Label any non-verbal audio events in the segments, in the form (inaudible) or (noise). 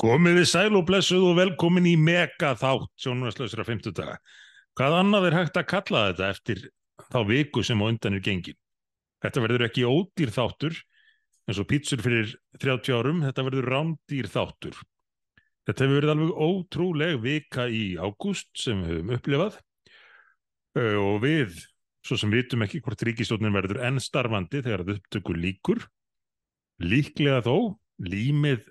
Komiði sæl og blessuð og velkomin í mega þátt sjónvæðslausra 50 daga. Hvað annað er hægt að kalla þetta eftir þá viku sem á undan er gengin? Þetta verður ekki ódýr þáttur eins og pítsur fyrir 30 árum, þetta verður rándýr þáttur. Þetta hefur verið alveg ótrúleg vika í ágúst sem við höfum upplifað og við, svo sem vitum ekki hvort ríkistjónin verður ennstarfandi þegar það upptökur líkur, líklega þó, límið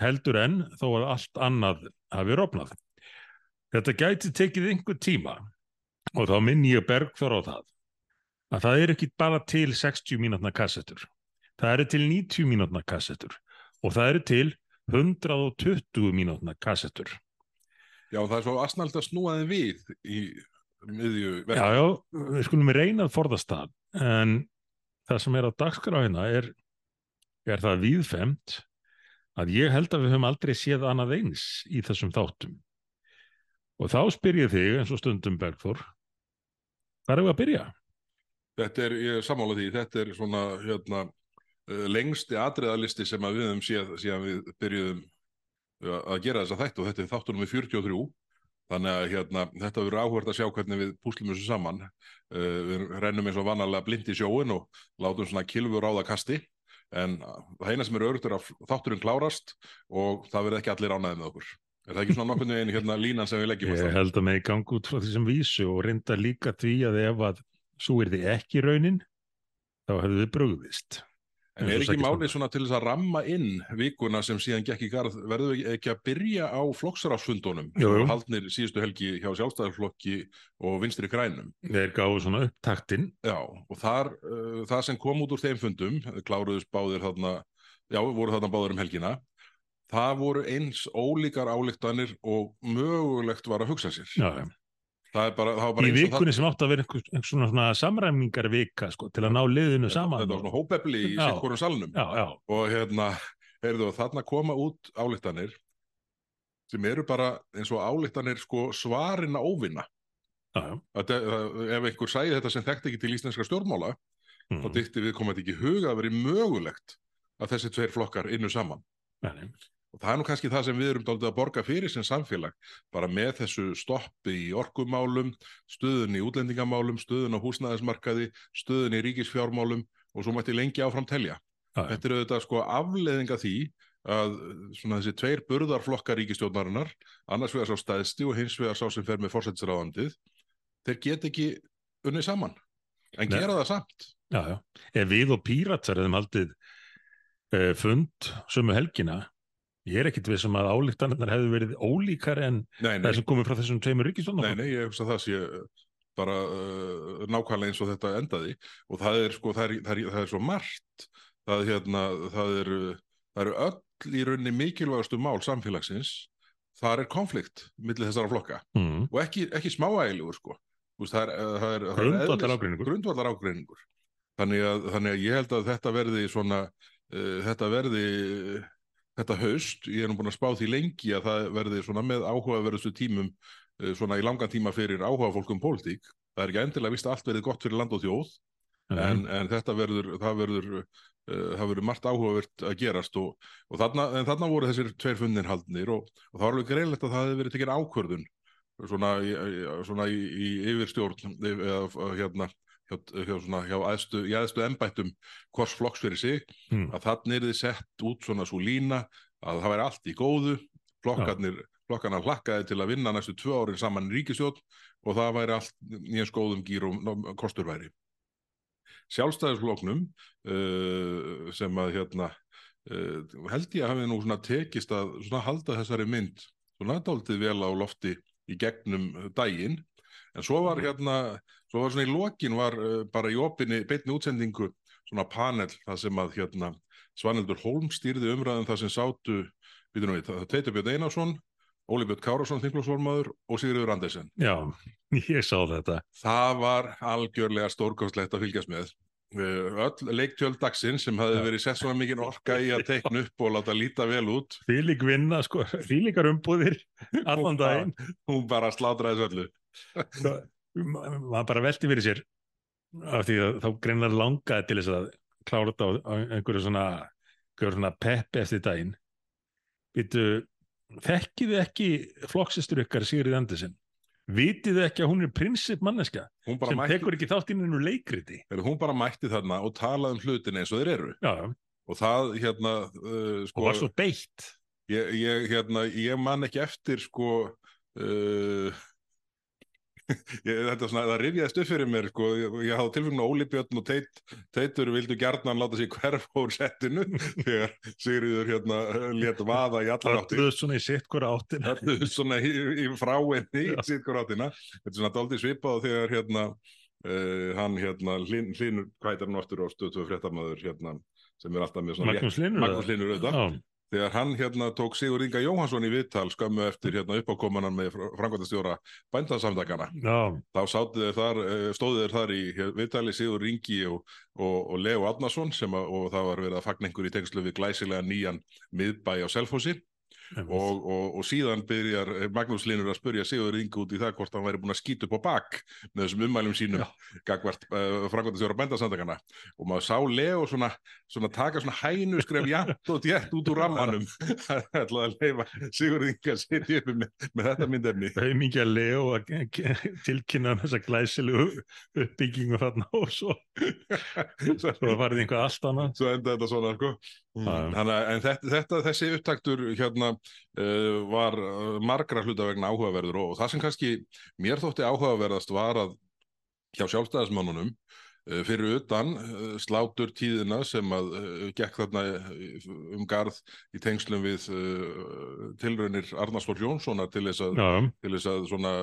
heldur enn þó að allt annað hafi rofnað. Þetta gæti tekið einhver tíma og þá minn ég bergþór á það að það er ekki bara til 60 mínútna kassettur. Það eru til 90 mínútna kassettur og það eru til 120 mínútna kassettur. Já, það er svo asnald að snúa þeim við í miðju Já, já, við skulum reyna að forðast það en það sem er á dagskráina er, er það víðfemt að ég held að við höfum aldrei séð annað eins í þessum þáttum. Og þá spyr ég þig eins og stundum Bergþór, hvað er við að byrja? Þetta er, ég sammála því, þetta er svona hérna, uh, lengsti atriðalisti sem við höfum séð síðan við byrjuðum uh, að gera þessa þætt og þetta er þáttunum við 43 þannig að hérna, þetta verður áhvert að sjá hvernig við púslum þessu saman uh, við rennum eins og vanalega blind í sjóin og látum svona kilfur á það kasti en það eina sem er örugt er að þátturinn klárast og það verður ekki allir ánæðið með okkur. Er það ekki svona nokkurnu einu hérna línan sem við leggjum Ég held að með gang út frá þessum vísu og reynda líka því að ef að svo er þið ekki raunin þá hefðu þið brugðist En er ekki málið svona til þess að ramma inn vikuna sem síðan gekk í garð, verður við ekki að byrja á flokksarafsfundunum haldnir síðustu helgi hjá sjálfstæðarflokki og vinstri grænum? Þeir gáðu svona upptaktin. Já, og þar, uh, það sem kom út úr þeim fundum, kláruðus báðir þarna, já, voru þarna báðir um helgina, það voru eins ólíkar álíktanir og mögulegt var að hugsa sér. Já, já. Bara, bara í vikunni það... sem átt að vera einhvers einhver svona, svona samræmingar vika sko, til að ná liðinu saman þetta var svona hópefli í sikkurum salnum já, já. og hérna, heyrðu þarna koma út álíktanir sem eru bara eins og álíktanir sko, svarina óvinna að, ef einhver sæði þetta sem þekkt ekki til íslenska stjórnmála mm. þá dykti við komað ekki huga að veri mögulegt að þessi tveir flokkar innu saman Nei. Og það er nú kannski það sem við erum dálítið að borga fyrir sem samfélag, bara með þessu stoppi í orkumálum, stöðun í útlendingamálum, stöðun á húsnæðismarkaði, stöðun í ríkisfjármálum og svo mætti lengi áfram telja. Æ. Þetta er auðvitað sko afleðinga því að svona þessi tveir burðarflokkar ríkistjórnarinnar, annars vegar sá stæðsti og hins vegar sá sem fer með fórsættisráðandið, þeir get ekki unnið saman, en Nei. gera það samt. Já, já. Ef við og píratsar hefum haldið uh, fund sömu helgina Ég er ekkit við sem að álíktanirnar hefðu verið ólíkar en Nei, nei. það sem komið frá þessum tveimur ríkistofnum. Nei, nei, ég hugsa að það sé bara uh, nákvæmlega eins og þetta endaði og það er sko, það er, það er, það er svo margt, það, hérna, það eru það eru öll í rauninni mikilvægastu mál samfélagsins, þar er konflikt millir þessara flokka Mm. og ekki, ekki smáægilegur sko, veist, það er, uh, er, er Grundvallar ágreiningur. Þannig þannig að ég held að þetta verði svona, uh, þetta verði þetta haust, ég er nú búin að spá því lengi að það verði svona með áhugaverðustu tímum uh, svona í langan tíma fyrir áhuga fólkum pólitík. Það er ekki endilega vist að allt verið gott fyrir land og þjóð en, en þetta verður, það verður, uh, það verður margt áhugavert að gerast og, og þarna, en þarna voru þessir tveir fundin haldnir og, og það var alveg greinlegt að það hefði verið tekin ákvörðun svona svona í, í yfirstjórn eða hérna hjá, hjá, svona, hjá aðstu, í aðstu embættum hvors flokks fyrir sig Mm. að þannig er þið sett út svona svo lína að það væri allt í góðu flokkarnir, flokkarnar hlakkaði til að vinna næstu tvö árin saman ríkisjótt og það væri allt nýjans góðum gýrum kostur væri. Sjálfstæðisfloknum uh, sem að hérna uh, held ég að hafi nú svona tekist að svona halda þessari mynd svona dálítið vel á lofti í gegnum daginn. En svo var hérna, svo var svona í lokin var uh, bara í opinni beinni útsendingu svona panel það sem að hérna Svanildur Holm stýrði umræðum það sem sátu býtum við, það Teitur Björn Einarsson Óli Björn Kárasson, þinglósformaður og Sigriður Andersen. Já, ég sá þetta. það var algjörlega stórkostlegt að fylgjast með. Uh, öll leiktjöld dagsins sem hafði verið sett svona mikið orka í að teikna upp og láta líta vel út. Þvílík vinna, sko, þvílíkar umbúðir allan daginn. hún bara slátraði þessu öllu maður bara velti fyrir sér af því að þá greinar langaði til þess að klára þetta á, einhverju svona, svona pepp eftir daginn Býtu, þekkið ekki flokksistur ykkar Sigrid Andersen? Vitið ekki að hún er prinsip manneska sem mætti, tekur ekki þátt inn í leikriti? hún bara mætti þarna og talaði um hlutin eins og þeir eru. Já, Og það, hérna, uh, og sko, var svo beitt. ég, ég, hérna, ég man ekki eftir, sko, uh, (laughs) ég, þetta svona, það rifjaðist upp fyrir mér, sko, ég, ég hafði tilfengna Óli Björn og Teit, Teitur vildu gjarnan láta sig hverfa úr settinu (laughs) þegar Sigriður, hérna, lét vaða í allar áttir. Ölluð svona í sitt hvora áttin. Öllu svona í, í fráinni í sitkur áttina. Þetta er svona daldið svipað þegar hérna, uh, hann hérna, hlin, hlinur, hvað heitir hann aftur á stöðtöfu fréttamaður hérna, sem er alltaf með svona Magnús Linur. Magnús Hlynur auðvitað. Þegar hann hérna tók Sigur Inga Jóhansson í viðtal skömmu eftir hérna uppákomanan með frangvæntastjóra bændasamtakana já, þá þar, eh, stóðu þeir þar í viðtali Sigur Ingi og, og, og Leo Adnason sem að, og það var verið að fagna einhver í tengslu við glæsilega nýjan miðbæ á einmitt. Og, og, og síðan byrjar eh, Magnús Linur að spurja Sigur Ingi út í það hvort hann væri búin að skýta upp á bak með þessum ummælum sínum gagvart uh, frangvæntastjóra bændasamtakana og maður sá Leo svona, svona taka svona hænu skref jæmt og djett út úr rammanum. (laughs) (laughs) Ætlaði að leifa Sigur Ingi að sitja upp með, með þetta myndefni. Haumingja Leo að ge- ge- tilkynna þessa glæsilegu uppbyggingu þarna og svo, (laughs) svo farið einhvað allt annað. svo enda þetta svona sko. Þannig að en þetta, þetta, þessi upptaktur hérna uh, var uh, margra hluta vegna áhugaverður og, og það sem kannski mér þótti áhugaverðast var að hjá sjálfstæðismannunum fyrir utan uh, slátur tíðina sem að uh, gekk þarna um garð í tengslum við tilraunir Arnarsfór Jónssonar til þess að Já, til þess að svona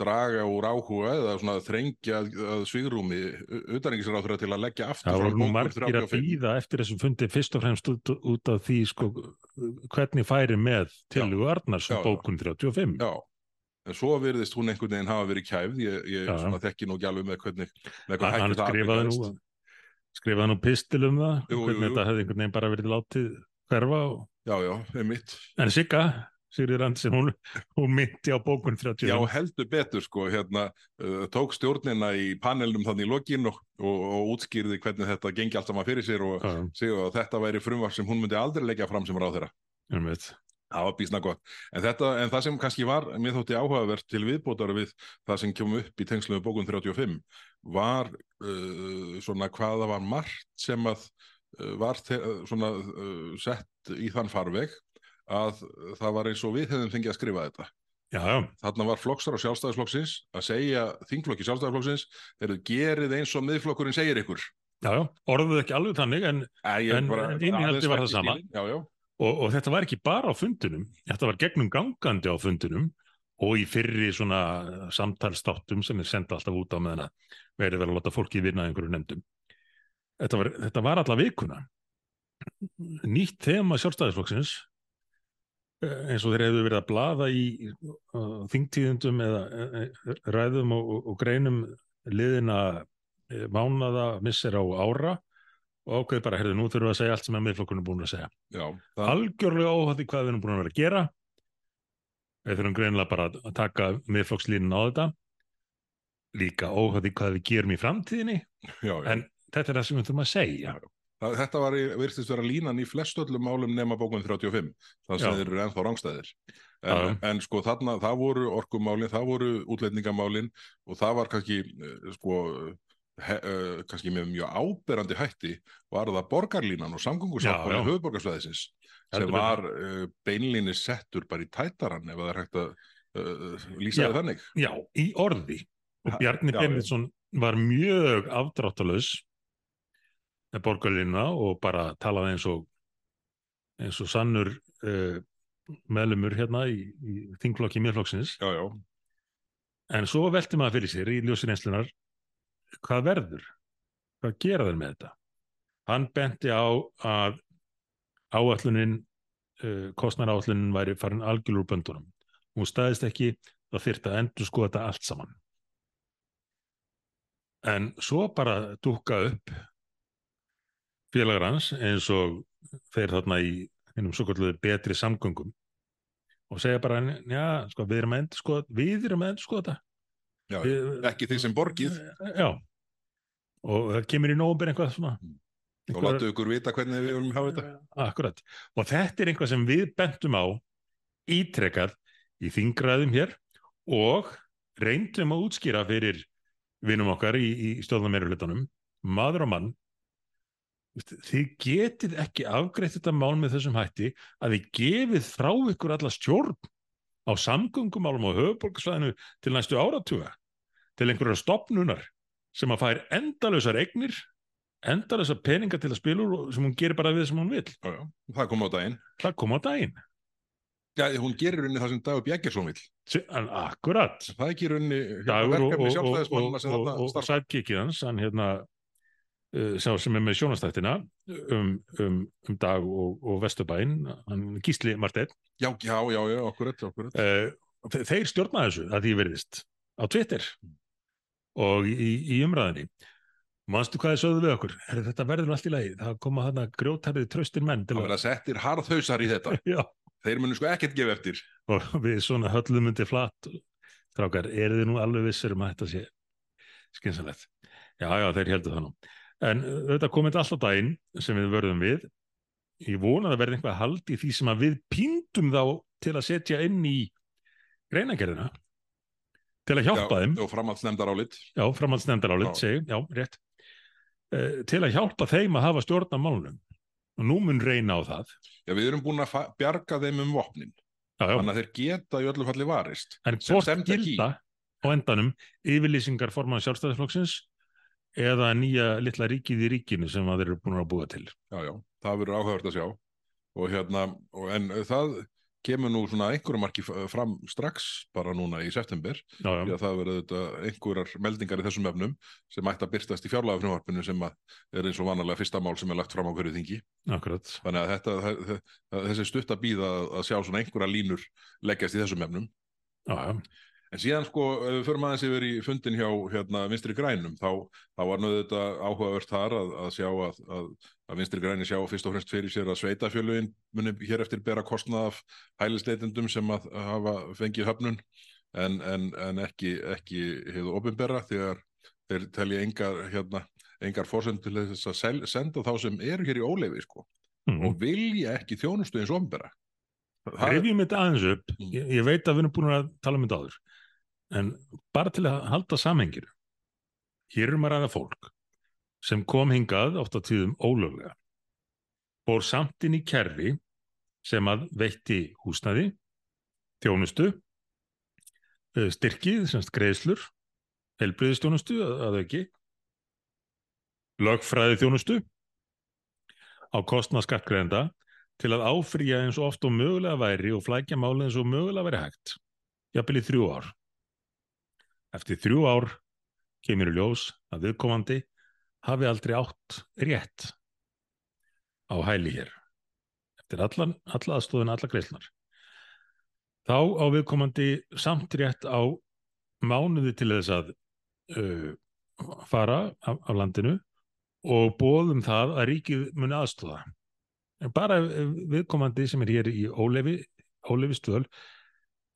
draga úr áhuga eða svona þrengja svigrúmi utanengisráður til að leggja það aftur voru nú bókun margir að 35. býða eftir þessum fundi fyrst og fremst út, út af því sko, hvernig færi með tilhugu Arnars Já, og já. bókun 35. Já, en svo virðist hún einhvern veginn hafa verið kæfð, ég, ég svona þekki nú ekki alveg með hvernig, með Hann, hann skrifaði nú, skrifaði nú pistil um það, Jú, jú, hvernig jú. þetta hefði einhvern veginn bara verið látið hverfa. Og... Já, já, einmitt. En Sigga, Sigriður Andersen, hún, hún myndi á bókun 35. Já, heldur betur sko, hérna, uh, tók stjórnina í panelnum þannig í lokin og, og, og útskýrði hvernig þetta gengi allt saman fyrir sér og segja að þetta væri frumvarp sem hún myndi aldrei leggja fram sem ráð þeirra. einmitt. Það var bísna gott. En, þetta, en það sem kannski var, mér þótti áhugavert til viðbótar við það sem kemur upp í tengslu með bókun 35 var uh, svona hvaða var margt sem að uh, var uh, svona uh, sett í þann farveg að það var eins og við hefðum fengið að skrifa þetta. Já, já, Þarna var flokksar á sjálfstæðisflokksins að segja þingflokki sjálfstæðisflokksins þeir gerið eins og miðflokkurinn segir ykkur. já, já, orðuð ekki alveg þannig en, En- en innihaldið aðeins var það sama. Já, já. Og, og þetta var ekki bara á fundunum, þetta var gegnum gangandi á fundunum og í fyrri svona samtalstáttum sem er senda alltaf út á meðan að verið verið að láta fólki vinna einhverju nefndum. Þetta var, þetta var alla vikuna. Nýtt þema sjálfstæðisflokksins eh, eins og þeir hefðu verið að blaða í uh, þingtíðundum eða uh, ræðum og, og, og greinum liðina uh, mánaða, missir á ára og ákveði bara, herðu, nú þurfum við að segja allt sem að miðflokkurinn er búin að segja já. Það, algjörlega óhátti hvað við erum búin að vera að gera við þurfum greinilega bara að taka miðflokkslínun á þetta líka óhátti hvað við gerum í framtíðinni já, já. en þetta er það sem við þurfum að segja Það, þetta var, í- virtist vera línan í flest öllum málum nema bókun 35, þannig Já. að þeir eru ennþá rángstæðir. En, en sko þarna, það voru orkumálin, það voru útletningamálin og það var kannski, eh, sko, he, uh, kannski með mjög áberandi hætti var það borgarlínan og já. höfuborgarsvæðisins sem var uh, beinlíni settur bara í tætaran ef það er hægt að uh, lýsa það þannig. já, í orði og Bjarni. Benediktsson var mjög afdráttalös með borgarlínuna og bara talaði eins og eins og sannur meðlumur hérna í, í þingflokki já, En svo velti maður fyrir sér í ljósi reynslunar hvað verður? Hvað gera þeir með þetta? Hann benti á að áallunin, uh, kostnaráallunin væri farin algjörur úr böndunum. Hún staðist ekki, það þyrfti að endur sko þetta allt saman. En svo bara dúkka upp félagar hans eins og þeir þarna í einum svo kalluðu betri samgöngum og segja bara, já, sko, við erum að endur sko, við erum að endur sko þetta. Já, ekki því sem borgið. Já, og það kemur í nóvumber eitthvað svona og láttu ykkur vita hvernig við viljum hafa þetta. Akkurat. Og þetta er einhvað sem við bentum á ítrekkað í þingraðum hér og reyndum að útskýra fyrir vinum okkar í, í stjórnameirulutunum, maður og mann, þið getið ekki afgreitt þetta mál með þessum hætti að þið gefið frá ykkur alla stjórn á samgöngumálum og höfuborgarsvæðinu til næstu áratuga til einhverjar stopnunar sem að fær endalösar eignir endalösar peninga til að spila úr sem hún gerir bara við sem hún vil Já, já, það kom á daginn. það kom á daginn. Já, hún gerir rauninni það sem Dagur Bjækjarsson vil. En akkurat. Það Dagur og, verkefni og, og, sætkikið hans hann hérna uh, sá sem er með sjónastættina um, um, um dag og, og Vesturbæinn hann Gísli Marteinn. Já, já, já, akkurat, akkurat. uh, þe- þeir stjórna þessu að því verðist á Twitter og í, í umræðinni manstu hvað þið sögðu við okkur? Herri, þetta verður nú allt í lagi, það koma þarna grjótarðið tröstir menn til Það verða settir harðhausar í þetta. (laughs) Þeir munu sko ekkert gefa eftir. og við svona höllum undir flatt strákar, eru þið nú alveg vissir um að þetta sé skynsalegt já, já, þeir heldur það nú. En þetta komið alltaf daginn sem við vörðum við. Ég vona að verði einhvað hald í því sem að við píndum þá til að setja inn í greinagerðina til að hjálpa já, þeim Og framhaldsnefndar álit. já, framhaldsnefndarálit, Já. segi, já, rétt uh, til að hjálpa þeim að hafa stjórn á málunum og nú mun reyna á það Já, við erum búin að bjarga þeim um vopnin. já, já. Þannig að þeir geta í öllu falli varist. En hvort gilda á endanum yfirlýsingar forman sjálfstæðisflokksins eða nýja litla ríkið í ríkinu sem að þeir eru búin að búa til. Já, já, það verður áhugavert að sjá. Og hérna, og, en það kemur nú svona einhverjum marki fram strax bara núna í september. Já, Því já, að það verður einhverjar meldingar í þessum efnum sem ætti að byrtast í fjárlagafrumvarpinu sem er eins og vanalega fyrsta mál sem er lagt fram á hverju þingi. akkurat. Þannig að þetta, þe- þe- þessi stutt að býða að- að sjá svona einhverja línur leggjast í þessum efnum. Já, já, En síðan sko, ef við förum aðeins yfir í fundin hjá hérna, vinstri grænum, þá, þá var nú þetta áhugavert þar að, að sjá að, að, að vinstri græni sjá fyrst og fremst fyrir sér að sveitafjölugin muni hér eftir bera kostnað af hælisleitendum sem að hafa fengið höfnun en, en, en ekki, ekki hefðu opinbera þegar þeir telja engar, hérna, engar fórsend til þess að sel, senda þá sem eru hér í óleifi sko, mm. og vilja ekki þjónustu eins opinbera. Það- Rifjum þetta aðeins upp. Mm. Ég, ég veit að við erum búin að tala um þetta áður. En bara til að halda samhengir. Hér erum að ræða fólk sem kom hingað oft á tíðum ólöglega. Bór samt inn í kerfi sem að veitti húsnæði, þjónustu, eh, styrkið, semst greiðslur, helbriðistjónustu að, auki, lögfræði þjónustu á kostnað skattgreðenda til að áfrýja eins og oft og mögulega væri og flækja málið eins og mögulega væri hægt, jafnvel í þrjú ár. Eftir þrjú ár kemur í ljós að viðkomandi hafi aldrei átt rétt á hæli hér. Eftir allan, alla aðstofun, alla greiðslunar. Þá á viðkomandi samt rétt á mánuði til þess að uh, fara af, af landinu og bóðum það að ríkið muni aðstofa. En bara viðkomandi sem er hér í ólefi, ólefi stöðl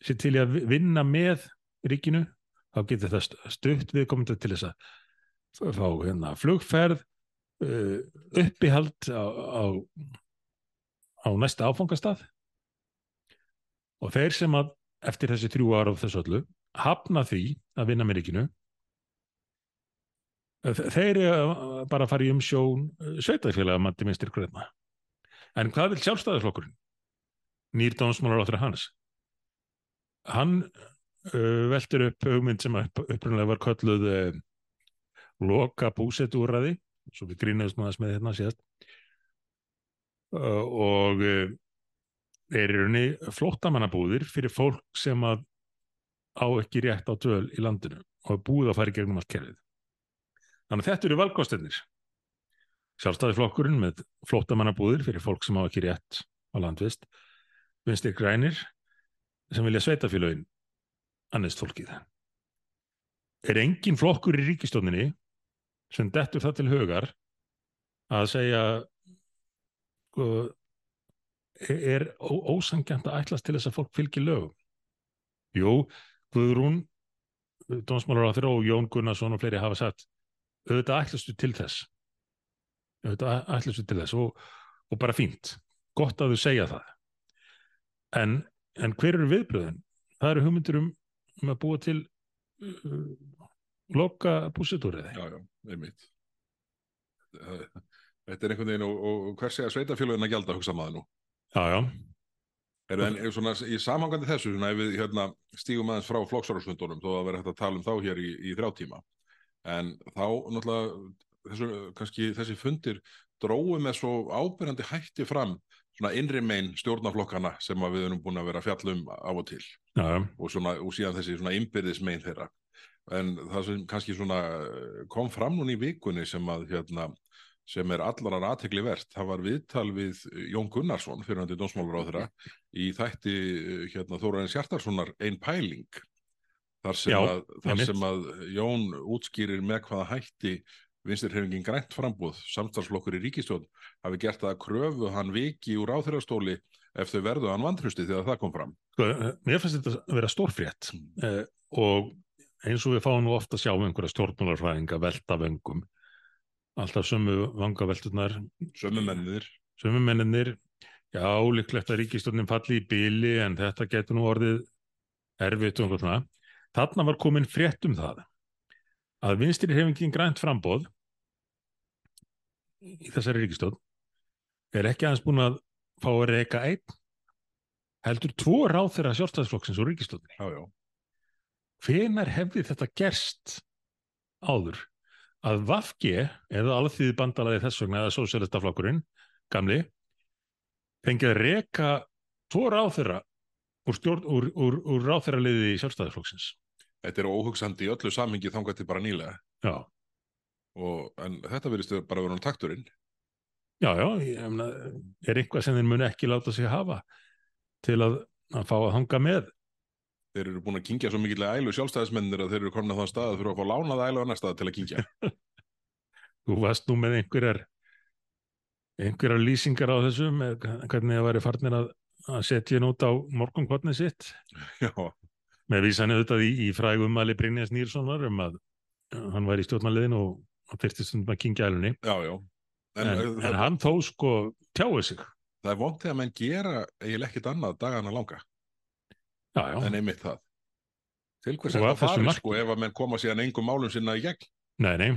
sér til að vi- vinna með ríkinu, þá getur það st- stutt viðkomandi til þess að fá hérna flugferð, uh, uppihald á, á, á næsta áfangastað. Og þeir sem að eftir þessi þrjú ára af þessu öllu hafna því að vinna með ríkinu þe- þeir eru bara að fara í umsjón sveitafélaga mandi minnstir gröðna en hvað vil sjálfstæðisflokkurinn? Nýr dómsmálar áttur hans hann uh, veltur upp hugmynd sem upp, upprunlega var kölluð uh, loka búsetúræði svo við grínaðum aðeins með hérna síðast uh, og er í rauninni flóttamannabúðir fyrir fólk sem að á ekki rétt á döl í landinu og er búið að fara í gegnum allt kerfið. Þannig að þetta eru valkostennir. Sjálfstæðisflokkurinn með flóttamannabúðir fyrir fólk sem á ekki rétt á landvist, vinstir grænir sem vilja sveitafélögin annist fólkið. Er engin flokkur í ríkistóninni sem dettur það til hugar að segja sko, er ó- ósanngjarnt að ætlast til þess að fólk fylgi lögum? Jú, Guðrún, dómsmálar og Jón Gunnarsson og fleiri hafa sagt auðvitað ætlastu til þess. allir svo til þess og, og bara fínt, gott að þau segja það en, en hver eru viðbröðin? Það eru hugmyndir um, um að búa til uh, loka búsetúrið Já, já, einmitt. Þetta er einhvern veginn og, og hver segja sveitafélagin að gælda hugsa maður nú? Já, já. Er það en svona í samhangandi þessu svona ef við hérna, stígum aðeins frá flokksárarfundunum þó að vera hægt að tala um þá hér í, í þrjá tíma. En þá náttúrulega þessu, kannski þessi fundir dróðu með svo ábyrjandi hætti fram svona innri megin stjórnaflokkana sem við erum búin að vera fjallum af og til já, og, svona, og síðan þessi svona innbyrðis megin þeirra en það sem kannski svona kom fram núna í vikunni sem að hérna sem er allarar aðtegli verðt. Það var viðtal við Jón Gunnarsson, fyrirhandi dómsmálur á þeirra, í þætti hérna, Þóraðins Hjartarssonar einn pæling. Þar sem, Já, að, þar sem að Jón útskýrir með hvaða hætti vinstirhefingin grænt frambúð, samstarfslokkur í ríkistjón, hafi gert það að kröfu hann viki úr áþyrastóli ef þau verðu hann vantrusti þegar það kom fram. sko, mér finnst þetta að vera stórfrétt eh, og eins og við fáum nú ofta að sjá um einhverja stjórnularfræðinga velta vöngum alltaf sömu vangavelturnar Sömu mennir. sömu menninir já, líklegt að ríkistjórnin falli í bíli en þetta getur nú orðið erfitt og einhvern svona þarna var komin frétt um það að vinstri hefingin grænt frambóð í þessari ríkistjórn er ekki aðeins búin að fá að reyka einn heldur tvo ráð þeirra sjálfstæðsflokksins og já. hvenar hefði þetta gerst áður að Vafge eða alþýði bandalaði þess vegna eða sósélistaflokkurinn, gamli fengið að reka tvo ráþeira úr, stjórn, úr, úr, úr ráþeiraliði sjálfstæðisflokksins Þetta er óhugsandi í öllu samhengi þangað til bara nýlega. já, Og, en þetta verðist bara vera hann takturinn. já, já ég, emna, er eitthvað sem þeir muni ekki láta sig hafa til að, að fá að hanga með Þeir eru búin að kingja svo mikillega ælu sjálfstæðismennir að þeir eru komin að þann stað að þurfa að fá lánað ælu annar stað til að kingja. (laughs) þú varst nú með einhverjar einhverjar lýsingar á þessu með hvernig það væri farnir að, að setja nút á morgunkotni sitt Já, með vísan auðvitað í, í frægum Ali Brynjas Nýrssonar um að hann væri í stjórnarliðin og hann þyrfti stundum að kingja ælunni já, já. en, En, en, hann þó sko tjáði sig það er vont þegar menn gera eiginlega ekkit annað dagana langa já, já, en einmitt það. Til hvers er að það farið marki. sko ef að menn koma síðan engum málum sinna í gegn? nei, nei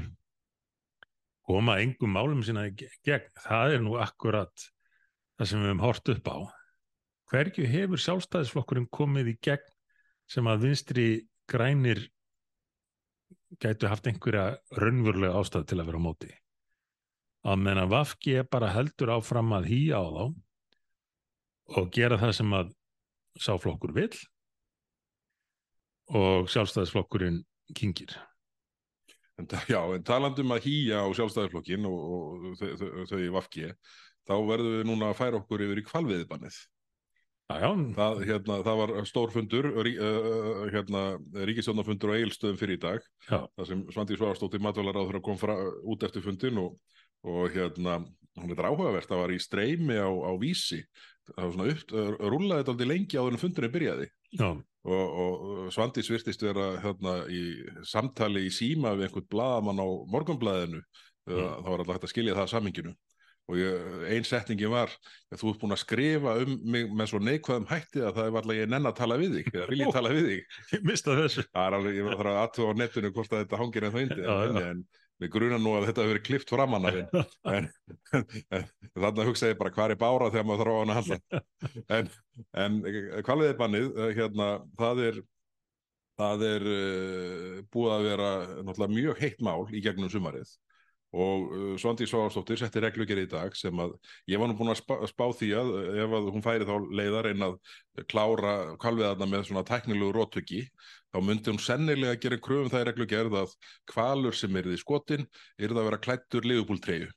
koma engum málum sína í ge- gegn það er nú akkurat það sem við höfum hort upp á hverju hefur sjálfstæðisflokkurinn komið í gegn sem að vinstri grænir gætu haft einhverja raunverulega ástæð til að vera á móti að menna Vafki bara heldur áfram að hýja á þá og gera það sem að sáflokkur vill og sjálfstæðisflokkurinn kingir En, já, en talandum að hýja á sjálfstæðisflokkin og, og þau, þau, þau í Vafki, þá verðum við núna að færa okkur yfir í kvalviðbannið. Það, hérna, það var stórfundur, rí, uh, hérna, ríkistjónafundur á Egilstöðum fyrir í dag, Já. þar sem Svandi Svarastóttir matvælaráður kom fra, út eftir fundin og, og hérna, hún er áhugavert, það var í streymi á, á vísi, það var svona upp, rúlaði þetta aldrei lengi áður en fundurinn byrjaði. Og, og Svandís virtist vera hérna, í samtali í síma við einhvern blaðamann á morgunblaðinu. Mm. þá var alltaf hægt að skilja það að saminginu og ég, ein setningi var að þú ert búin að skrifa um mig með svo neikvæðum hætti að það er alltaf ég nenn að tala við þig eða vil ég tala við þig? (laughs) Ég mista þessu. Það er alveg, ég þarf að aðtöfa á netinu hvort að þetta hangir en það indi Já, já. en, en við gruna nú að þetta hefur verið klift framann af henn (laughs) en, en þannig að hugsa ég bara hvað er bára þegar maður þarf á hann að handla (laughs) en, en hvað er bannið hérna, það er það er uh, búið að vera mjög heitt mál í gegnum sumarið og uh, Svandi Sváastóttir setti reglugjör í dag sem að ég var nú búin að spá, spá því að uh, ef að hún færi þá leiðar en að klára kvalviðarna með svona tæknilegu rótöki þá myndi hún sennilega gera kröfum það í reglugjörð að kvalur sem er í skotin er það að vera klættur liðupúltreyju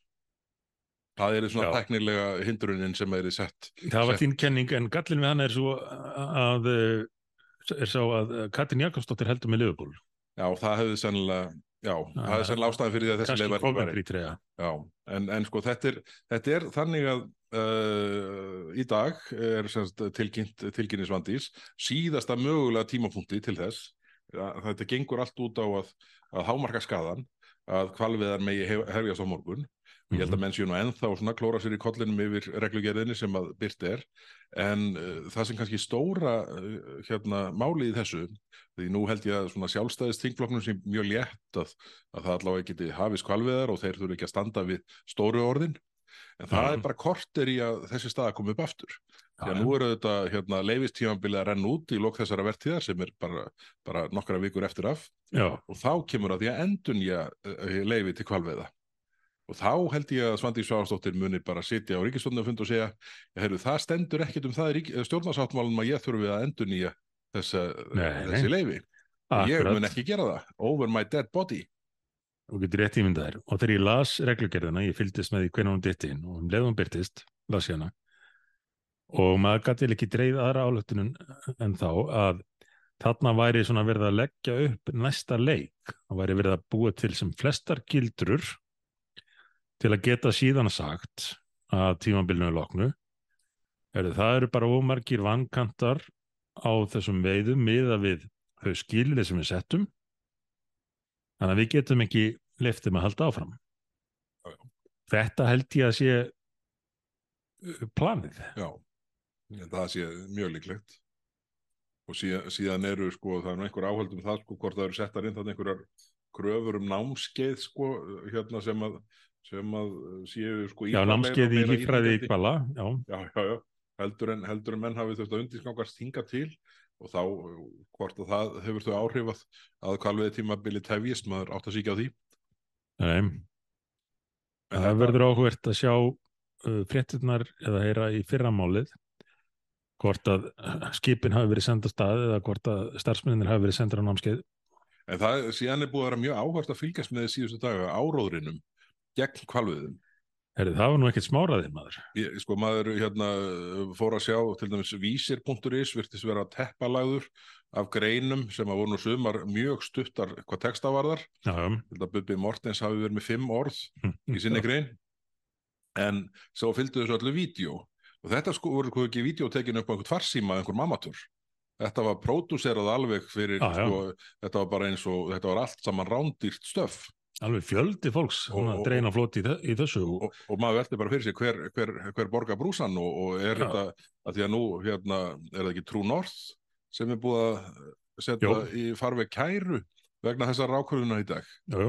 það er svona Já. tæknilega hindrunin sem er sett það var þín kenning en gallin við hann er svo að eh, er sá að Katrin Jakobsdóttir heldur með Liverpool já það hefði sennilega já, það hefði sennilega ástæðan fyrir því að þessi leið farin. Coventry treyja Já, en, en sko þetta er, þetta er þannig að uh, í dag er tilkynnisvandís síðasta mögulega tímapunkti til þess þetta gengur allt út á að, að hámarka skadan að kvalviðar megi hef- hefjast á morgun. Ég held að Mhm. menn séu nú ennþá svona klóra sér í kollinum yfir reglugerðinni sem að byrt er. En uh, það sem kannski stóra uh, hérna máli í þessu því nú held ég að svona sjálfstæðist þingflokknum sem mjög létt að, að það allavega geti hafist kvalviðar og þeir þurfi ekki að standa við stóru orðin. En það Já. er bara korter í að þessi staða komi upp aftur. Því að nú eru þetta hérna, leifistífambili að renna út í lok þessara vertíðar sem er bara, bara nokkra vikur eftir af. Já, og þá kemur að því að endunja uh, leifi til kvalveiða og þá held ég að Svandi Sváðsdóttir muni bara sitja á ríkistofnufund og segja heyrðu, það stendur ekkit um það stjórnarsáttmálum að ég þurfi að endunja þessa, Nei, þessi leifi ég akkurat. mun ekki gera það, over my dead body Þú getur rétt ímyndað þér. Og þegar ég las reglugerðina, ég fylgdist með því hvernig hún dytti inn og um hún byrtist, las ég hana. Og maður gæti ekki dreif aðra álöftunum en þá að þarna væri svona verið að leggja upp næsta leik. Það væri verið að búa til sem flestar gildrur til að geta síðan sagt að tímabilinu er loknu. Heyrðu, Það eru bara ómargir vankantar á þessum veiðum miða við þau skilið sem við settum Þannig að við getum ekki leftum að halda áfram. Já, já. Þetta held ég að sé uh, planið. já, það sé mjög líklegt og síðan, síðan eru sko, það er nú einhver áhald um það sko, hvort það eru settar inn þannig einhverjar kröfur um námskeið sko, hérna sem að sem að séu sko Já, ítarlegri og námskeið í meira líffræði íþyngjandi. kvala, já, já, já, já, heldur en, heldur en menn hafi þurft að undirskangast hinga til og þá uh, hvort að það hefur þau áhrif að, að kvalviði tímabili tefjist, maður átt að síkja á því. Nei, En það verður áhvert að sjá uh, frétturnar eða heyra í fyrramálið hvort að skipin hafi verið senda stað eða hvort að starfsmennir hafi verið sendur á námskeið. En það síðan er búið að vera mjög áhört að fylgjast með síðustu daga áróðrinum gegn kvalviðum. Herri, það var nú ekkert smáraðið maður. Ég, sko maður hérna fór að sjá til dæmis vísir.is virtist vera teppalagður af greinum sem að voru nú sumar mjög stuttar hvað texta var þar. Já, já. Þetta Bubbi Mortens hafi verið með fimm orð Hm, í sinni grein. En svo fylgdu þessu öllu vídeo. Og þetta sko voru ekki vídeotekinu upp á einhvern farsíma, einhver mamatur. Þetta var pródúserað alveg fyrir, Já, já. sko, þetta var bara eins og, þetta var allt saman rándýrt stöf. Alveg fjöldi fólks og- dreina flót í, í þessu. Og, og, og maður veldi bara fyrir sig hver, hver, hver borga brúsan og, og er Já. þetta að því að nú hérna, er það ekki True North sem er búið að setja Jú. í farveg kæru vegna þessar rákurðuna í dag já.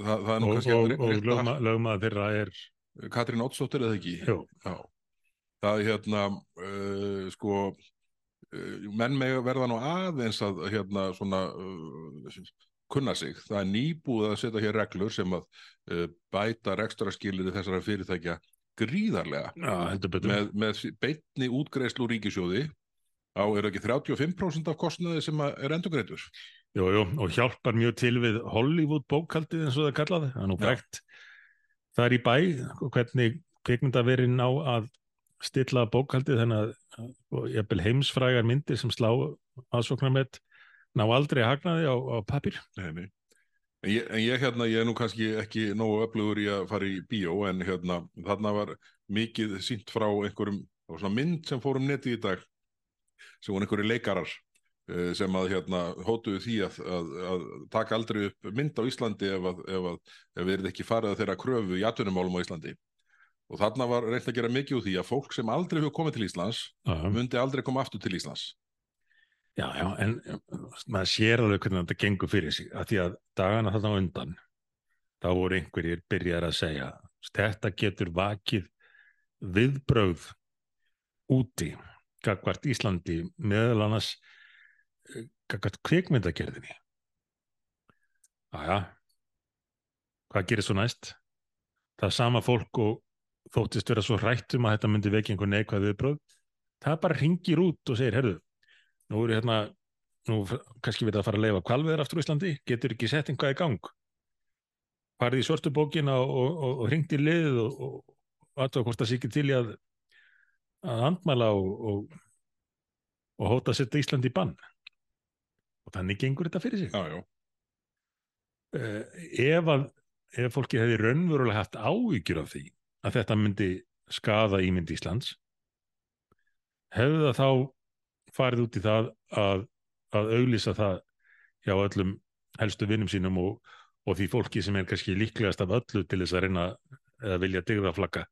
Þa, það er nú kannski og, að lögmaður þeirra er, Katrín Oddsdóttir eða ekki jú, Já. það er hérna uh, sko uh, menn með verða nú aðeins að hérna svona uh, kunna sig, það er nýbúið að setja hér reglur sem að uh, bæta rekstra skilir þessara fyrirtækja gríðarlega betur. með, með beinni útgreislu ríkisjóði á er ekki 35% af kostnaði sem er endurgreitur Jú, jú, og hjálpar mjög til við Hollywood bókaldið eins og það kallaði. Það er nú frægt. Það er í bæ, hvernig kvikmyndaverin ná að stilla bókaldið þannig að og heimsfrægar myndir sem slá aðsóknarmett ná aldrei hagnaði á, á pappir. Nei, nei. En ég, en ég hérna, ég er nú kannski ekki nógu öflugur í að fara í bíó en hérna, þarna var mikið sínt frá einhverjum, það var svona mynd sem fór um neti í dag sem voru einhverju leikarar eh, sem að hérna hótuðu því að, að, að taka aldrei upp mynd á Íslandi ef að, ef ef við erum ekki farið að þeirra kröfu í atvinnumálum á Íslandi og þarna var reynt að gera mikið úr því að fólk sem aldrei hefur komið til Íslands Já, myndi aldrei koma aftur til Íslands já, já, en maður sér alveg hvernig þetta gengur fyrir sig. Að því að dagana þarna undan, þá voru einhverjir byrjar að segja, þetta getur vakið viðbrögð úti, gagvart Íslandi, meðal annars eh, gagvart kvikmyndagerðinni. Æja, hvað gerir svo næst? Það sama fólk og þóttist vera svo hrætt um að þetta myndi vekja einhver neikvæð viðbrögð. Það bara ringir út og segir, herðu, nú eru hérna, nú kannski verið að fara að leifa kvalveðar aftur Íslandi, getur ekki sett einhvað í gang. Farið í svörtu bókina og, og, og, og ringt í liðið og, aðtöða hvort það sé ekki til í að, að andmæla og, og, og hóta að setja Íslandi í bann. Og þannig gengur þetta fyrir sig. Já, já, Uh, ef að ef fólki hefði raunverulega haft áhyggjur af því að þetta myndi skaða ímynd Íslands hefði það þá farið út í það að, að auglýsa það hjá öllum helstu vinnum sínum og, og því fólki sem er kannski líklegast af öllu til þess að reyna eða vilja digða flagga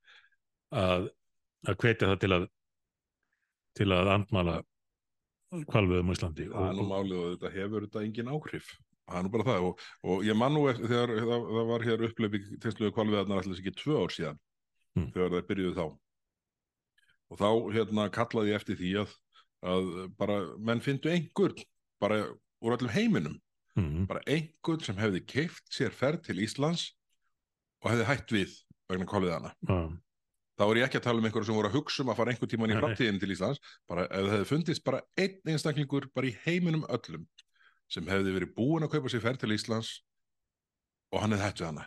að, að hvetja það til að til að andmala kvalvöðum á Íslandi. Það er nú málið og þetta hefur þetta engin áhrif. Það er nú bara það og, og ég man nú eftir þegar það, það var hér uppleipi tilsluðu kvalviðarnar allir ekki tvö ár síðan Mm. þegar það byrjuðu þá. Og þá hérna kallaði ég eftir því að, að bara menn fyndu einhvern bara úr öllum heiminum. Mm, bara einhvern sem hefði keift sér ferð til Íslands og hefði hætt við vegna kvalviðarna ja, þá er ég ekki að tala um einhverju sem voru að hugsa um að fara einhvern tíman í framtíðin til Íslands. Bara ef það hefði fundist bara einn einstaklingur bara í heiminum öllum sem hefði verið búin að kaupa sér ferð til Íslands og hann hefði hætt við hana.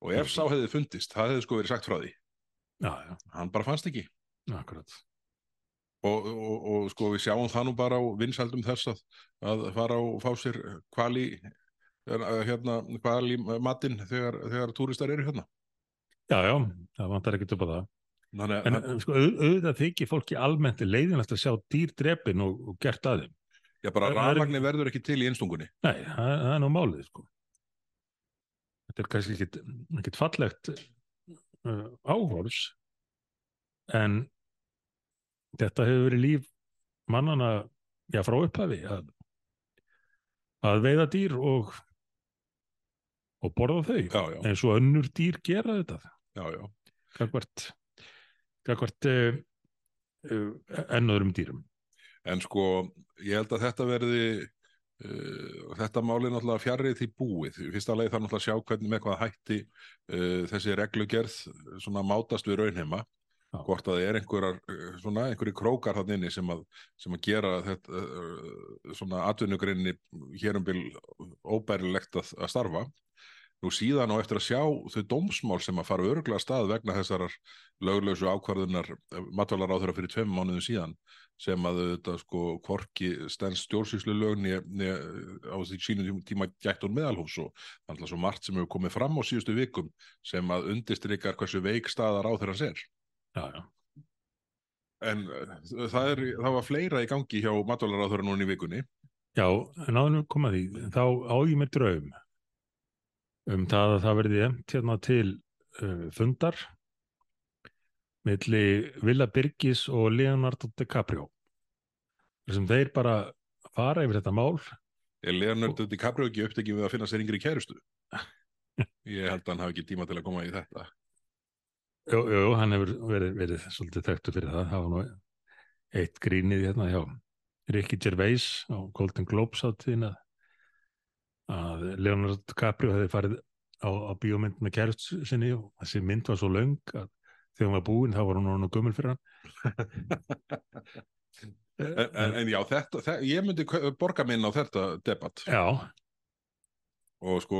Og ef Mhm. sá hefði fundist, það hefði sko verið sagt frá því. Já, já, hann bara fannst ekki. Akkurat og, og, og sko við sjáum það nú bara á vinsældum þess að, að fara og fá sér kvali hérna, kvali matinn þegar, þegar túristar eru hérna. Já, já, það vantar ekkert upp á það. Þannig, en að- sko, au- auðvitað þykir fólki almennt leiðinlegt að sjá dýr drepin og, og gert að þeim. Já, bara það er- rafmagni verður ekki til í einstungunni. Nei, það, það er nú málið sko. Þetta er kannski ekkit, ekkit fallegt uh, áhorfs en þetta hefur verið líf mannana já, frá upphafi að, að veiða dýr og og borða þau. Já, já, eins og önnur dýr gera þetta. Já, já. Gagvart gagvart uh, uh, ennöðrum dýrum. En sko, ég held að þetta verði, uh, þetta máli náttúrulega fjarrið því búið. Í fyrsta leið þarf náttúrulega að sjá hvernig með hvað hætti uh, þessi reglugerð svona mátast við raunheima. Hvort að það er einhverjar, uh, svona einhverju krókar þannig inni sem að, sem að gera þetta uh, svona atvinnugrinni hér um bil óbærilegt að, að starfa. Nú síðan á eftir að sjá þau dómsmál sem að fara örgulega stað vegna þessarar löglausu ákvarðunar matvalar á þeirra fyrir tveim mánuðum síðan sem að þetta sko hvorki stens stjórnsýslu lög né á því sínum tíma gætt hún meðalhús og alltaf svo margt sem hefur komið fram á síðustu vikum sem að undistrykar hversu veik staðar á þeirra sér. Já, já, En uh, það, er, það var fleira í gangi hjá þeirra núna í vikunni. Já, en áður nú koma því, þá á ég með draum um það að það verði emt hérna til uh, fundar milli Villa Birgis og Leonardo DiCaprio þar sem þeir bara fara yfir þetta mál Er Leonardo DiCaprio ekki upptekið við að finna sér yngri kærustu? Ég held að hann hafi ekki tíma til að koma í þetta. Jú, jú, hann hefur verið, verið svolítið þekktu fyrir það, það var nú eitt grínið hérna hjá Ricky Gervais á Golden Globes áttíðin að, Leonardo DiCaprio hefði farið á, á bíómynd með kærust sinni og þessi mynd var svo löng að þegar hún var búin þá var hún orðin og gömul fyrir hann. (laughs) En, en, en já, þetta, þetta, ég myndi borga minn á þetta debatt. Já, og sko,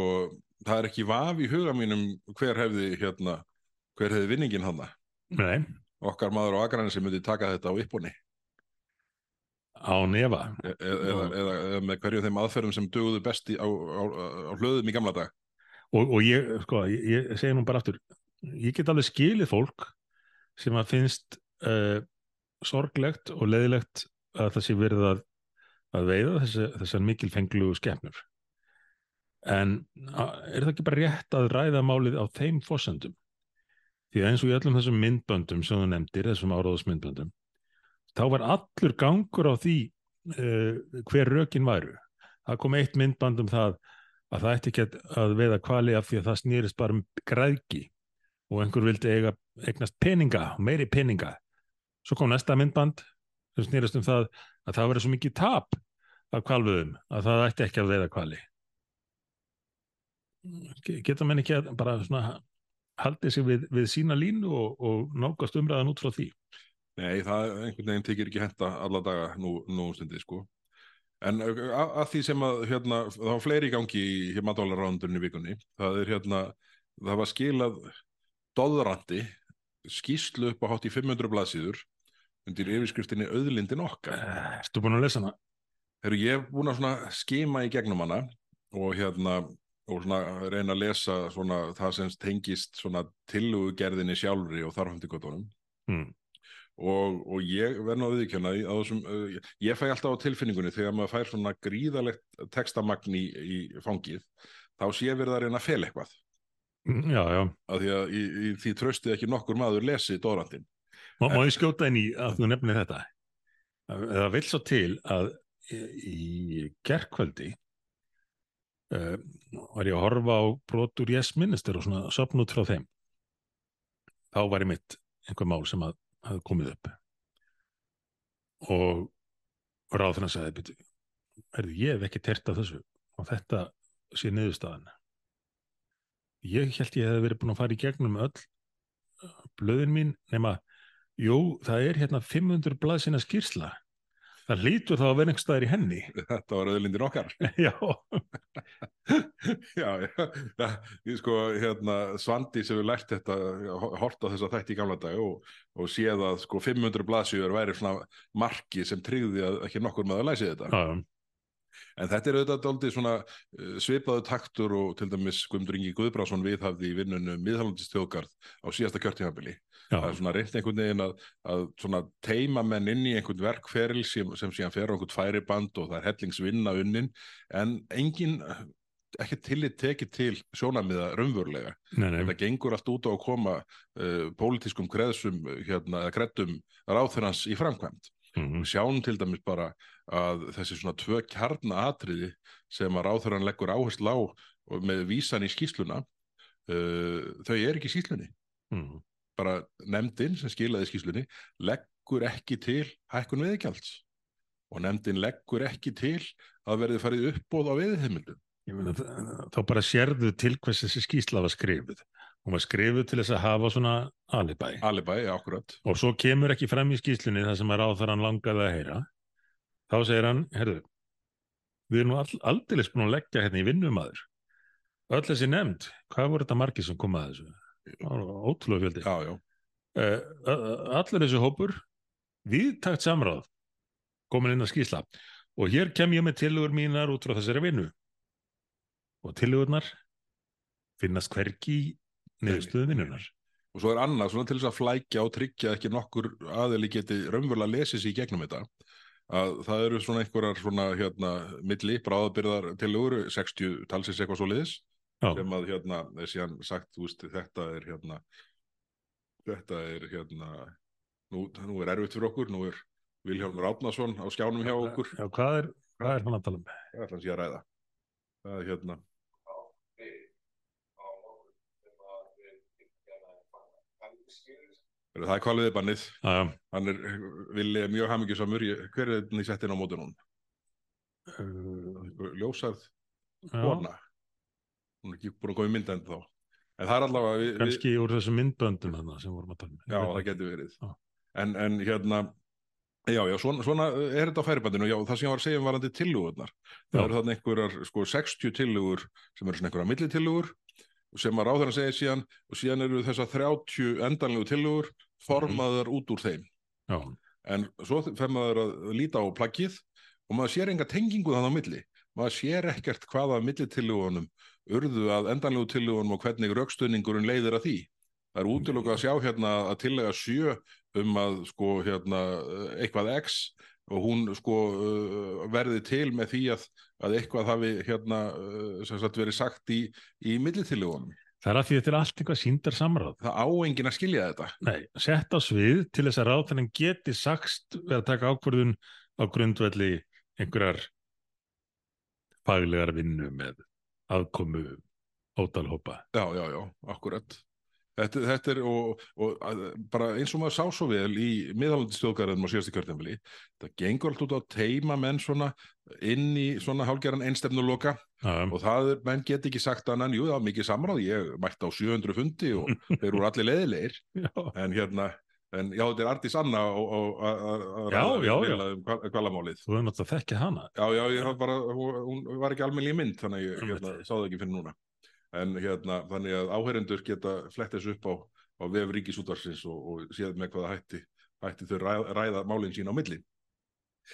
það er ekki vaf í huga mínum hver hefði hérna, hver hefði vinningin hana. nei, Okkar maður á Akranin sem myndi taka þetta á yppbóni á nefa e e eða, eða, eða með hverju þeim aðferðum sem döguðu best í, á, á, á hlöðum í gamla dag. og, og ég, sko, ég, ég segi nú bara aftur ég get alveg skilið fólk sem að finnst uh, sorglegt og leiðilegt að það sé verið að, að veiða þessi, þessar mikilfenglu skepnur. En er það ekki bara rétt að ræða málið á þeim fósendum því að eins og í öllum þessum myndböndum sem þú nefndir, þessum áráðusmyndböndum þá var allur gangur á því uh, hver rökin væru það kom eitt myndband um það að það ætti ekki að, veiða kvali af því að það snýrist bara um græðki og einhver vildi eiga, eignast peninga, meiri peninga. Svo kom næsta myndband sem snýrist um það að það verið svo mikið tap af kvalvöðum að það ætti ekki að veiða kvali. Ge- Geta menn ekki að bara svona haldið sig við, við sína línu og, og nálgast umræðan út frá því. Nei, það einhvern veginn tekir ekki henta alla daga nú, nú um stundi, sko. En að, að því sem að, hérna, það var fleiri í gangi í í vikunni, það er hérna, það var skilað doðrandi skýslu upp á hátt í 500 blaðsíður undir yfirskriftinni Auðlindin okkar. Ertu búin að lesa hana? Þegar ég er búin að skima í gegnum hana og hérna og svona reyna að lesa svona það sem tengist svona tillögugerðinni sjálfri og þarfandi gottunum Hmm. og, og ég verð nú að viðkjöna uh, ég fæ alltaf á tilfinningunni þegar maður fær svona gríðalegt textamagn í, í fangið þá sé við það að reyna fel eitthvað Mm, Já, já. af því að í, í því tröstið ekki nokkur maður lesi Dórandin Má, má ég skjóta inn í að þú nefnir þetta? Það vil svo til að í, gerkvöldi uh, var ég að horfa á brotur Yes Minister og svona sopn út frá þeim. Þá var ég mitt einhver mál sem að hafði komið upp. Og ráð þannig að sagði, heyrðu, ég hef ekki tert af þessu og þetta sé niðurstaðan. Ég held ég hef verið búin að fara í gegnum öll uh, blöðin mín nema Jú, það er hérna 500 blaðsina skýrsla. Það hlýtur þá að vera einhver staðar í henni. þetta var öðlindin okkar. (laughs) Já, já, já, já ég sko hérna Svandi sem við lært þetta hort á þess að þætti í gamla dag og, og séð að sko 500 blaðsjúður væri svona marki sem tryggði að ekki nokkur að læsi þetta. Já, En þetta er auðvitað dálítið svona uh, svipaðu taktur og til dæmis Guðmundur Ingi Guðbrásson viðhafði í vinnunum miðhaldist þjóðgarð á síðasta kjörtíðanbili. Já, Það er svona reynd einhvern veginn að, að svona teima menn inn í einhvern verkferil sem, sem síðan fer á einhvern færiband og það er hellingsvinna unnin en engin ekki tillit tekið til sjónamiða raunverulega. nei, nei, Þetta gengur allt út á að koma uh, pólitískum kreðsum hérna, eða kreddum ráþurans í framkvæmt mm, við sjáum til dæmis bara að þessi svona tvö kjarnaatriði sem að ráþurann leggur áherslu á með vísan í skýsluna uh, þau er ekki í skýslunni mm, bara nefndin sem skilaði skýslunni leggur ekki til hækkun veðigjalds og nefndin leggur ekki til að verði farið uppbóð á þ- þá bara sérðu til hvers þessi skýrsla var skrifuð. Hún var skrifuð til þess að hafa svona alibæ. alibæ, akkurat Og svo kemur ekki fram í skýrslunni það sem að ráð hann langaði að heyra. Þá segir hann, herðu, við erum all, aldeilis búin að leggja hérna í vinnumadur. Öll þessi nefnd, hvað voru þetta margir sem kom að þessu? Ótrúlega fjöldi. já, já, uh, allir þessu hópur viðtakt samráð komin inn að skýsla og hér kem ég með tillögur mínar út frá þessari vinnu. Og tillögurnar finnast hvergi í niðurstöðu vinnunar og svo er annað svona til þess að flækja og tryggja ekki nokkur aðili geti raunverulega lesið sér í gegnum þetta að það eru svona einhverjar svona hérna milli bráðabyrðar tillögur 60 talsins eitthvað svo liðis Já, sem að hérna er síðan sagt þú veist, þetta er hérna þetta er hérna nú, nú er erfitt fyrir okkur, nú er Vilhjálmur Átnason á skjánum hjá okkur. já hvað, er, hvað er hann að tala um? það er hans ég að ræða? Það er hérna það er kvalviði bannið hann er villi mjög hamingjusamur. Ég- hver er þetta í settin á móti núna? uh, ljósarð já. kona hún er ekki búin að koma í mynda þá en það er allavega við, við, kannski úr þessum myndböndum þarna sem vorum að tala um. já það getur verið. Já. en, en hérna já já svona, svona er þetta á færibandinu. Já það sem ég var að segja um varandi tillögurnar. Það Já. eru þarna einhverjar sko 60 tillögur sem eru svona einhverjar millitillögur sem að ráðherra segja síðan og síðan eru þessar 30 endanlegu tillögur formaðar út úr þeim. Já, en svo fer maður að líta á plaggið og maður sér enga tengingu þannig á milli maður sér ekkert hvaða millitillögunum urðu að endanlegu tillögunum og hvernig raukstönningurinn leiðir að því. Það er útilokað að sjá hérna að tillega sjö um að sko hérna eitthvað X og hún sko uh, verði til með því að, að eitthvað hafi hérna uh, sagt verið sagt í, í millitillögunum það er að því þetta er allt eitthvað síndar samráð. Það á enginn að skilja þetta. Nei, sett á svið til þess að ráðferðin geti sagst verið að taka ákvörðun á grundvelli einhverjar faglegar vinnu með aðkomu ótalhópa. Já, já, já, akkurat. Þetta, þetta er og, og að, bara eins og maður sá svo vel í miðhaldistjóðgarðum á síðastu kjörtjafili, það gengur allt út á teima menn svona inn í svona hálfgerðan einstefnuloka Já, og það er, menn get ekki sagt annan, jú, það var mikið samráð, ég mætti á 700 fundi og (laughs) þeir eru allir leðilegir, en hérna, en já, þetta er Artís Anna að- ræða um hvalamálið. þú hefur náttúrulega þekkið hana. Já, já, ég hafði bara, hún, var ekki almennilega í mynd, þannig ég hérna, sá það ekki fyrir núna. En hérna, þannig að áheyrendur geta flett þessu upp á, á vef ríkisútvarsins og, og séð með hvaða hætti, hætti þau ræða, ræða málinn sín á milli.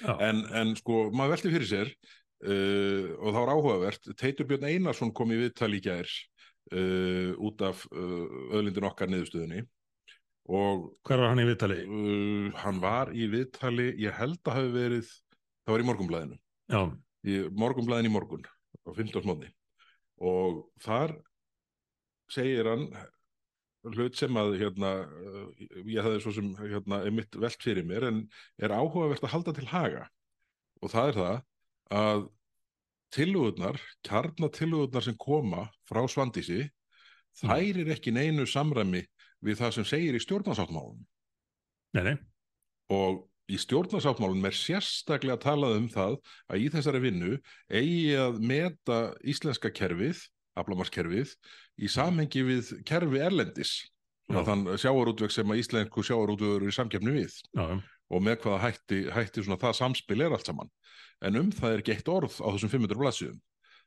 Já, En, en sko, maður velti fyrir sér, uh, og það var áhugavert, Teitur Björn Einarsson kom í viðtal í gær uh, út af uh, öðlindin okkar niðurstöðunni og Hvar var hann í viðtali? uh, hann var í viðtali, ég held að hafi verið, það var í morgunblæðinu, Já, í morgunblæðinu í morgun á 15. móti og þar segir hann hlut sem að hérna, uh, ég hafði svo sem hérna, mitt velt fyrir mér en er áhugavert að halda til haga og það er það að tillögurnar, kjarnatillögurnar sem koma frá Svandísi þær er ekki neinu samræmi við það sem segir í stjórnarsáttmálunum nei, nei, og í stjórnarsáttmálunum er sérstaklega talað um það að í þessari vinnu eigi að meta íslenska kerfið, aflamarskerfið í samhengi við kerfi erlendis. Þann sjáarútveg sem að íslensku sjáarútvegur eru í samkeppni við. Já, já, og með hvaða hætti, hætti svona það samspil er allt saman. En um það er ekki eitt orð á þessum 500 blaðsíðum.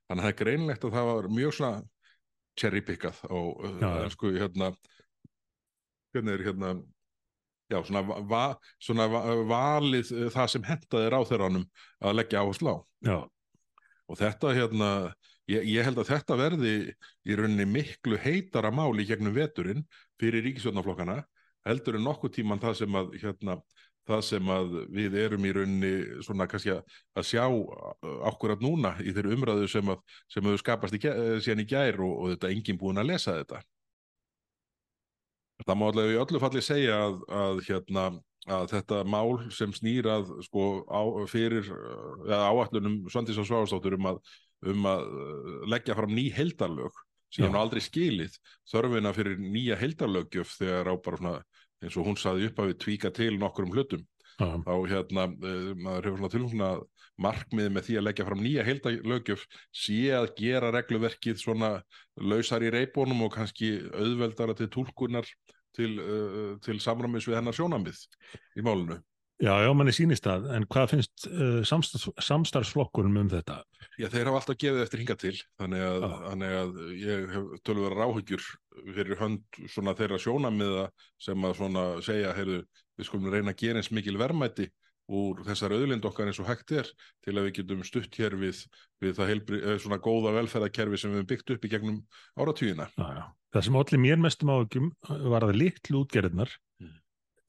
Þannig að það er greinlegt að það var mjög svona cherry pickað á uh, Já, já. sko hérna hvernig er hérna já svona, va, svona va, valið uh, það sem hentaði ráþeranum að leggja áherslu á. Já, og þetta hérna ég, ég held að þetta verði í rauninni miklu heitara mál í gegnum veturinn fyrir ríkisvöldnaflokkana heldur en nokkuð tíman það sem að hérna, það sem að við erum í rauninni svona kannski að, að sjá ákvörðat núna í þeirri umræðu sem að sem hefur skapast í, eh, síðan í gær og, og þetta enginn búin að lesa þetta Það má allavega í öllu falli segja að, að hérna að þetta mál sem snýr að sko á, fyrir áallunum Svandís og Sváðstóttur um að, um að uh, leggja fram ný heldarlög sem hann aldrei skilið þörfina fyrir nýja heldarlöggjöf þegar á bara svona eins og hún saði upp að við tvíka til nokkrum hlutum. Já, þá hérna, uh, maður hefur svona tilfungna markmið með því að leggja fram nýja heildalöggjöf sé að gera regluverkið svona lausar í reipónum og kannski auðveldara til túlkunar til, uh, til samræmis við hennar sjónamið í málinu. já, já, manni sýnist það, en hvað finnst uh, samstarfs, samstarfsflokkurum um þetta? Já, þeir hafa alltaf gefið eftir hinga til, þannig að, Já. þannig að ég hef tölvöra ráhyggjur fyrir hönd svona þeirra sjónamiða sem að svona segja, heyrðu, við skulum reyna að gera eins mikil verðmæti úr þessar auðlind okkar eins og hægt er til að við getum stutt hér við, við það heilbri, eh, svona góða velferðarkerfi sem við höfum byggt upp í gegnum áratvíðina. Já, já. Það sem allir mér mestum áhugjum var að litlu útgerðnar Mm.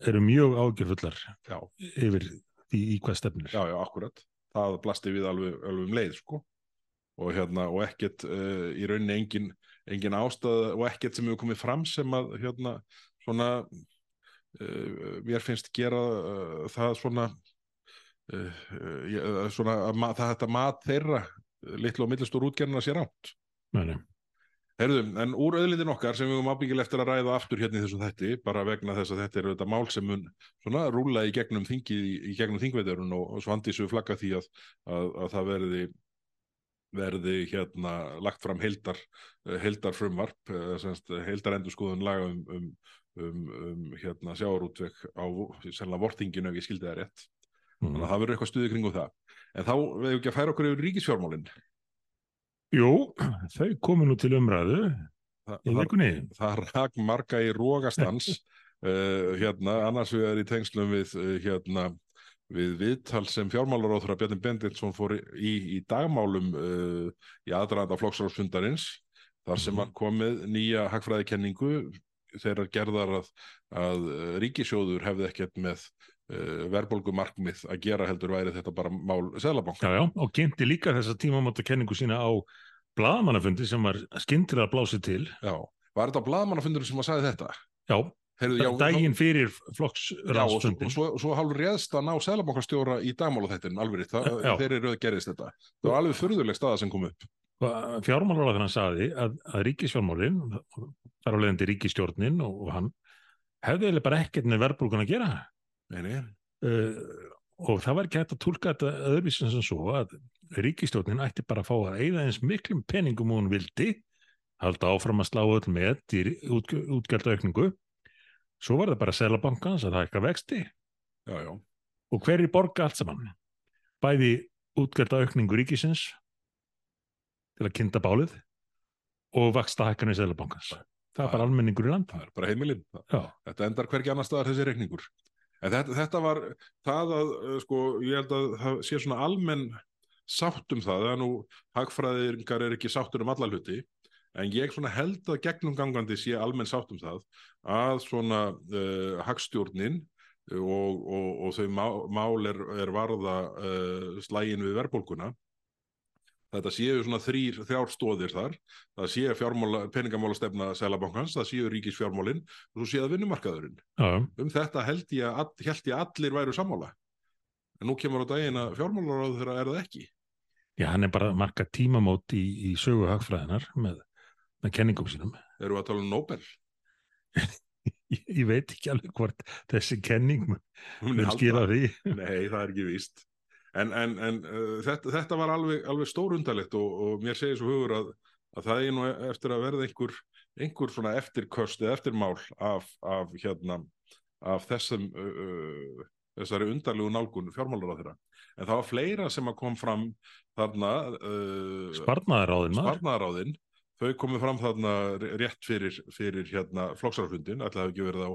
eru mjög áhugjufullar Já, yfir því í hvað stefnir. já, já, akkurat. Það blasti við alveg, alveg um leið, sko. Og hérna, og ekkert uh, í rauninni engin, engin ástæða og ekkert sem hefur komið fram sem að, hérna, svona, mér finnst gera uh, það svona, uh, svona að þetta mat þeirra, litlu og millistór útgerðina sér átt. Nei, nei. Herðu, en úr auðlindin okkar sem við höfum ábyggilega eftir að ræða aftur hérna í þessum þætti, bara vegna þess að þetta er auðvitað mál sem mun svona rúla í gegnum þingi, í gegnum þingveiturinn og, og svandísu flagga því að, að, að það verði verði hérna lagt fram heildar, heildar frumvarp, semst heildar endurskoðun laga um, um, um, um hérna sjáarútveg á sennilega vortinginu ef ég skildi það rétt. Þannig Mm. að það verður eitthvað stuði kringum það. En þá veðum ekki að færa okkur yfir ríkisfjármálinn. Jú, þau komu nú til umræðu Þa, í það, vikunni. það rak marga í rógastans uh, (laughs) hérna, annars vegar í tengslum við uh, hérna við viðtal sem fjármálaróþra Bjarni Benditsson fór í, í dagmálum uh, í aðdraðanda flokksráðsfundarins þar sem Mhm. hann kom með nýja hagfræðikenningu þeirra gerðar að, að uh, ríkisjóður hefði ekkert með uh, verðbólgumarkmið að gera heldur væri þetta bara mál Seðlabanka. Já, já, og kynnti líka þessa tímamóta kenningu sína á blaðamannafundi sem var skyndilega blásið til. Já, var þetta blaðmannafundur sem að sagði þetta? Já, Heyrðu, já, daginn fyrir Já, og, svo, svo, svo hálfur réðst að ná Sælabankastjóra í dagmála þetta alveg, þeir eru að gerist þetta. Það var alveg furðuleg staða sem kom upp. Fjármálaráður hann saði að, að ríkisfjármálin, þar á leiðandi ríkistjórnin og, og hann hefði bara ekkert með verðbólgun að gera. nei, nei, uh, og það var ekki hægt að tólka þetta öðruvísin sem svo að ríkistjórnin ætti bara að fá að eigða eins miklum peningum hún vildi halda áfram að slá öll með í út, útgjaldaukningu svo var það bara selabankans að það eitthvað vexti. Já, já, og hverju borga allt saman? Bæði útgjaldaukningu ríkisins til að kynna bálið og vaksta hækkanir selabankans það er bara almenningur í land það er bara heimilinn þetta endar hvergi annar staðar þessi reikningur. En þetta, þetta var það að uh, sko, ég held að það sé svona almenn sátt um það, það er nú hagfræðingar er ekki sáttur um alla hluti En ég held að gegnum gangandi sé almenn sátt um það að svona uh, hagstjórnin og, og, og þau má, mál er, er varða uh, slægin við verðbólkuna þetta séu svona þrýr, þrjár stóðir þar. Það séu peningamálastefna Sælabankans, það séu ríkisfjármálin og svo séu það vinnumarkaðurinn. Já, um þetta held ég, að, held ég allir væru sammála. En nú kemur á daginn að fjármálaráð þeirra er það ekki. Já, hann er bara að marka tímamót í, í sögu hagfræðinar með, með kenningum sínum. eru við að tala um Nobel Ég, (laughs) ég veit ekki alveg hvort þessi kenning mun skila því. Nei, það er ekki víst. En, en, en uh, þetta, þetta var alveg, alveg stórundalegt og, og mér segir svo hugur að, að það er nú eftir að verða einhver, einhver svona eftirköst eða eftirmál af, af, hérna, af þessum, uh, uh, þessari undarlegu nálgun fjármálar á þeirra. En það var fleira sem að kom fram þarna, uh, sparnaðaráðin, þau komið fram þarna rétt fyrir, fyrir hérna flokksarafundin, ætlaði hafi ekki verið á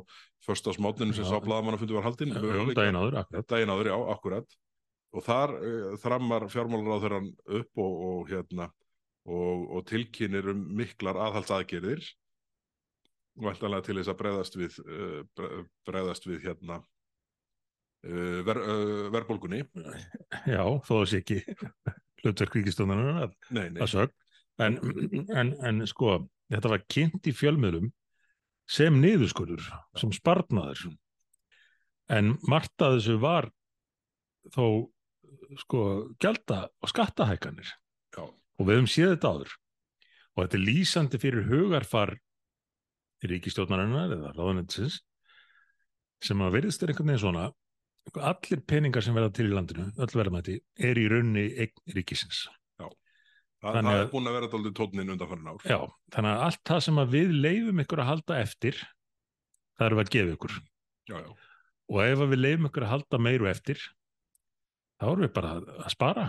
förstasmátninu sem Já. sá blaðamannafundi var haldinn. Daginn áður, akkurat. daginn áður, já, akkurat og þar uh, þrammar fjármálaráðherran upp og, og hérna og, og tilkynir um miklar aðhaldsaðgerðir væntanlega til þess að bregðast við uh, bre- bregðast við hérna uh, ver, verbólgunni Já, þó þessi ekki hlutverk ríkistóðanar að, nei, nei, að sög. En, en, en sko, þetta var kynnt í fjölmiðlum sem niðurskurður, sem sparnaður. En margt að þessu var þó sko gjalda og skattahækanir. já, og við höfum séð þetta áður og þetta er lýsandi fyrir hugarfar ríkistjórnarinnar eða ráðunetsins sem að verðist er einhvern veginn svona allir peningar sem verða til í landinu öll verðmæti er í raunni ríkisins það, það að- er búin að vera daldið tónnin undanfarinn ár. Já, þannig að allt það sem við leifum ykkur að halda eftir það við að gefa ykkur. Já, já, og ef við leifum ykkur að halda meiru eftir þá erum við bara að- spara.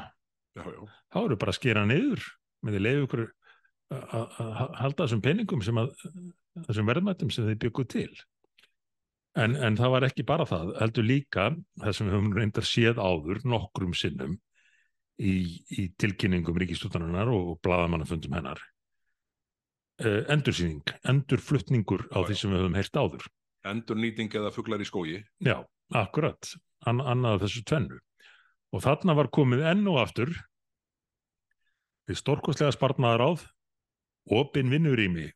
Já, já, þá erum við bara að skera niður með því leifum ykkur að, halda þessum peningum sem að þessum verðmættum sem þið byggu til. En, en það var ekki bara það heldur líka það sem við höfum reyndar séð áður nokkrum sinnum í, í tilkynningum ríkistútarinnar og blaðamannafundum hennar. Uh, endursýning, endurflutningur á Já, því sem við höfum heyrt áður. Endur nýting eða fuglar í skógi. Já, akkurat, An annað þessu tvennu. Og þarna var komið enn og aftur við stórkostlega sparnaðaráð opin vinnurými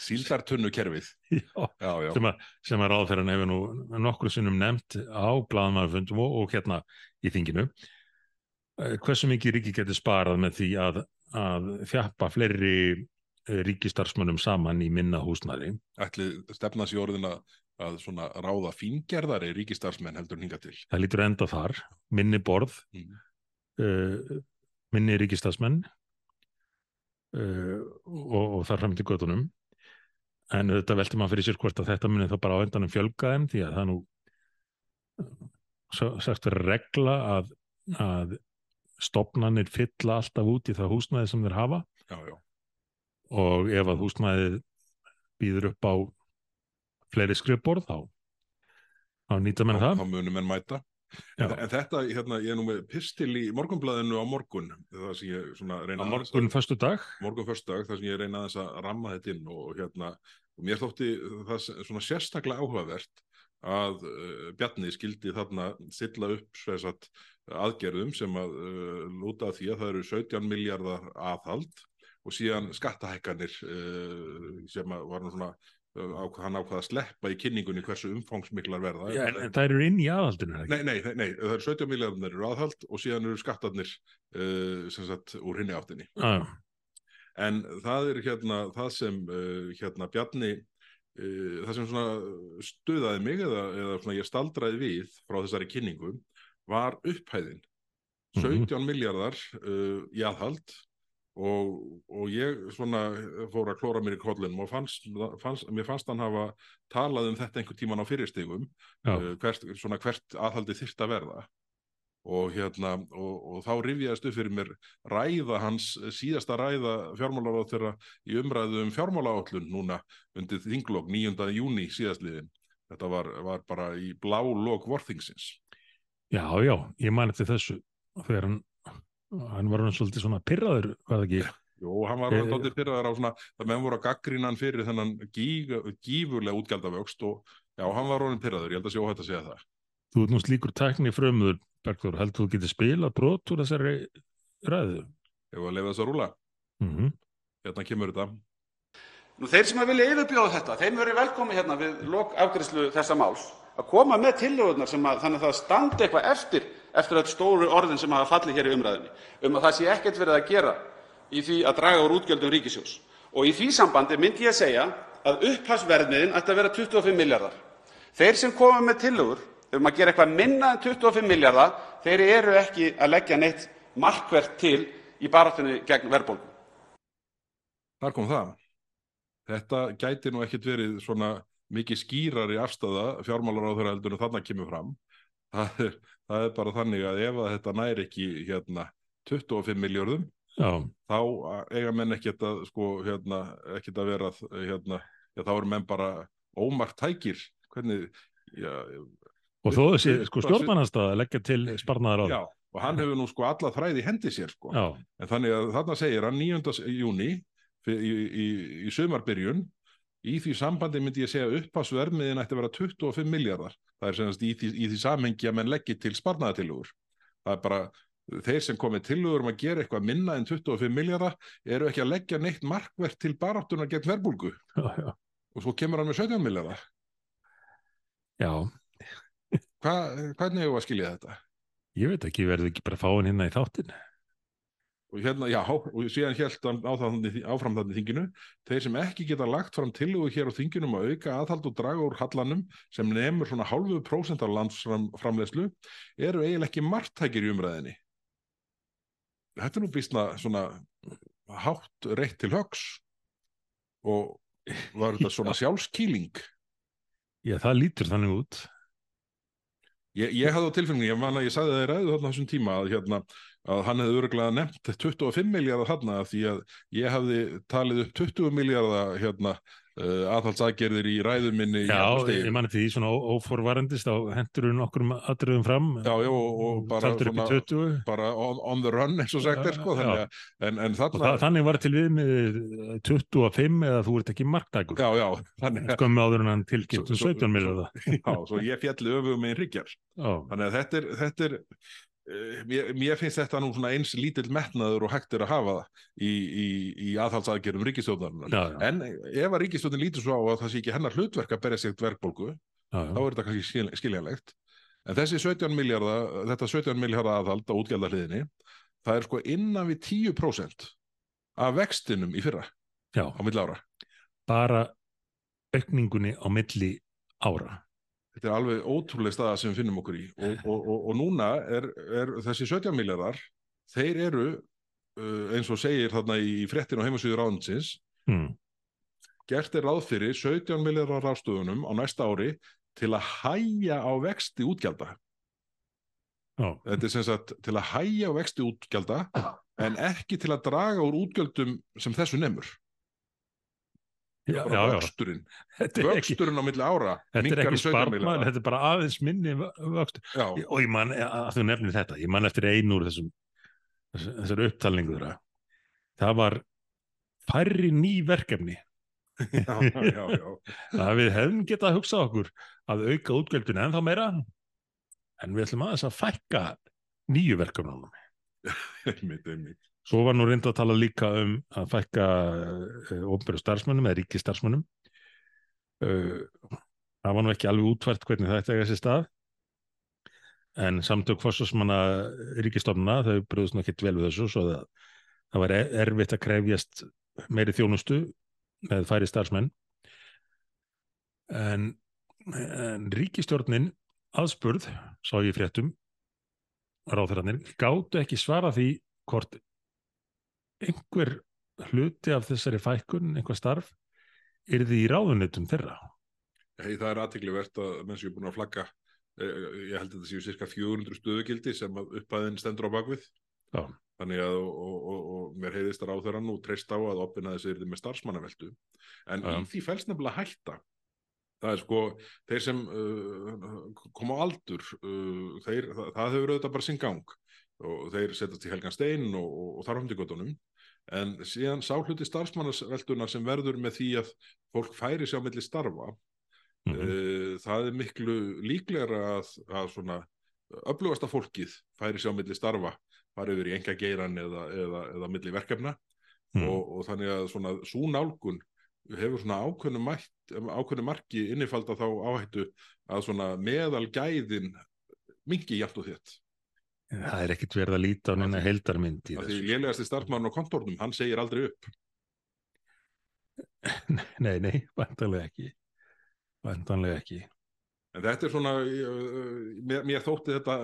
síldartunnu kerfið (laughs) já, já, já, sem, sem að ráðferðan hefur nú nokkru sinnum nefnt á blaðamannafundum og, og hérna í þinginu. Eh, hversu mikið ríki getur sparað með því að, að þjappa fleiri eh, ríkistarfsmönnum saman í minna húsnæði? Ætli stefnans í orðin að, svona ráða fíngerðari ríkistarsmenn heldur hinga til? Það lítur enda þar. Minni borð Mm. uh, minni ríkistarfsmenn uh, og, og þar fram til göttunum en þetta velti maður fyrir sér hvort að þetta muni þá bara á endanum fjölga þeim því að það nú sagt verið regla að, að stopnannir fylla alltaf út í það húsnæði sem þeir hafa. Já, já, og ef að húsnæðið býður upp á fleiri skrifborð þá, þá nýta menn það. þá munum menn mæta. En, en þetta, hérna, ég er nú með pistil í morgunblæðinu á morgun það sem ég svona á reyna morgun föstu dag morgun föstudag, það sem ég reyna að ramma þetta inn og, hérna, og mér þótti það svona sérstaklega áhugavert að uh, Bjarni skildi þarna stilla upp svesat aðgerðum sem að uh, lúta að því að það eru 17 miljardar aðhald og síðan skattahækkanir uh, sem að var svona á, hann ákvað að sleppa í kynningunni hversu umfangsmiklar verða Já, en, en það eru inn í aðhaldinu? Nei, nei, nei, það eru 17 miljardarnir eru aðhald og síðan eru skattarnir uh, sem sagt úr hinni áttinni. Já, En það er hérna það sem uh, hérna Bjarni, uh, það sem svona stuðaði mig eða, eða svona ég staldraði við frá þessari kynningu var upphæðin. Mhm. 17 miljardar uh, í aðhald og, og ég svona fór að klóra mér í kollinum og fannst, fannst, mér fannst hann hafa talað um þetta einhver tíman á fyrirstigum já, uh, hvert, svona hvert aðhaldi þyrft að verða. Og hérna og, og þá rifjaðist upp fyrir mér ræða hans, síðasta ræða fjármálaráð þeirra í umræðu um fjármálaállun núna undir þinglokk 9. júni síðastliðin þetta var, var bara í blá lok vorþingsins. Já, já, ég man eftir þessu þegar hann hann var hann svolítið svona pyrraður, var það ekki Jú, hann var alveg tóttið fyrir á svona, það menn voru að gaggrína hann fyrir þennan gíg, gífurlega útgjaldavöxt og já, hann var rónin pyrraður, ég held að sé óhætt að segja það. Þú ert nú slíkur tækni frömmuður, Bergþór, heldur þú getur spila brot úr þessari ræðu? Ef að lefa þess að rúla, Mm hérna kemur þetta. Nú þeir sem að vilja yfirbjóða þetta, þeim verður velkomi hérna við lok afgriðslu þessa máls að koma með tillögurnar sem að þannig að það standi eitthvað eftir eftir öll stóru orðin sem hafa fallið hér í umræðinni um að það sé ekkert verið að gera í því að draga úr útgjöldum ríkissjóðs. Í því sambandi myndi ég segja að upphafsverðmiðin ætti að vera 25 milljarðar. Þeir sem koma með tillögur um að gera eitthvað minna en 25 milljarða, eru ekki að leggja neitt markvert til í baráttunni gegn verðbólgu. Þar kom það. Þetta gæti nú ekkit verið svona mikið skýrari afstæða fjármálar á þeirra heldur en þarna kemur fram. Það er, það er bara þannig að ef að þetta næri ekki hérna 25 miljörðum, þá eiga menn ekkert að sko hérna, ekkert að vera hérna, já þá eru menn bara ómart tækir. Hvernig, já, og þó þessi sko stjórnmannanstað að leggja til sparnaðar á já, og hann hefur nú sko alla þræði í hendi sér sko. Já, En þannig að þarna segir hann 9. júni í, í, í sumarbyrjun í því sambandi myndi ég segja upphásvermiðin ætti að vera 25 miljardar. Það er semast í því, í því samhengi að menn leggja til sparnaðatilugur. Það er bara þeir sem komið tilugur um að gera eitthvað minna en 25 miljardar eru ekki að leggja neitt markvert til baráttuna gegn verbulgu og svo kemur hann með 17 miljardar. já. Hva, hvernig hefur að skilja þetta? Ég veit ekki, verður ekki bara fáin hérna í þáttin? Og hérna, já, og síðan held áfram þannig þinginu. Þeir sem ekki geta lagt fram tillögu hér á þinginum að auka aðhald og draga úr hallanum sem nemur svona hálfu prósent af landsframlegslu eru eiginlega ekki margtækir í umræðinni þetta er nú býstna svona hátt reitt til högs og (laughs) var þetta svona sjálfskýling? Já, það lítur þannig út. Ég, ég hafði á tilfinningu, ég man að ég sagði það í ræðu þarna þessum tíma að, hérna, að hann hefði öruglega nefnt 25 miljardar þarna því að ég hafði talið upp 20 miljardar hérna, uh, aðhaldsaðgerðir í ræðu minni í Já, ég manni því svona óforvarendist þá hendur við nokkrum atriðum fram. Já, já, og, og bara, upp í 20. bara on, on the run eins og sagt er sko, þannig en, en þarna, það, þannig var til við með 25 eða þú ert ekki marktækur. já, já, þannig Skömmu áður en hann tilkynnt um Svo- svo- 17 miljardar. já, svo ég fjalli öfugum með ríkjar. Já, Þannig að þetta er, þetta er eh, mér, mér finnst þetta nú svona eins lítill metnaður og hægt er að hafa það í, í, í já, já. En ef að ríkistjóðin lítur svo á að það sé ekki hennar hlutverk að berja sig verkbólgu, já, þá er þetta kannski skil, skiljanlegt. En þessi 17 miljardar, þetta 17 miljardar aðhald á útgjaldarliðinni, það er sko innan við 10% af vextinum í fyrra já. á milli ára. Bara aukningunni á milli ára. Þetta er alveg ótrúlega staða sem við finnum okkur í og, (laughs) og, og, og núna er, er þessi 17 miljardar, þeir eru uh, eins og segir þarna í fréttin og heimasvíður ráðinsins, Hmm. gert er ráð fyrir 17 miljardar rástöðunum á næsta ári til að hæja á vexti útgjalda. Já, Þetta er sem sagt til að hæja á vexti útgjalda (laughs) en ekki til að draga úr útgjöldum sem þessu nemur. Já, já, vöxturinn, vöxturinn á milli ára þetta er ekki 17 spartmaður, milljarða. þetta er bara aðeins minni vöxt. Já, Og ég man, að þú nefnir þetta, ég man eftir einu úr þessum, þess- þessari upptalningu þeirra. Það var færri ný verkefni. já, já, já. (laughs) að við hefum getað að hugsa okkur að auka útgjöldinu ennþá meira en við ætlum aðeins að fækka nýju verkefnunum. (laughs) einmitt, einmitt. Svo var nú reynda að tala líka um að fækka uh, ofnbæru starfsmönnum eða ríki starfsmönnum. Uh, það var nú ekki alveg útvært hvernig þetta er þessi stað en samtök fórsvarsmanna ríkistofnuna þau bröðust nú ekkert vel við þessu svo það, það var er- erfitt að krefjast meiri þjónustu með færi starfsmenn en, en ríkistjórnin aðspurð, sá ég fréttum ráðherrarnir, gátu ekki svara því hvort einhver hluti af þessari fækkun, einhver starf yrði í ráðunutum þeirra? Hei, það er aðteglivert að menn séu búin að flagga eh, ég held að þetta séu cirka 400 stöðugildi sem upphæðin stendur á bakvið Já. þannig að og, og, og, og mér heiðist að ráþeira nú treyst á að opina þessi yrði með starfsmannaveldu en Já. í því fælst nefnilega hætta. Það er sko, þeir sem uh, koma á aldur uh, þeir, það, það hefur auðvitað bara sinn gang. Og þeir setjast í helgan stein og, og, En síðan sáhluti starfsmannasveldunar sem verður með því að fólk færi sér á milli starfa, Mm uh, það er miklu líklegra að, að svona öflugasta fólkið færi sér á milli starfa, fari yfir í enga geiran eða, eða, eða milli verkefna Mm. og, og þannig að svona svo nálgun hefur svona ákveðnu, mætt, ákveðnu marki innifalda þá áhættu að svona meðal gæðin mingi jafnt og þétt. Það er ekkit verið að líta á neina heildarmynd í Af Því þessu. lélegasti starfmann á kontornum, hann segir aldrei upp. (laughs) Nei, nei, vantanlega ekki. Vantanlega ekki. En þetta er svona, uh, mér, mér þótti þetta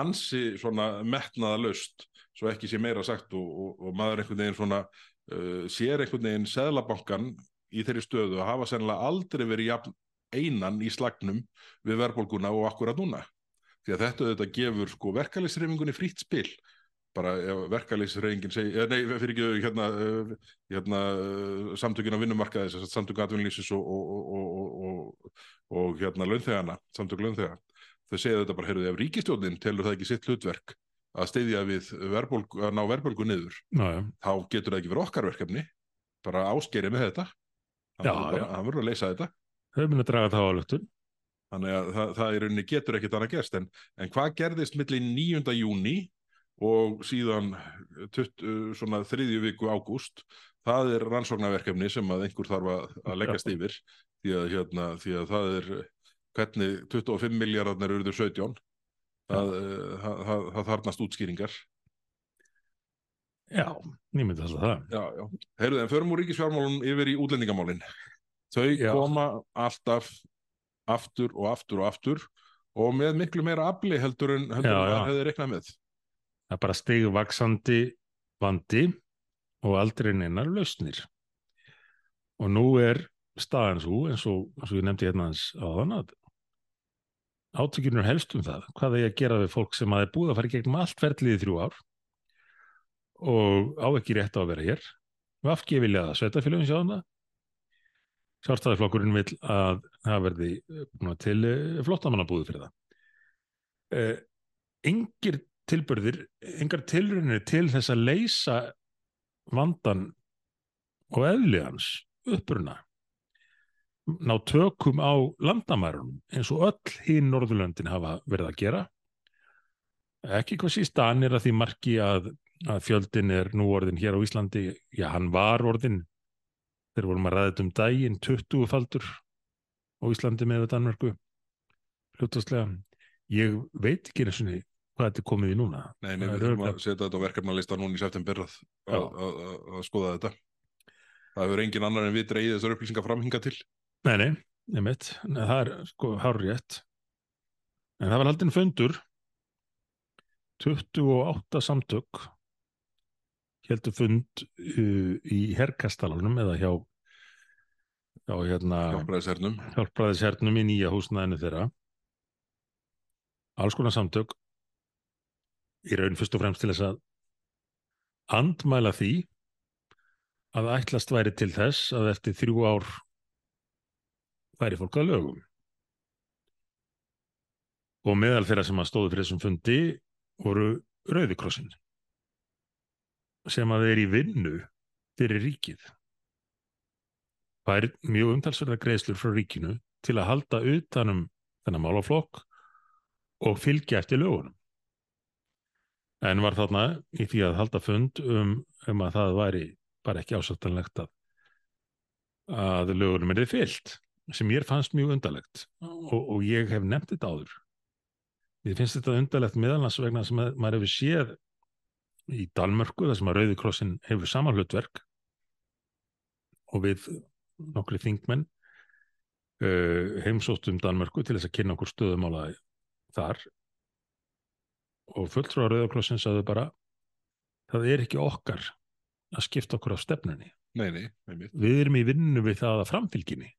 ansi svona metnaða löst, svo ekki sé meira sagt og, og, og maður einhvern veginn svona uh, sér einhvern veginn seðlabankan í þeirri stöðu að hafa sennilega aldrei verið jafn einan í slagnum við verðbólguna og akkurat núna. Því að þetta auðvitað gefur sko verkalýsreifingunni frítt spil. Bara ef verkalýsreifingin segir, nei, fyrir ekki hérna, uh, hérna samtökin á vinnumarkaði, sem sagt, samtökin atvinnlýsis og, og, og, og, og, og hérna launþegana, samtök launþega. Þau segja þetta bara, heyrðu, ef ríkistjórnin telur það ekki sitt hlutverk að styðja við verðbólgu, að ná verðbólgu niður, já. þá getur það ekki verið okkar verkefni, bara áskerið með þetta. Já, verður að leysa þetta. Þau munu að draga það á lögtun. Þannig að það, það í rauninni getur ekkert annað gerst. En, en hvað gerðist milli 9. júni og síðan 20, svona þriðju viku ágúst, það er rannsóknarverkefni sem að einhver þarf að, að leggjast yfir því að, hérna, því að það er hvernig 25 miljardarnir eruður 17 það, það, það, það þarnast útskýringar Já, ég myndi alltaf það. Já, já. Heyrðu, en förum úr ríkisfjármálun yfir í útlendingamálin þau Já. koma alltaf aftur og aftur og aftur og með miklu meira afli heldur en heldur Já, já. maður hefði reiknað með Það er bara stigvaksandi vandi og aldrei neinar lausnir. Og nú er staðan svo, eins og, eins og ég nefndi hérna hans á þann að átökjunur helst um það, hvað er að gera við fólk sem að er búið að fara gegnum allt ferlið í þrjú ár og á ekki rétt á að vera hér. Við afgefilja það sveitafélagin sjá það. Sjálfstæðarflokkurinn vil að það verði eh, búin til flottamannabúðu fyrir það. Eh, engir tilbörðir, engar tilrunir til þess að leysa vandan og eðli hans uppruna ná tökum á landamærunum eins og öll hinn Norðurlöndin hafa verið að gera ekki hvað síst danir að því marki að, að fjöldin er nú orðin hér á Íslandi, já hann var orðin þegar vorum að ræða þetta um daginn 20 faldur á Íslandi með Danmörku hlutastlega ég veit ekki eins og hvað þetta er komið í núna. Nei, nei, við þurfum að setja þetta á verkefnalista núna í september að, að, að, að, skoða þetta. Það hefur engin annar en við dreigið þessar upplýsingar framhinga til. Nei, nei, nefnitt, það er sko hár rétt. En það var haldin fundur, 28 samtök, heldur fund uh, í herkastalanum eða hjá, hjá hérna, hjálpræðisernum hjálpraðishernum í nýja húsnæðinu þeirra. Alls konar samtök, í raun fyrst og fremst til þess að andmæla því að ætlast væri til þess að eftir þrjú ár væri fólk að lögum. Og meðal þeirra sem að stóðu fyrir þessum fundi voru Rauðikrossin sem að þeir í vinnu fyrir ríkið. Er mjög umtalsverða greiðslur frá ríkinu til að halda utanum þennan málaflokk og fylgja eftir lögunum. En var þarna í því að halda fund um, um að það væri bara ekki ásættanlegt að, að lögunum er þið fyllt sem mér fannst mjög undarlegt og, og ég hef nefnt þetta áður. Ég finnst þetta undarlegt meðalans vegna sem að, maður hefur séð í Dalmörku þar sem að Rauði krossin hefur sama hlutverk og við nokkri þingmenn uh, heimsóttum Danmörku til þess að kynna okkur stöðumála þar og fulltrúa Rauðakrossin sagði bara það er ekki okkar að skipta okkur á stefnunni. Nei, nei, einmitt. Við erum í vinnu við það að framfylginni.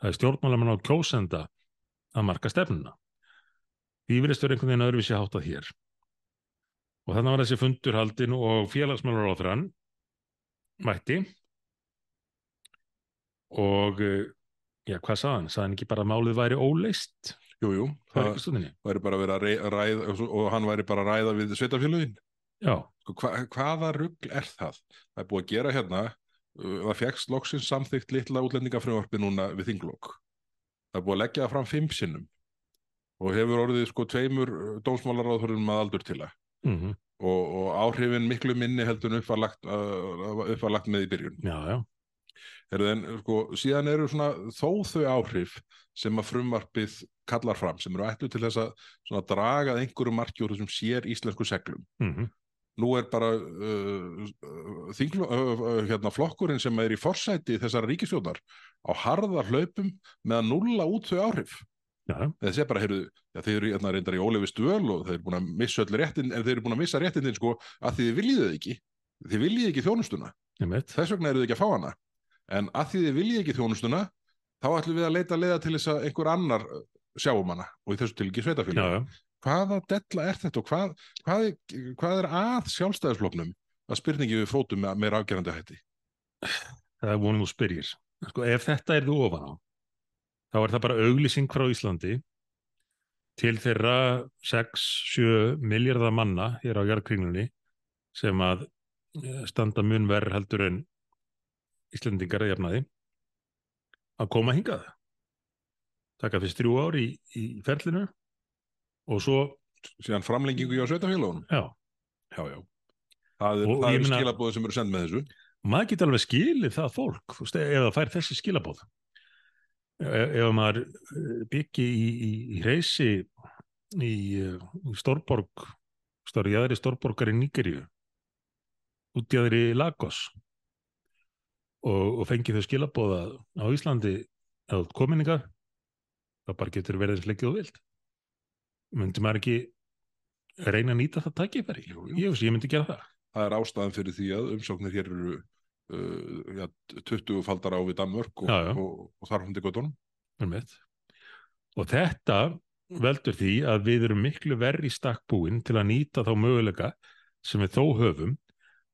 Það er stjórnmálamann á kjósenda að marka stefnuna. Því virðist vera einhvern veginn öðruvísi háttað hér. Og þannig var þessi fundur haldin og félagsmálur á þrann mætti og eh, já, hvað sagði hann? Sagði hann ekki bara að málið væri óleist? Jú, jú, Það væri bara að rey- ræða og hann væri bara að ræða við sveitafélögin já, Sko, hva, hvaða rugl er það? Það er búið að gera hérna, uh, það fegst loksins samþykkt litla útlendingafrumvarpi núna við þinglokk. Það er búið að leggja það fram fimm sinnum og hefur orðið sko tveimur dómsmálaráðhverjum að aldur til það mm og, og áhrifin miklu minni heldur en uppvarlagt, uh, uppvarlagt með í byrjun. já, já, Heru, en, sko, síðan eru svona þó þau áhrif sem að frumvarpið kallar fram, sem eru ætlu til þess að svona, draga að einhverju marki úr þessum sér íslensku seglum. mm Nú er bara uh, þinglo, uh, uh, hérna, flokkurinn sem er í forsæti þessara ríkisjónar á harða hlaupum með að nulla út þau áhrif. já, já, Þessi er bara, heyrðu, já, þeir eru hérna, reyndar í ólefi stöl og þeir eru búin að missa öll réttin, en þeir eru búin að missa réttindin sko að þið viljið þau ekki. Þið viljið ekki þjónustuna. einmitt, Þess vegna eru þið ekki að fá hana. En að því þið viljið ekki þjónustuna, þá ætlum við að leita leiða til þess að einhver annar uh, sjáum hana og í þessu til ekki já, sveitafélag. já, Hvaða della er þetta og hvað, hvað, hvað er að sjálfstæðisfloknum að spurningi við fótum með meira afgerandi hætti? það er vonum þú spyrjir. Sko, ef þetta er þú ofan á, þá er það bara auglýsing frá Íslandi til þeirra 6-7 miljardar manna hér á jarðkringlunni sem að eh, standa mun verð heldur en Íslendingar að jafnaði að koma hingað. Taka fyrst þrjú ár í, í ferlinu og svo, Síðan framlengingu hjá sveitafélagunum? já, Já, já. Það er, ég er skilabóði sem eru send með þessu. maður geti alveg skilið það fólk ef það fær þessi skilabóð ef, ef maður eh, byggi í, í, í reysi í, eh, í Stórborg stóri jæðri Stórborgar í Nígeríu út í aðri Lagos og, og fengi þau skilabóða á Íslandi eða kominningar þá bara getur verið eins leikið og vild myndi maður ekki reyna að nýta það jú. ég, ég myndi gera það Það er ástæðan fyrir því að umsóknir hér eru uh, ja, 20 faldar á við Danmörk og, Já, já. og, og þar hundi. Einmitt. Og þetta veldur því að við erum miklu verri stakkbúin til að nýta þá möguleika sem við þó höfum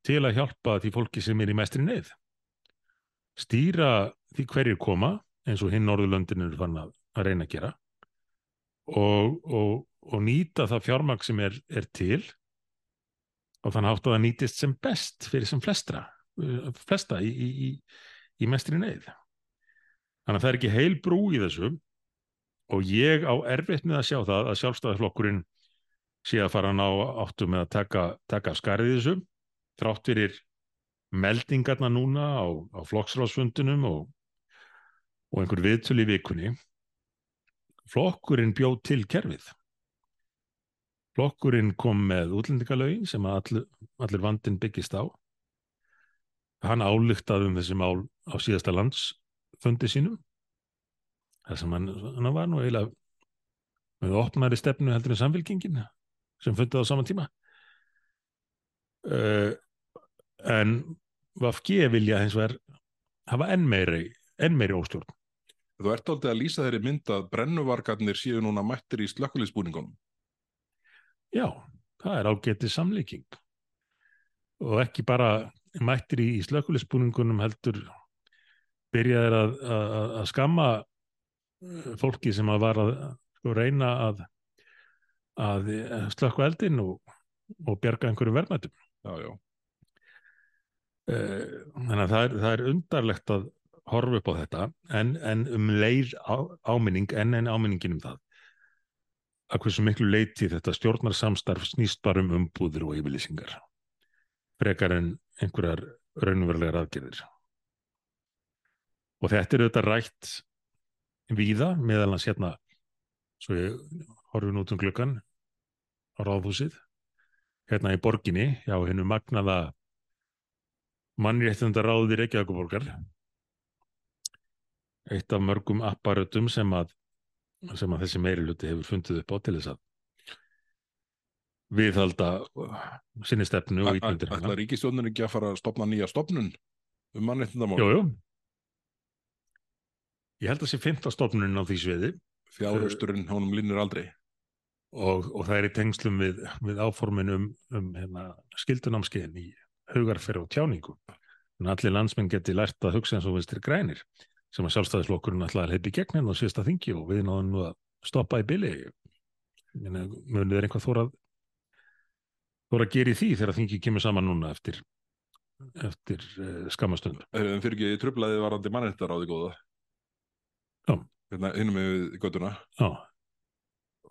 til að hjálpa því fólki sem er í mestri neyð. Stýra því hverjir koma, eins og hinn Norðurlöndin eru fann að, að reyna að gera og, og, og nýta það fjármagn sem er, er til og þannig átt að það nýtist sem best fyrir sem flestra, uh, flesta í, í, í, mestri neyð. Þannig að það er ekki heil brú í þessu og ég á erfitt með að sjá það að sjálfstæðisflokkurinn sé að fara að ná áttu með að taka, taka í þessu þrátt fyrir meldingarna núna á, á flokksráðsfundunum og, og einhver viðtölu í vikunni. Flokkurinn bjóð til kerfið. Flokkurinn kom með útlendingalögin sem að allir, vandin byggist á. Hann ályktaði um þessi mál á síðasta landsfundi sínum þar sem hann, hann var nú eiginlega með opnari stefnu heldur en samfélkingin sem fundið á saman tíma uh, en Vafgi vilja hins vegar hafa enn meiri enn meiri óstjórn Þú ert aldrei að lýsa þeirri mynd að brennuvargarnir séu núna mættir í slökkulisbúningunum. já, það er ágætið samlíking og ekki bara mættir í, í slökulisbúningunum heldur byrjaðir að, að, að skamma eh, fólki sem að var að sko, reyna að, að slökku eldin og, og bjarga einhverju verðmættum. Já, já. Eh, Þannig að það er, það er undarlegt að horfa upp á þetta en, en um leið á, áminning en en áminningin um það að hversu miklu leiti þetta stjórnarsamstarf snýst bara um umbúðir og yfirlýsingar frekar en einhverjar raunverulegar aðgerðir. Og þetta er auðvitað rætt víða, meðal hans hérna, svo ég horfum út um gluggan á ráðhúsið, hérna í borginni, já, hennu magnaða mannréttundar ráði Reykjavíkuborgar, eitt af mörgum apparatum sem að, sem að þessi meiri hluti hefur fundið upp á til þess að viðhalda sinni stefnu og ítundir Ætla ríkistjónin ekki að fara að stopna nýja stopnun um mannréttindamál? Jú, jú. Ég held að sé fymta stofnunin á því sviði Fjárhausturinn honum linnir aldrei. og, og það er í tengslum við, við áformin um, um hérna, skildunámskeiðin í hugarferð og tjáningu. En allir landsmenn geti lært að hugsa eins og viðstir grænir sem að sjálfstæðisflokkurinn alltaf að heipi gegn henn og síðasta þingi og við náðum nú að stoppa í bili. Munið er einhvað þórað voru að gera í því þegar þingið kemur saman núna eftir, eftir uh, skamastund. En fyrir ekki trublaði varandi mannréttaráði góða. Já. Hérna, hinnum við göttuna. Já,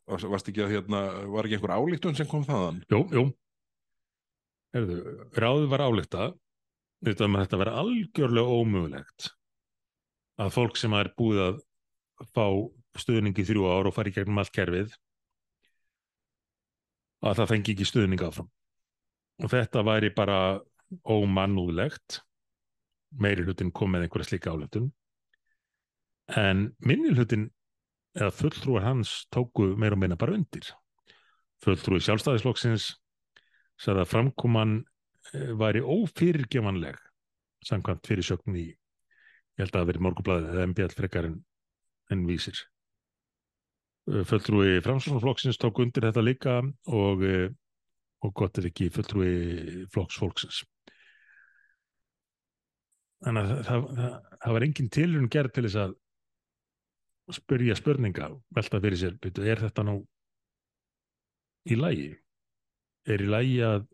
varst ekki að hérna, var ekki einhver álíktun sem kom þaðan? jú, jú. Herðu, ráðið var álíkta þetta með þetta vera algjörlega ómögulegt að fólk sem er búið að fá stuðning í þrjú ár og fara í gegnum allt kerfið að það fengi ekki stuðning áfram. Og þetta væri bara ómannúðlegt meiri hlutin kom með einhverja slíka álöftun en minni hlutin eða fulltrúar hans tóku meira og minna bara undir. Fulltrúi sjálfstæðisflokksins sagði að framkoman eh, væri ófyrirgemanleg samkvæmt fyrirsögn í ég held að það veri morgublaðið eða MBL frekar en, en vísir. Eh, Fulltrúi framsóknarflokksins tók undir þetta líka og, eh, og gott er ekki fulltrúi flokksfólksins. Þannig að það, það, það var engin tilhörun gerð til þess að spyrja spurninga, velta fyrir sér, byrju, er þetta nú í lagi? Er í lagi að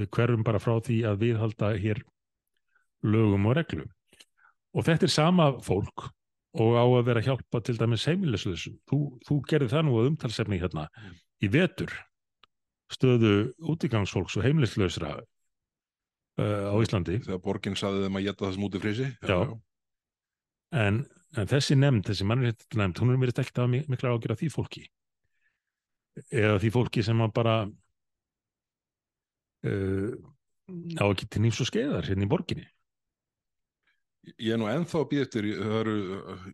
við hverfum bara frá því að viðhalda hér lögum og reglum? Og þetta er sama fólk og á að vera hjálpa til dæmis heimilisleysum. Þú, þú gerði það nú að umtalsefni hérna í vetur stöðu útigangsfólks og heimilislausra uh, á Íslandi. Þegar borginn saði þeim að geta það sem út í frísi? Já. En, en þessi nefnd, þessi mannréttinefnd, hún er verið ekki að mikla ágjör af því fólki. Eða því fólki sem bara uh, á ekki til nýms og skeiðar hérna í borginni. Ég er nú ennþá að býða eftir, það eru,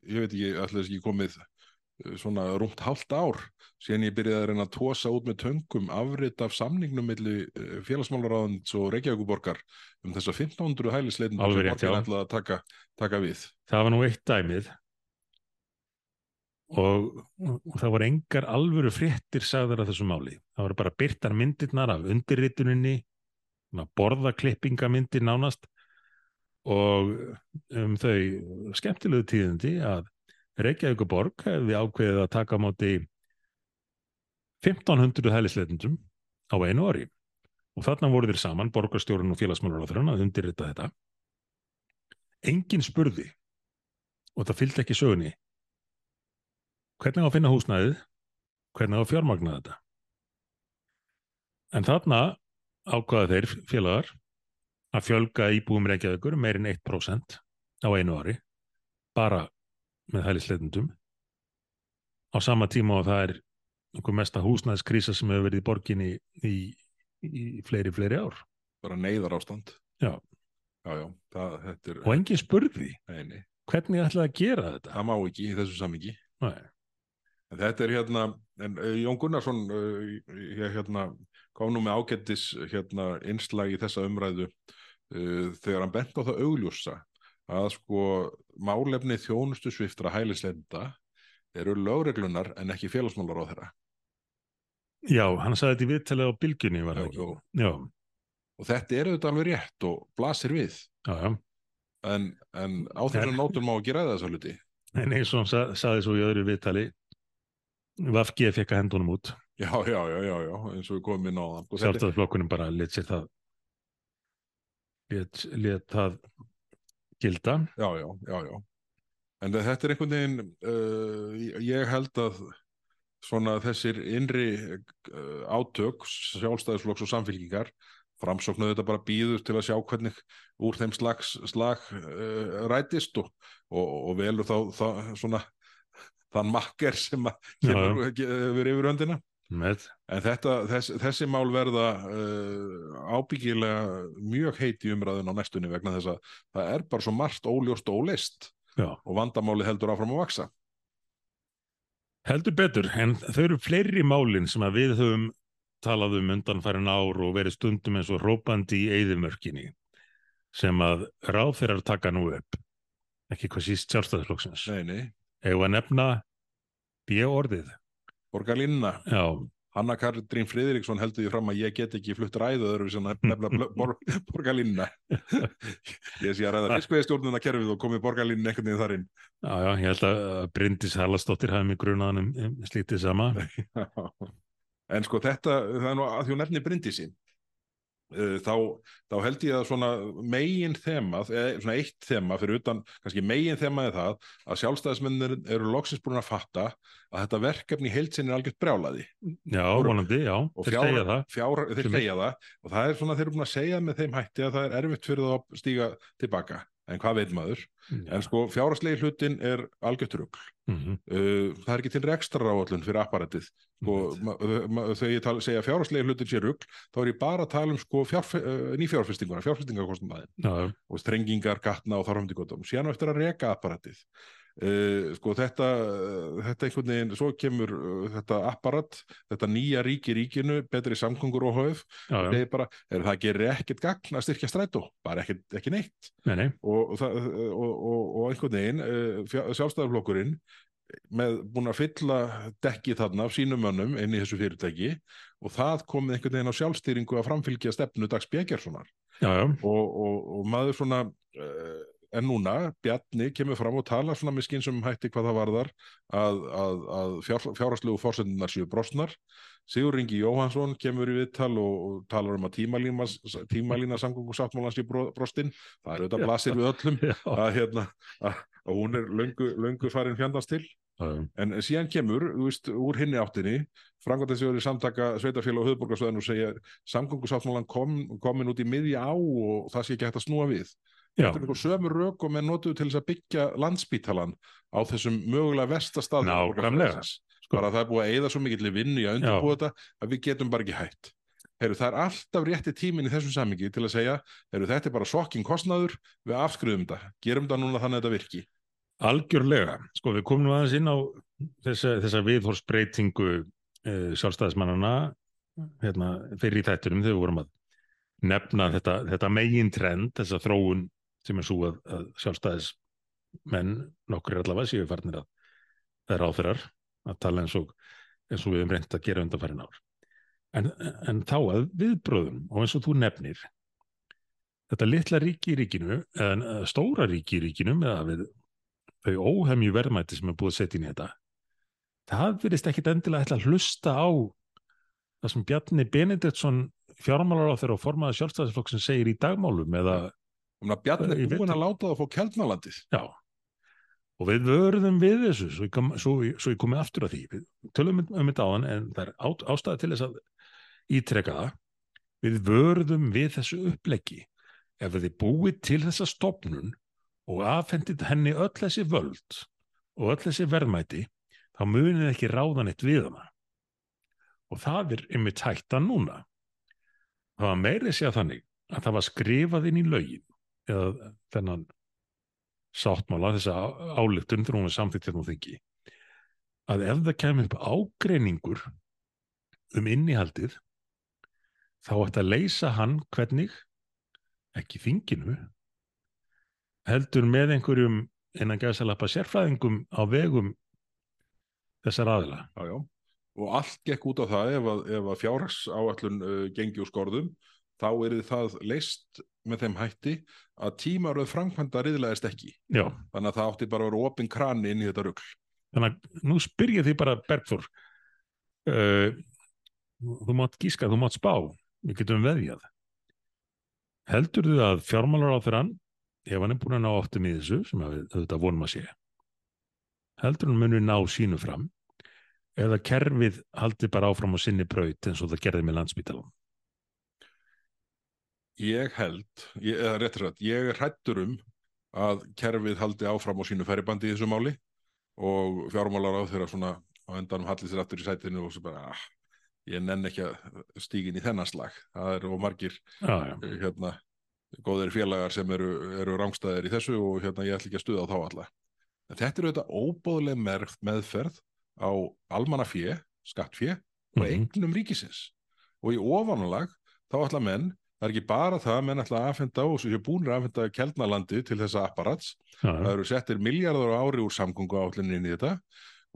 ég veit ekki, allir ekki komið eh, svona rúmt hálft ár síðan ég byrjaði að reyna að tósa út með töngum afrit af samningnum milli félagsmálaráðans og Reykjavíkuborgar um þess að 1500 hælisleitin Alveg sem borgin ætlaði að taka, taka við. Það var nú eitt dæmið og, og það voru engar alvöru fréttir sagðar af þessu máli. Það voru bara byrtar myndirnar af undirrituninni, borðaklippingamyndir nánast og um þau skemmtilegu tíðindi að Reykjavíkuborg hefði ákveðið að taka á móti 1500 hælisleitundum á einu ári og þarna voru þeir saman, borgarstjórun og félagsmálaráþurinn að undirrita þetta. Engin spurði og það fylgdi ekki sögunni hvernig á að finna húsnæðið, hvernig á að fjármagna þetta. En þarna ákvaða þeir félagar að fjölga íbúum Reykjavíkur um meirinn 1% á einu ári, bara með hælisleitundum. Á sama tíma og það er einhver mesta húsnæðskrísa sem hefur verið í borginni í, í fleiri, fleiri ár. Bara neyðar ástand. Já. Já, já, það, þetta er, Og engin spurði, nei, nei, hvernig ætlaði að gera þetta? það má ekki í þessu samingi. Nei. En þetta er hérna, en uh, Jón Gunnarsson, uh, ég hérna, kom nú með ágættis hérna innslag í þessa umræðu uh, þegar hann bent á það augljósa að sko málefni þjónustu sviftra hælislenda eru lögreglunar en ekki félagsmálar á þeirra. Já, hann sagði þetta í viðtalið á bylgjunni, var það ekki? já. Og þetta er auðvitað alveg rétt og blasir við. já, já. En, en á þessum nótum má ekki ræða þessa hluti. En eins og hann sa, sagði svo í öðru viðtali, Vafgi fekk að hendunum út. Já, já, já, já, já, eins og við komum inn á það. Sjálfstæðarflokkunum bara lit sér það, lit, lit það gilda. já, já, já, já. En þetta er einhvern veginn, uh, ég held að svona þessir innri uh, átök, sjálfstæðisflokks og samfélkingar, framsóknuðu þetta bara býður til að sjá hvernig úr þeim slags, slag uh, rætist og, og, og velur þá, þá svona þann makker sem kemur yfir yfir. Með, En þetta, þess, þessi mál verða uh, ábyggilega mjög heit í umræðun á næstunni vegna þess að það er bara svo margt óljóst og óleist já, og vandamáli heldur áfram að vaksa. heldur betur, en þau eru fleiri málin sem að við höfum talað um undanfærin ár og verið stundum eins og rópandi í eyðimörkinni sem að ráð þeirra taka nú upp, ekki hvað síst sjálfstæðisflokksins. Nei, nei, Egu að nefna B-orðið. Borgarlínna, Já, Hanna Katrín Friðriksson heldur því fram að ég get ekki flutt ræðu öðru sem (laughs) nefnilega bor, Borgarlínna. (laughs) ég sé að ræða fiskveiðstjórnuna kerfið og komið Borgarlínna einhvern veginn þar inn. já, já, ég held að Bryndis Hallastóttir hafi mig grunaðan um, um slítið sama. (laughs) en sko þetta, það er nú að hún nefni Bryndísi uh, þá, þá held ég að svona megin þema, svona eitt þema fyrir utan, kannski megin þema er það að sjálfstæðismennir eru loksins búin að fatta að þetta verkefni heilsin er algjört brjálaði. Já, vonandi, já, þeir segja það. Fjár, þeir segja það og það er svona þeir eru búin að segja með þeim hætti að það er erfitt fyrir það að stíga tilbaka en hvað veit maður? Ja. En sko fjárhastlegi hlutin er algjört rugg. Mm -hmm. uh, það er ekki til rekstra áallun fyrir apparatið. Sko, þegar ég tala, segja fjárhastlegi hlutin sé rugg, þá er ég bara að tala um sko, uh, nýfjárfestinguna, fjárfestingakostnaðin ja. og strengingar, gatna og þarfamdíkotum. Síðan eftir að reka apparatið. Uh, sko þetta, þetta einhvern veginn, svo kemur uh, þetta apparat, þetta nýja ríki ríkinu, betri samkongur og höf og það er bara, er, það gerir ekkert gagn að styrkja strætó, bara ekkert, ekki neitt. Nei, nei. Og, og, og, og einhvern veginn uh, sjálfstæðarflokkurinn með búin að fylla dekki þarna af sínum mönnum inn í þessu fyrirtæki og það komið einhvern veginn á sjálfstýringu að framfylgja stefnu Dags Bjegjarssonar og maður svona en núna Bjarni kemur fram og tala svona með skynsum hætti hvað það varðar að, að, að fjár, fjárhastlegu fórsendunar séu brostnar. Sigur Ringi Jóhansson kemur í viðtal og, og talar um að tímalína, tímalína samgóngusáttmálans í brostin það er auðvitað blasir við öllum að, hérna, að hún er löngu, löngu farin fjandast til. En síðan kemur, þú veist, úr hinni áttinni frangværtæðsjóður í samtaka Sveitafélag og Höfðborgarsvæðin og segja samgóngusáttmálan kom, komin út í miðja á og það sé ekki hægt að snúa við Þetta er einhver sömur og með notuðu til þess að byggja landsbítalan á þessum mögulega vestastað Nákvæmlega sko. það er búið að eigða svo mikill vinnu í að undirbúa þetta að við getum bara ekki hægt Heru, það er alltaf rétti tímin í þessum samingi til að segja, heru, þetta er bara sokking kostnaður, við afskriðum þetta gerum þetta núna þannig að þetta virki. Algjörlega, sko við komum aðeins inn á þessa, þessa viðhorsbreytingu eh, sjálfstæðismannana hérna, fyrir í þætturum þegar við vorum að nefna þetta, þetta megin trend, þessa þróun sem er svo að, að sjálfstæðismenn nokkur allavega séu farnir að er áþyrar að tala eins og, eins og við hefum reynd að gera undanfærin ár. En, en þá að viðbröðum og eins og þú nefnir þetta litla ríki í ríkinu eða stóra ríki í ríkinu með þau óhemju verðmætti sem er búið að setja inn í þetta það verðist ekkit endilega að hlusta á það sem Bjarni Benediktsson fjármálar á þeirra og formaði sjálfstæðisflokk sem segir í dagmálum eða Bjarni er búin að láta það að fá kjaldnalandis Já, og við vörðum við þessu svo ég, kom, svo, svo ég komið aftur að því. Við tölum um, um þetta á hann en það er á, ástæði til þess að ítrekka það. Við vörðum við þessu uppleggi. Ef þið búið til þessa stopnun og aðfendið henni öll þessi völd og öll þessi verðmæti þá munið ekki ráðan eitt við hana. Og það er yfir tækta núna. Það var meiri sér þannig að það var skrifað inn í laugin eða þennan sáttmála, þessa álygtun þegar hún er samþýtt hérna á þingi að ef það kemur upp ágreiningur um innihaldið þá ætti að leysa hann hvernig ekki þinginu heldur með einhverjum innan gæðsalappa sérfræðingum á vegum þessar aðila já, já. og allt gekk út á það ef að, að fjárhags áallun uh, gengi úr skorðum þá er það leist með þeim hætti að tímaröð framkvæmda riðlaðist ekki. Já. Þannig að það átti bara að vera opinn krani inn í þetta rugg. Þannig að nú spyr ég því bara Bergþór, uh, þú mátt gíska, þú mátt spá, við getum veðjað. Heldur þú að fjármálar á þeirran, ef hann er búin að ná áttum í þessu, sem við auðvitað vonum að sé, heldur hann munið ná sínu fram, eða kerfið haldi bara áfram á sinni braut eins og það gerði með landsbytalan? Ég held, ég, eða réttur að, ég er hrættur um að kerfið haldi áfram á sínu feribandi í þessu máli og fjármálar á þeirra svona á endanum hallið sér aftur í sætinu og svo bara, ah, ég nenn ekki að stígin í þennan slag. Það eru margir ah, hérna, góðir félagar sem eru, eru rángstæðir í þessu og hérna ég ætl ekki að stuða á þá alla. En þetta eru þetta óbóðuleg meðferð á almannafjö, skattfjö og -hmm. eignum ríkisins. Og í ofanulag þá ætla menn Það er ekki bara það að menn ætla að aðfenda og svo séu búinir að aðfenda kelnalandi til þessa apparats. Ja. Það eru settir miljardar ári úr samgöngu áallinni inn í þetta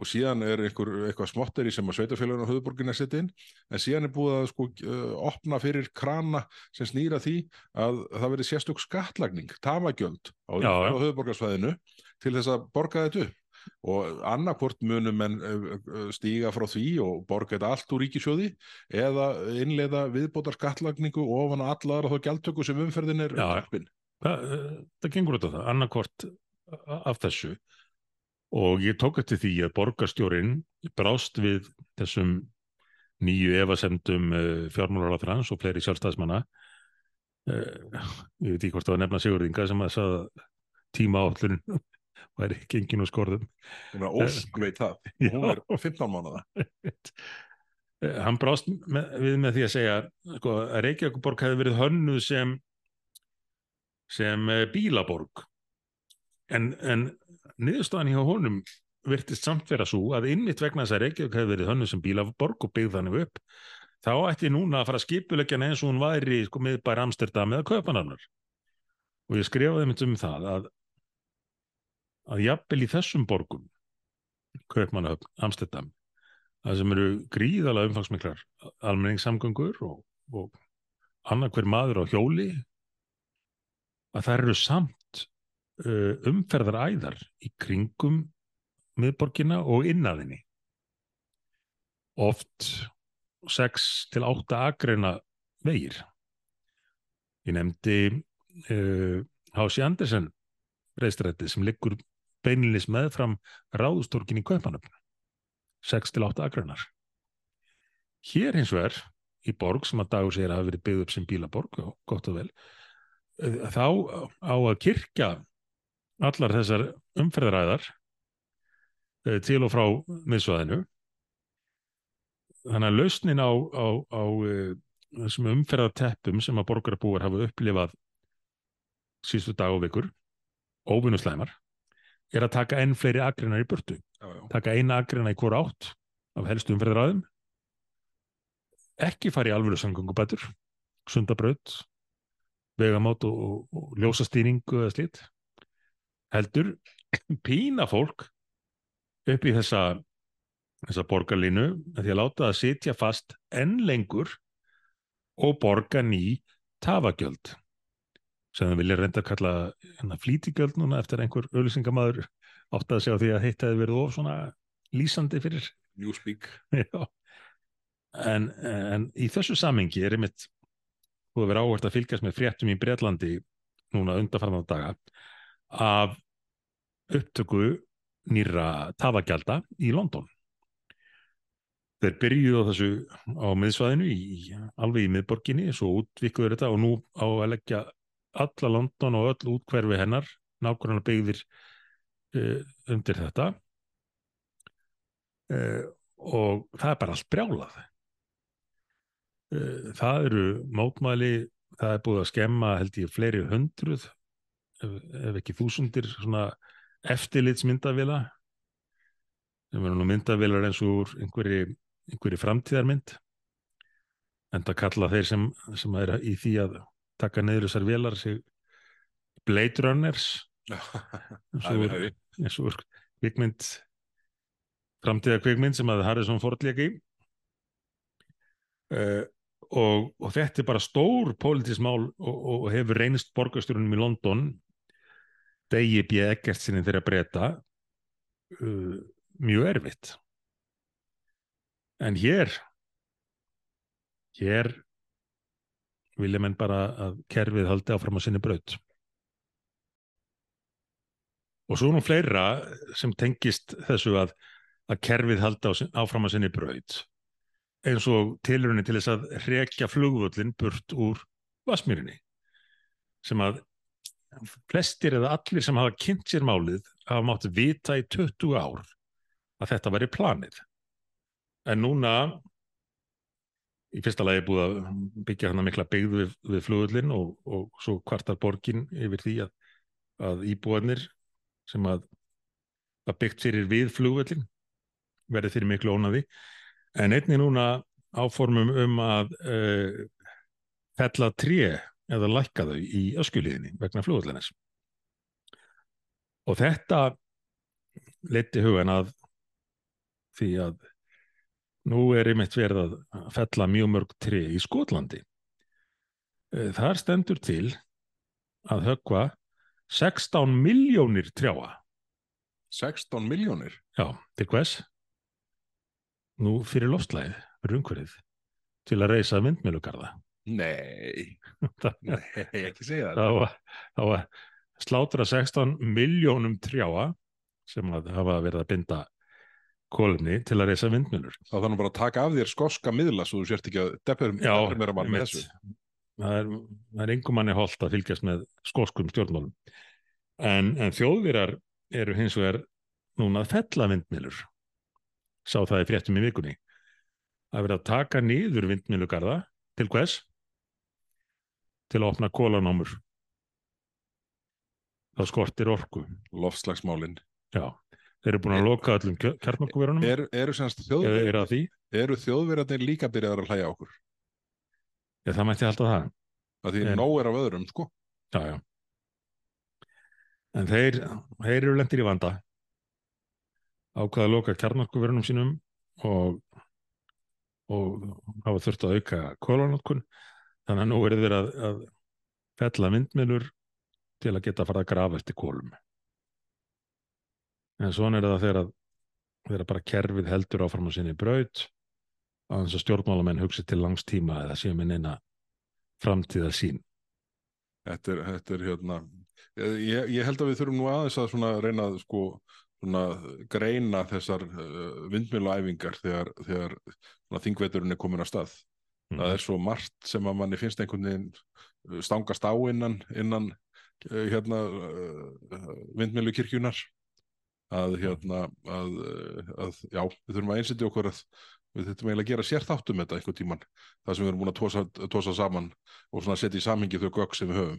og síðan er einhver, eitthvað smotteri sem að sveitafélagin á höfuborginna setja inn en síðan er búið að sko uh, opna fyrir krana sem snýra því að það veri sérstök skattlagning, tamagjöld á, á höfuborgarsvæðinu til þess að borga þetta upp og annarkvort munum menn uh, uh, stíga frá því og borga þetta allt úr ríkisjóði eða innleiða viðbótar skattlagningu ofan að allar og þá gjaldtöku sem umferðin er uppin. Það, eh, það gengur út á það, annarkvort af þessu. Og ég tók eftir því að borgarstjórin brást við þessum nýju efasemdum uh, fjármálaráþrans og fleiri sjálfstæðismanna. Ég veit ekki hvort það var nefna Sigurðinga sem að sagða tíma állun væri gengin og skorðum. Ég meina, Ósk veit það, hún er 15 mánuða. Eh, hann brást með, við með því að segja sko, að Reykjavíkuborg hefði verið hönnuð sem sem eh, bílaborg. En, en niðurstaðan hjá honum virtist samt vera svo að innmitt vegna þess að Reykjavík hefði verið hönnuð sem bílaborg og byggð þannig upp þá ætti núna að fara að skipuleggja hana eins og hún væri sko, miðbær Amsterdam eða Kaupanarnar og ég skrifaði mitt um það að að jafnvel í þessum borgum Kaupmannahöfn, Amsterdam það sem eru gríðalega umfangsmiklar almenningssamgöngur og, og annað hver maður á hjóli að það eru samt uh, umferðaræðar í kringum miðborgina og innaðinni oft 6 til 8 akreina vegir. Ég nefndi uh, Hási Andersen reyðstrætti sem liggur beinlinis meðfram ráðustorkin í Kaupanöfn 6 til 8 akreinar hér hins vegar í borg sem að dagur sér hafa verið byggð upp sem bílaborg og gott og vel eh, þá á að kirkja allar þessar umferðaræðar eh, til og frá miðsvæðinu. Þannig að lausnin á, á, á eh, þessum umferðarteppum sem að borgarabúar hafa upplifað síðustu dag og vikur óvinnuslæmar er að taka enn fleiri akreinar í burtu. Já, já. taka eina akreina í hvora átt af helstu umferðaræðum ekki fara í alvöru samgöngubætur sundabraut vegamót og, og, og ljósastýringu eða slít heldur pína fólk upp í þessa þessa borgarlínu að því að láta það sitja fast enn lengur og borga ný tafagjöld sem það vilja reynda að kalla hérna, flýtigjöld núna eftir einhver auðlýsingamaður átt að segja því að hitt hefði verið of svona lýsandi fyrir Newspeak. (laughs) En, en í þessu samengi er einmitt að vera áhvert að fylgjast með fréttum í Breitlandi núna undarfarnar daga af upptöku nýra tafagjalda í London. Þeir byrjuðu á þessu á miðsvæðinu í, alveg í miðborginni, svo útvikkuður þetta og nú á að leggja alla London og öll útkverfi hennar, nákvæmlega byggðir uh, undir þetta. Uh, og það er bara allt brjálað. Uh, það eru mótmæli, það er búið að skemma held ég fleiri hundruð, ef, ef ekki þúsundir svona eftirlitsmyndavila. Sem eru nú myndavilar eins og úr einhverju, einhverju framtíðarmynd. En það kalla þeir sem, sem er í því að taka niður þessar velar sig Blade Runners. Eins og kvikmynd framtíða kvikmynd sem að Harrison Ford leik í. Uh, og, og þetta er bara stór pólitísk mál og, og hefur reynist borgarstjórunum í London Degi B. Eggertsinni þeirra breyta uh, mjög erfitt. En hér hér vilja menn bara að kerfið haldi áfram að sinni braut. Og svo er nú fleira sem tengist þessu að, að kerfið haldi á, áfram að sinni braut. Eins og tilurinn til þess að rekja flugvöllin burt úr Vasmýrinni sem að flestir eða allir sem hafa kynnt sér málið hafa mátt vita í 20 ár að þetta væri planið. En núna í fyrsta lagi búið að byggja hann mikla byggð við, við flugullin og, og svo kvartar borgin yfir því að, að íbúarnir sem að, að byggt fyrir við flugullin verði fyrir miklu ónaði en einnig núna áformum um að uh, fella tré eða lækka þau í öskuliðinni vegna flugullinnes og þetta leiti hugan að því að nú er einmitt verið að fella mjög mörg tré í Skotlandi. Eh, Þar stendur til að höggva 16 miljónir trjáa 16 miljónir? Já, til hvers? Nú fyrir lofslæðið, fyrir umhverfið, til að reysa vindmjölugarða. Nei, (laughs) nei, ekki segja það. það var, slátra 16 miljónum trjáa sem hafa verið að binda kólumni til að reysa vindmjölur. Þá þannig bara að taka af þér skoska miðla svo þú sért ekki að deprimmera mann með þessu. Það er, það er engum manni holdt að fylgjast með skoskum stjórnmálum. En, en þjóðvirar eru hins vegar núna að fella vindmjölur. Sá það í fréttum í vikunni. Það er verið að taka niður vindmjölugarða til hvers? Til að opna kólanámur. Það skortir orku. Lofslagsmálin. Já, þeir eru búin að loka öllum kjarnorkuverunum. Er, eru er það því? eru þjóðverðarnir líka byrjaðar að hlæja okkur? Já, það mætti halda það. Að því En- nóg er af öðrum, sko. Já, já. En þeir, þeir eru lendir í vanda. Ákvaða að loka kjarnorkuverunum sínum og, og hafa þurft að auka kólanótkun. Þannig að nú eru þeir að, að fella vindmilur til að geta að fara að grafa eftir kólum. En svona er það þegar að þegar bara kerfið heldur áfram að sinni braut að þess að stjórnmálamenn hugsi til langs tíma eða séu með neina framtíða sín. Þetta er, þetta er hérna, ég, ég held að við þurfum nú aðeins að svona reyna að sko svona greina þessar uh, vindmjöluæfingar þegar, þegar svona, þingveturinn er komin að stað. Það er svo margt sem að manni finnst einhvern veginn uh, stangast á innan, innan uh, hérna uh, vindmjölukirkjunar að hérna að, uh, að já, við þurfum að einsetja okkur að við þurfum eiginlega að gera sér þáttum þetta einhvern tíman, það sem við erum búin að tósa, tósa saman og svona setja í samingi þau gögg sem við höfum.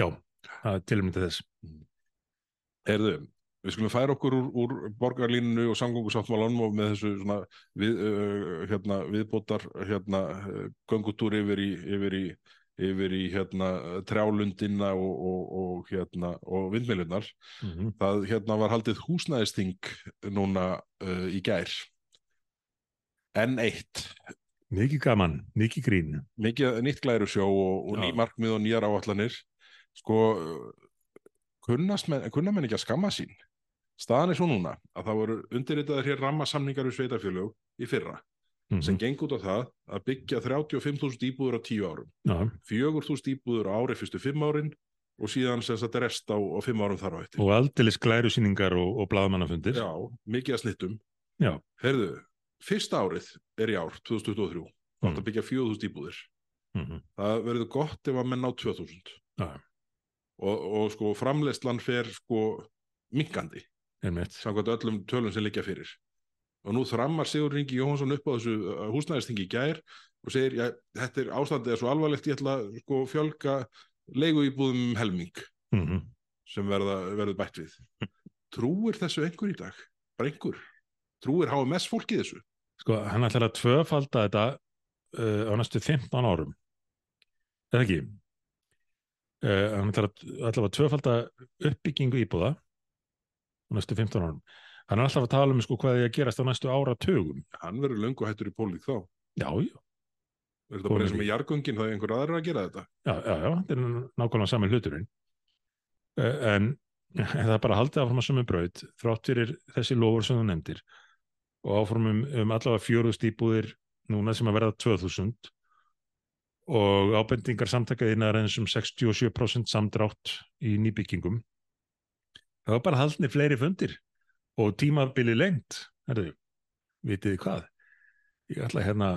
Já, tilmyndið þess. Heyrðu, við skulum færa okkur úr, úr borgarlínunu og samgöngusáttmálanum og með þessu svona við, uh, hérna, viðbótar hérna, uh, göngutúr yfir í, yfir í, yfir í hérna, trjálundina og, og, og, hérna, og vindmjölunar. Mm -hmm. Það hérna, var haldið húsnæðisting núna uh, í gær. N1, Mikið gaman, mikið grín. mikið nýtt glæru sjó og, og ný markmið og nýjar áallanir. Sko, kunna menn ekki að skamma sín. Staðan er svo núna að það voru undirritaðir hér rammasamningar við sveitafjölög í fyrra Mm sem geng út á það að byggja 35.000 íbúður á 10 árum. Já, 4.000 íbúður á ári fyrstu 5 árin og síðan sem sagt rest á, á 5 árum þar á eftir. og aldeilis glærusýningar og, og blaðmannafundir. Já, mikið að snittum. Já. Herðu, fyrsta árið er í ár, 2023. Það átt Mm. að byggja 4.000 íbúðir. Mhm. Það verður gott ef að menn ná 2.000. Já, Og, og sko framleyslan fer sko einmitt. samkvæmt öllum tölum sem liggja fyrir. Og nú þrammar Sigur Ringi Jóhansson upp á þessu uh, húsnæðistingi gær og segir, já, þetta er ástandið er svo alvarlegt, ég ætla sko fjölga leigu íbúðum um helming Mm sem verða, verður bætt við. Trúir þessu einhver í dag? Bara einhver? Trúir HMS fólki þessu? Sko, hann ætlar að tvöfalda þetta uh, á næstu 15 árum. Eða ekki? Uh, hann ætlar að, ætlar að tvöfalda uppbyggingu íbúða á næstu 15 árum. Hann er alltaf að tala um sko, hvað er að gerast á næstu áratugum. Hann verður löngu hættur í pólitík þá. Já, já, Er þetta bara eins og með jargöngin það er einhver aðra að gera þetta? já, já, þetta er nákvæmlega sami hluturinn. Uh, en, (laughs) en það er bara haldið áfram að sömu braut þrátt fyrir þessi lofur sem þú nefndir og áfram um, um allavega fjóruðst íbúðir núna sem að verða 2000 og ábendingar samtakaðina er eins um 67% samdrátt í nýbyggingum. Það var bara haldni fleiri fundir og tímabili lengt. Herðu, vitið hvað? Ég ætla hérna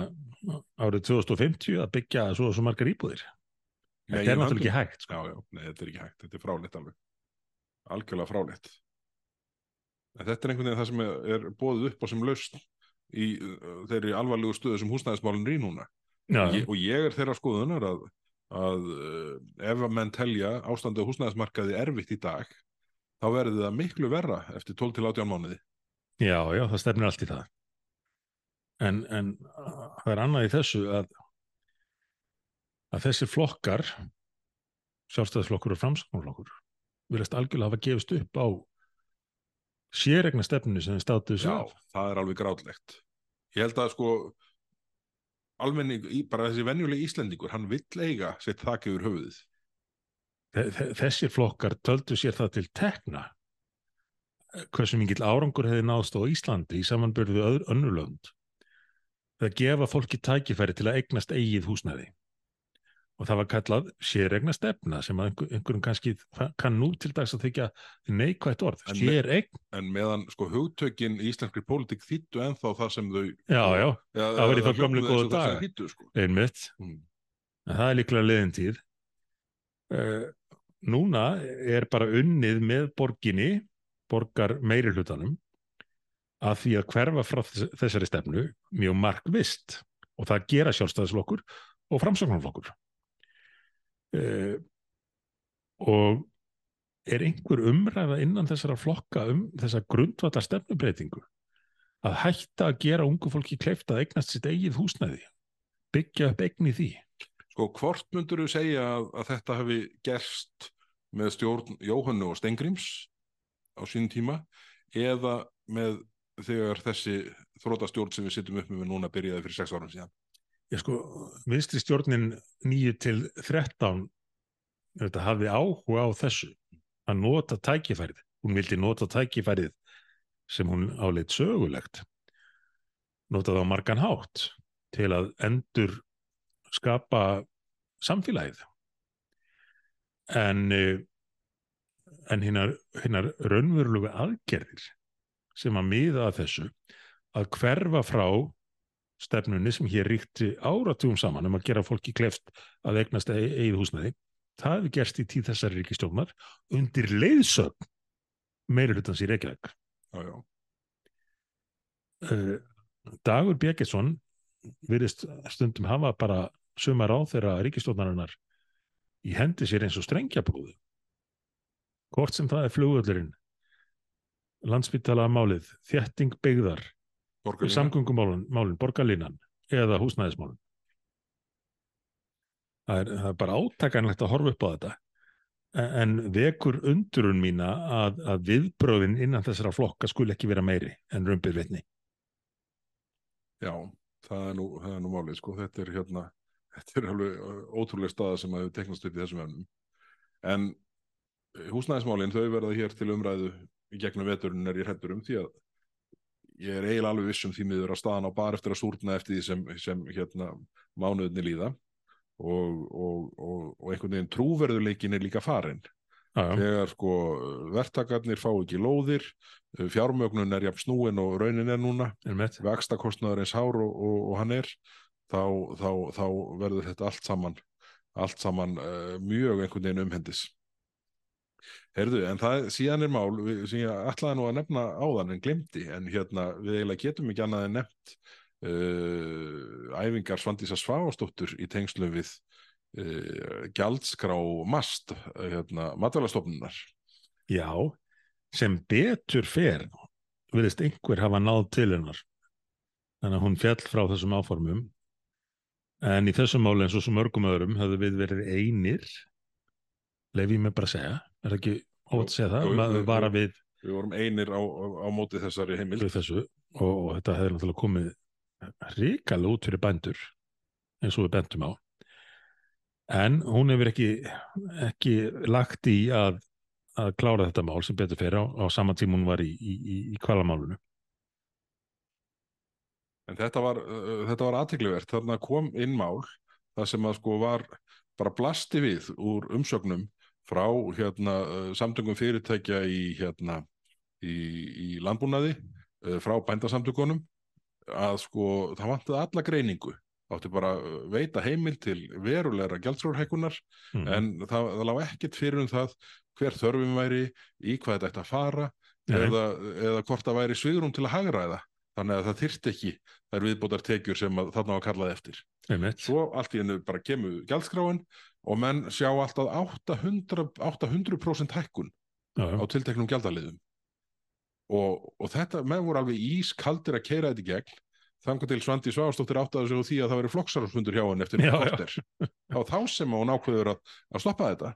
árið 2050 að byggja svo og svo margar íbúðir. Nei, Þetta er náttúrulega ekki hægt. Já, já, nei, þetta er ekki hægt, þetta er fráleitt alveg. Algjörlega fráleitt. En þetta er einhvern veginn það sem er, bóðið upp á sem lausn í uh, þeirri alvarlegu stöðu sem húsnæðismálin er í núna. Já, Ég, og ég er þeirra skoðunar að, að uh, ef að menn telja ástandið á húsnæðismarkaði erfitt í dag, þá verður það miklu verra eftir 12 til 18 mánuði. já, já, það stefnir allt í það. En, en uh, það er annað í þessu að, að þessi flokkar, sjálfstæðisflokkur og framsóknarflokkur, viljast algjörlega hafa gefist upp á séregna stefninu sem þið státuðu sig Já, það er alveg grátlegt. Ég held að sko almenning, bara þessi venjulegi Íslendingur, hann vill eiga sitt þak yfir höfuðið. Þe- þe- Þessir flokkar töldu sér það til tekna hversu mikill árangur hefði náðst á Íslandi í samanbyrðu önnulönd að gefa fólki tækifæri til að eignast eigið húsnæði og það var kallað séregna stefna sem einhver, einhverjum kannski kann nú til dags að þykja neikvægt orð, En séregn En meðan sko hugtökin í íslenskri pólitík þýttu ennþá það sem þau já, já, ja, það í þá það sem daga. þýddu, sko. einmitt Mm. en það er líklega liðin tíð uh, núna er bara unnið með borginni borgar meiri hlutanum að því að hverfa frá þess, þessari stefnu mjög markvist og það gera sjálfstæðisflokkur og framsóknarflokkur. Uh, og er einhver umræða innan þessara flokka um þessa grundvallar stefnubreitingu að hætta að gera ungu fólki kleift að eignast sitt eigið húsnæði? Byggja upp eign í því? Sko, hvort myndur þú segja að, að þetta hefði gerst með stjórn Jóhannu og Stengrims á sínum tíma eða með þegar þessi þrótastjórn sem við sittum upp með núna byrjaði fyrir sex árum síðan? ég sko, vinstri stjórnin 9 til 13 þetta hafði áhuga á þessu að nota tækifærið hún vildi nota tækifærið sem hún áleit sögulegt nota það á margan hátt til að endur skapa samfélagið en eh, en hinnar, hinnar raunverulega aðgerðir sem að miða að þessu að hverfa frá stefnunni sem hér ríkti áratugum saman um að gera fólki kleft að eignast e- eigið húsnæði það hefði gerst í tíð þessari ríkistjórnar undir leiðsögn meiri hlutans í Reykjavík Já, já. uh, Dagur Bjekesson virðist stundum hafa bara sumar á þeirra ríkistjórnarinnar í hendi sér eins og strengjabrúðu hvort sem það er flugvöllurinn landsbytala málið, þjetting byggðar málun, borgarlínan eða húsnæðismálun það er, það er bara átakanlegt að horfa upp á þetta. En vekur undrun mína að, að viðbröðin innan þessara flokka skul ekki vera meiri en rumbið vitni. Já, það er nú, það er nú málið, sko. Þetta er hérna, þetta er alveg uh, ótrúlega staða sem að hefur teknast upp í þessum efnum. En uh, húsnæðismálin, þau verða hér til umræðu í gegnum veturinn er ég hrættur um því að ég er eiginlega alveg viss um því miður að staðan á bara eftir að súrna eftir því sem, sem hérna mánuðinni líða. Og, og, og, og einhvern veginn trúverðuleikin er líka farin já, já, þegar sko verktakarnir fá ekki lóðir fjármögnun er jafn snúin og raunin er núna. Með vakstakostnaður eins hár og, og, og hann er þá, þá, þá verður þetta allt saman allt saman uh, mjög einhvern veginn umhendis. Herðu, en það síðan er mál við, sem ég ætlaði nú að nefna áðan en glemdi, en hérna við eiginlega getum ekki annað en nefnt uh, æfingar Svandísa Svávastóttur í tengslu við uh, gjaldskrá mast hérna, matalastofnunar já, sem betur fer virðist einhver hafa náð til hennar. Þannig að hún fjall frá þessum áformum en í þessum máli eins og svo mörgum öðrum höfðu við verið einir leif ég mig bara að segja. Er það ekki óvægt að segja það, jú, vara jú. við við vorum einir á, á, á móti þessari heimild. við þessu. Og, og þetta hefði náttúrulega komið ríkala út fyrir bændur eins og við bentum á. En hún hefur ekki ekki lagt í að að klára þetta mál sem betur fyrir á, á sama tíma hún var í, í, í, í kvalamálunu En þetta var, uh, þetta var aðteglivert, þarna kom inn mál það sem að sko var bara blasti við úr umsögnum frá hérna uh, samtöngum fyrirtækja í hérna í, í landbúnaði uh, frá bændasamtökunum að sko það vantaði alla greiningu. Átti bara veita heimil til verulegra gjaldsrórhækunar mm. en það, það lág ekkert fyrir um það hver þörfum væri, í hvað þetta ætti að fara eða, eða hvort það væri svigrum til að hagræða þannig að það þyrfti ekki þær viðbótar tekjur sem að, þarna var kallað eftir. Einmitt, svo allt í hennu bara kemur gjaldskráin og menn sjá alltaf 800%, 800 hækkun já, já, á tilteknum gjaldaliðum. Og, og þetta menn voru alveg ískaldir að keira þetta í gegn. Þangar til Svandi Svavastóttir áttaði sig á því að það veri flokksarfundur hjá hann eftir korter. Þá þá sem hún ákveður að, að stoppa þetta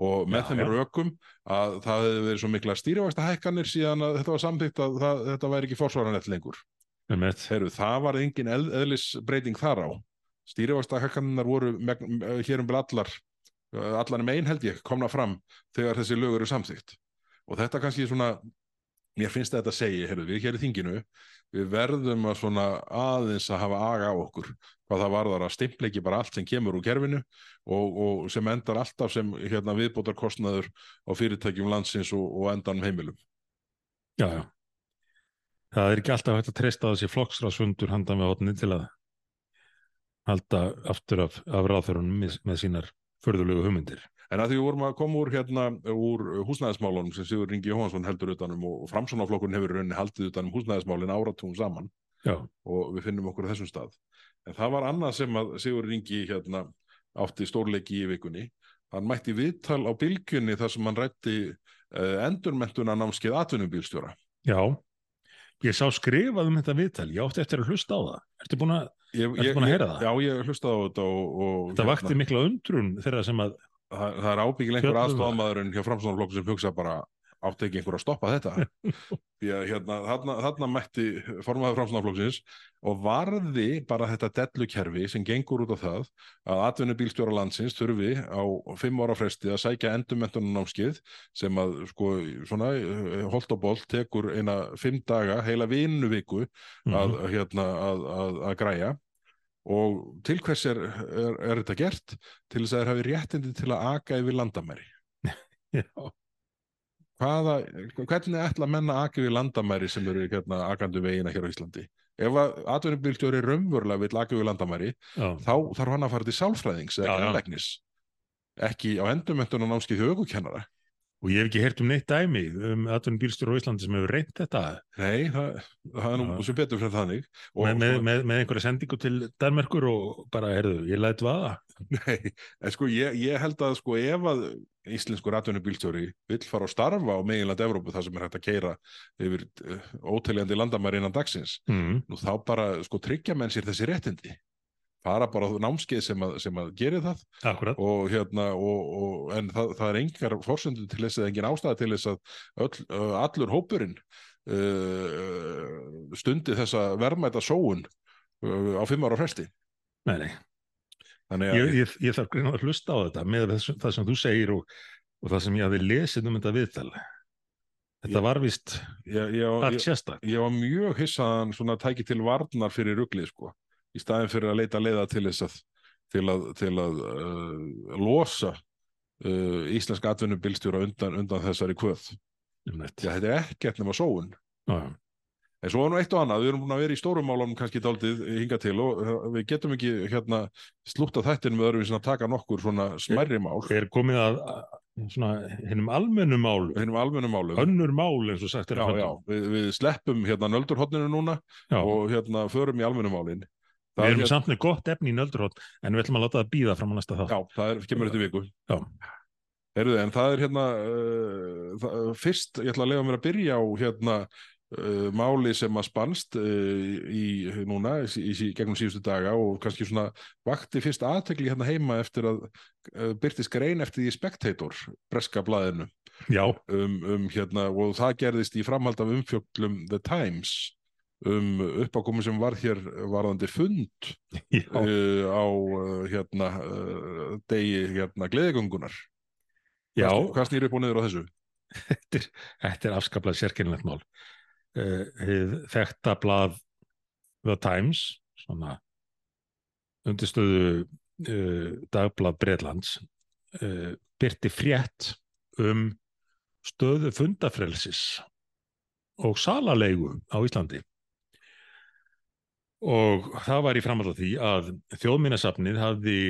og með Já, þeim já. rökum að það hefði verið svo mikla stýrivægsta hækkanir síðan að þetta var samþykkt að það, þetta væri ekki forsvaranett lengur. Heru, það var engin eð, eðlisbreyting þar á. Stýrivægsta hækkanirnar voru meg, hér um bil allar allar um ein held ég komna fram þegar þessi lög eru samþykkt. Og þetta kannski svona mér finnst þetta að segja, heyrðu, við hér í þinginu við verðum að svona aðeins að hafa aga á okkur hvað það varðar að stimpla ekki bara allt sem kemur úr kerfinu og, og sem endar alltaf sem hérna, viðbótar kostnaður á fyrirtækjum landsins og, og endanum heimilum. Já, já. Það er ekki alltaf hægt að treysta þessi flokksrásundur handan við hotni til að halda aftur af, af ráþörunum með, með sínar förðulegu hugmyndir. En að því við vorum að koma úr, hérna, úr húsnæðismálunum sem Sigur Ringi Jóhansson heldur utanum og framsónaflokkurinn hefur rauninni haldið utanum húsnæðismálinn áratún saman Já. og við finnum okkur á þessum stað. En það var annað sem að Sigur Ringi hérna, átti stórleiki í vikunni. Hann mætti viðtal á bylgjunni þar sem hann rætti uh, endurmentuna námskeið atvinnubílstjóra. Já, ég sá skrifað um þetta viðtal, ég átti eftir að hlusta á það. Ertu búin að, Ég, Ertu búin að heyra það? Já, ég hlustaði á þetta og... og þetta vakti mikla undrun þeirra sem að, það, það er ábyggil einhver Fjölluðu. aðstofamaðurinn hjá framstofnflokku sem hugsa bara átti ekki einhver að stoppa þetta (laughs) því að hérna, þarna, þarna mætti formaður framstofnflokksins og varði bara þetta dellukerfi sem gengur út á það að atvinnubílstjóra landsins þurfi á fimm ára fresti að sækja endurmentunum námskið sem að sko svona eh, holt og bolt tekur eina fimm daga heila vinnuviku að, Mhm. hérna, að, að, að græja og til hvers er, er, er þetta gert? Til þess að þeir hafi réttindi til að aka yfir landamæri. (laughs) Hvaða, hvernig ætla menna að aka yfir landamæri sem eru hérna, akandu vegina hér á Íslandi? Ef að atvinnubílstjóri raunverulega vill aka yfir landamæri, já, þá þarf hann að fara til sálfræðings eða. Ekki á endurmentunum námskið högukennara. Og ég hef ekki heyrt um neitt dæmi um atvinnum bílstjóru á Íslandi sem hefur reynt þetta Nei, það, það er nú sem betur fyrir þannig. Með, með, með, með einhverja sendingu til Danmarkur og bara, heyrðu, ég læt vaða. Nei, en sko ég, ég held að sko ef að íslenskur atvinnubílstjóri vill fara að starfa á meginland Evrópu þar sem er hægt að keira yfir uh, óteljandi landamæri innan dagsins Mm. nú þá bara sko tryggja menn sér þessi réttindi fara bara á námskeið sem að, sem að geri það Akkurat. og hérna og, og, en það, það er engar forsendur til þess að engin ástæða til þess að öll, allur hópurinn uh, stundi þessa verðmæta sóun uh, á fimm ára fresti Nei, nei. að Ég, ég, ég þarf greinilega að hlusta á þetta með þess, það sem þú segir og, og það sem ég hafi lesið um þetta viðtal. Þetta var vist allt sérstak. ég var mjög hissaðan svona tæki til varnar fyrir ruglið sko í staðin fyrir að leita leiða til þess að til að, til að uh, losa uh, íslenska atvinnubilstjóra undan, undan þessari kvöð. Þetta er ekkert nema sóun. Já. En svo er nú eitt og annað, við erum búin að vera í stórum málunum kannski daldið hinga til og uh, við getum ekki hérna slúta þættin með öðrum að taka nokkur svona smærri mál, Er komið að hinnum almennu málum, hinnum almennum málum. önnur mál eins og sagt er Já, já, við, við sleppum hérna nöldurhotninu núna já. og hérna förum í almennum málin. Við erum hérna, samt með gott efni í nöldurhótt en við ætlum að láta það býða fram á næsta þátt. Já, það er, kemur eftir viku. Já. Heyrðu, en það er hérna, uh, það, fyrst, ég ætla að lega mér að byrja á hérna uh, máli sem að spannst uh, í núna, í, í, í gegnum síðustu daga og kannski svona vakti fyrst aðtekli hérna heima eftir að byrtist grein eftir því Spectator, breska blaðinu, Já, um, um hérna, og það gerðist í framhald af umfjöllum The Times um uppákomu sem var hér varðandi fund (laughs) uh, á uh, hérna uh, degi hérna gleðigöngunar já. hvað, hvað snýr upp og niður á þessu? (laughs) Þetta er, þetta er afskaplega sérkennilegt mál. Uh, hið þekta blað The Times, svona undirstöðu uh, dagblað Breitlands, uh, byrti frétt um stöðu fundafrelsis og salalegu á Íslandi. Og það var í framhald af því að þjóðminnesafnið hafði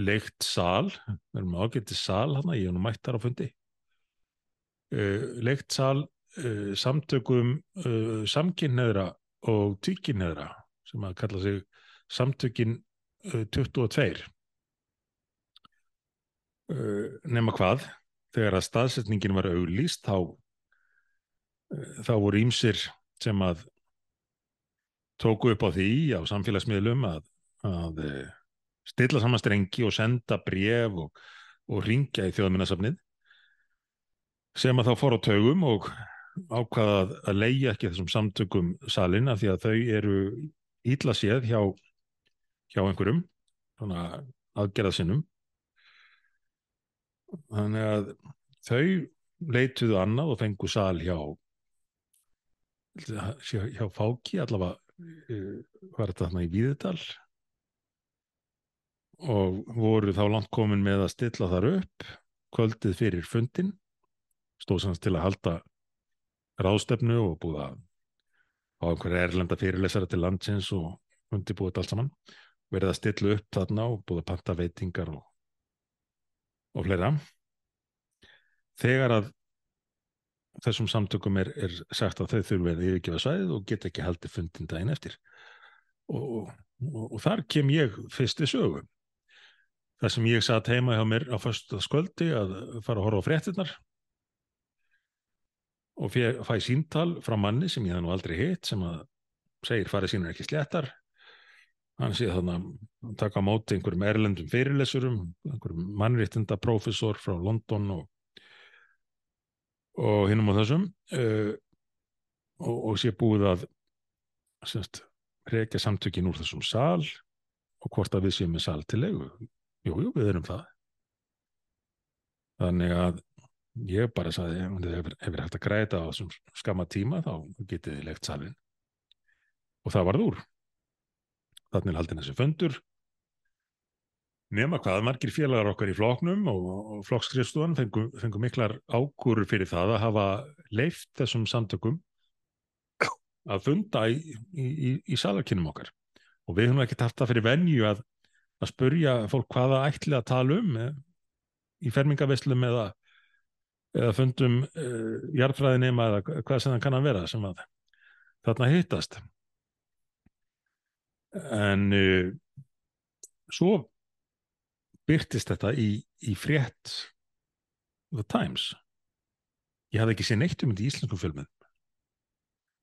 leikt sal, við erum ágætti sal hann, ég hef nú mætt þar á fundi, uh, leikt sal uh, samtökum uh, samkynneðra og tvíkynneðra sem að kalla sig samtökin uh, 22 uh, nema hvað þegar að staðsetningin var auglýst þá þá voru ímsir sem að tóku upp á því á samfélagsmiðlum að, að uh, stilla saman strengi og senda bref og, og ringja í þjóðminnarsafnið sem að þá fór á taugum og ákvaða að- leigja ekki þessum samtökum salin af því að þau eru ítla séð hjá, hjá einhverjum aðgerðasinnum. Þannig að þau leituðu annað og fengu sal hjá hjá, Fáki allavega var þetta þarna í Víðidal? Og voru þá langt komin með að stilla þar upp kvöldið fyrir fundin stóð sanns til að halda ráðstefnu og búið að á einhverja erlenda fyrirlesara til landsins og undirbúið allt saman. Verið að stilla upp þarna og búið að panta veitingar og, og fleira. Þegar að þessum samtökum er, er sagt að þau þurfa að yfirgefa svæðið og geta ekki haldið fundin daginn eftir. Og, og, og þar kem ég fyrst í sögu. Þar sem ég satt heima hjá mér á fyrsta sköldi að fara að horfa á fréttinnar og fæ síntal frá manni sem ég hef nú aldrei hitt sem að segir farið sínur ekki sléttar. Hann sé þannig að taka á móti einhverjum erlendum fyrirlesurum einhverjum mannréttinda profesor frá London og og hinnum á þessum uh, og, og sé búið að semst reykja samtökin úr þessum sal og hvort að við séum með sal til leigu. Jújú, jú, við erum það. Þannig að ég bara saði ef við hægt að græta á þessum skama tíma þá getið þið legt salin og það varð úr. Þannig haldin þessi föndur nema hvað margir félagar okkar í floknum og, og flokkskrifstofan fengum, fengum miklar ágúrur fyrir það að hafa leift þessum samtökum að funda í, í, í, í salarkinnum okkar. Og við höfum ekki haft það fyrir venju að, að spurja fólk hvaða ætli að tala um eh, í fermingavislum eða, eða fundum uh, jarðfræðinema eða hvað sem það kann að vera sem að þarna hittast. En uh, svo byrtist þetta í, í frétt The Times. Ég hafði ekki séð neitt um þetta í íslenskum filmum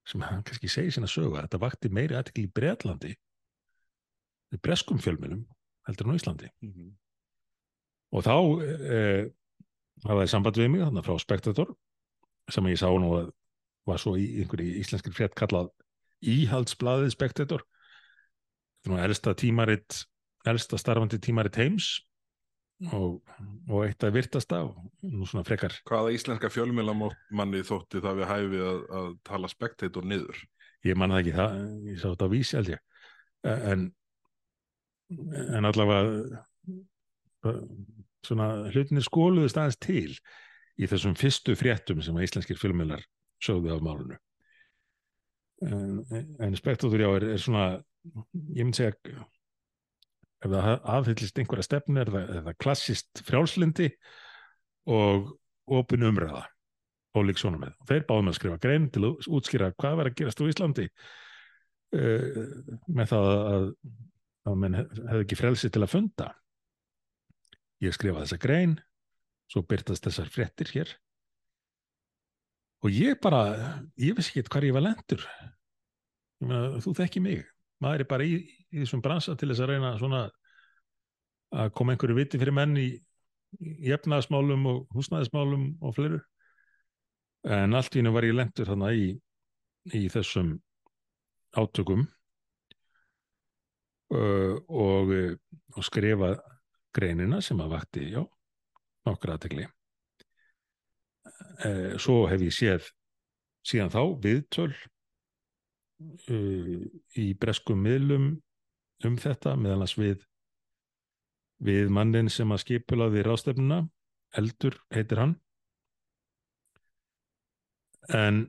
sem hann kannski segir sína sögu að þetta vakti meiri aðtekli í Breitlandi í breskum filminum heldur en á Íslandi. Mm -hmm. og þá eh, hafaði samband við mig þannig frá Spectator sem ég sá nú að var svo í einhverju íslenskri frétt kallað Íhaldsbladið Spectator. Þetta er nú elsta tímaritt elsta starfandi tímaritt heims og, og eitt að virtast á nú svona frekar. Hvaða íslenska fjölmjölamanni þótti það við hæfið að, að tala spektator niður? Ég manna ekki það, ég sá þetta á vísi held ég. En, en allavega svona hlutinir skóluðist aðeins til í þessum fyrstu fréttum sem að íslenskir fjölmjölar sögðu af málunu en, en spektator já er, er svona ég myndi segja ef það aðhyllist einhverja stefnu er það, það klassist frjálslindi og opin umræða og lík svona með. Þeir báðum að skrifa grein til að útskýra hvað verður að gerast á Íslandi uh, með það að, að menn hefði ekki frelsi til að funda. Ég skrifa þessa grein, svo byrtast þessar frettir hér og ég bara, ég vissi ekki hvað ég var lendur. Ég meina, þú þekki mig maður er bara í, í þessum bransa til þess að reyna svona að koma einhverju viti fyrir menn í, í efnaðasmálum og húsnæðismálum og fleiru. En allt í hennu var ég lendur þannig í, í þessum átökum uh, og, og skrifa greinina sem að vakti já, nokkra aðtegli uh, svo hef ég séð síðan þá viðtöl uh, í breskum miðlum um þetta meðan að við við mannin sem að skipulaði rástefnuna Eldur heitir hann. En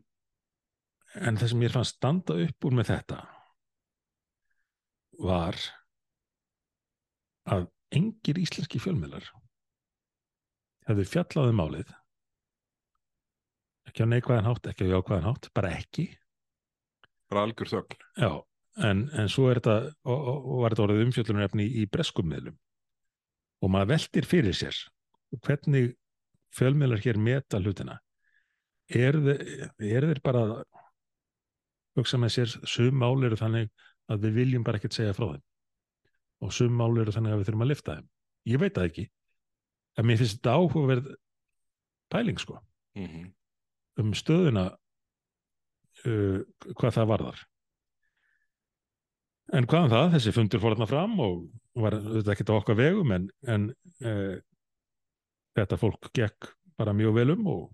en það sem ég fann standa upp úr með þetta var að engir íslenski fjölmiðlar hefðu fjallaði um málið ekki á neikvæðan hátt, ekki á jákvæðan hátt bara ekki bara algjör þögn. Já, en, en svo er þetta og, og, var þetta orðið umfjöldunarefni í, í breskum miðlum. Og maður veldir fyrir sér hvernig fjölmiðlar hér meta hlutina. Er, er þeir bara hugsa með sér sum mál eru þannig að við viljum bara ekkert segja frá þeim. Og sum mál eru þannig að við þurfum að lifta þeim. Ég veit það ekki. En mér finnst þetta áhugaverð pæling sko. Mm -hmm. um stöðuna uh, hvað það varðar. En hvaðan um það, þessi fundur fór þarna fram og var þetta ekkert á okkar vegum en, en uh, þetta fólk gekk bara mjög vel um og,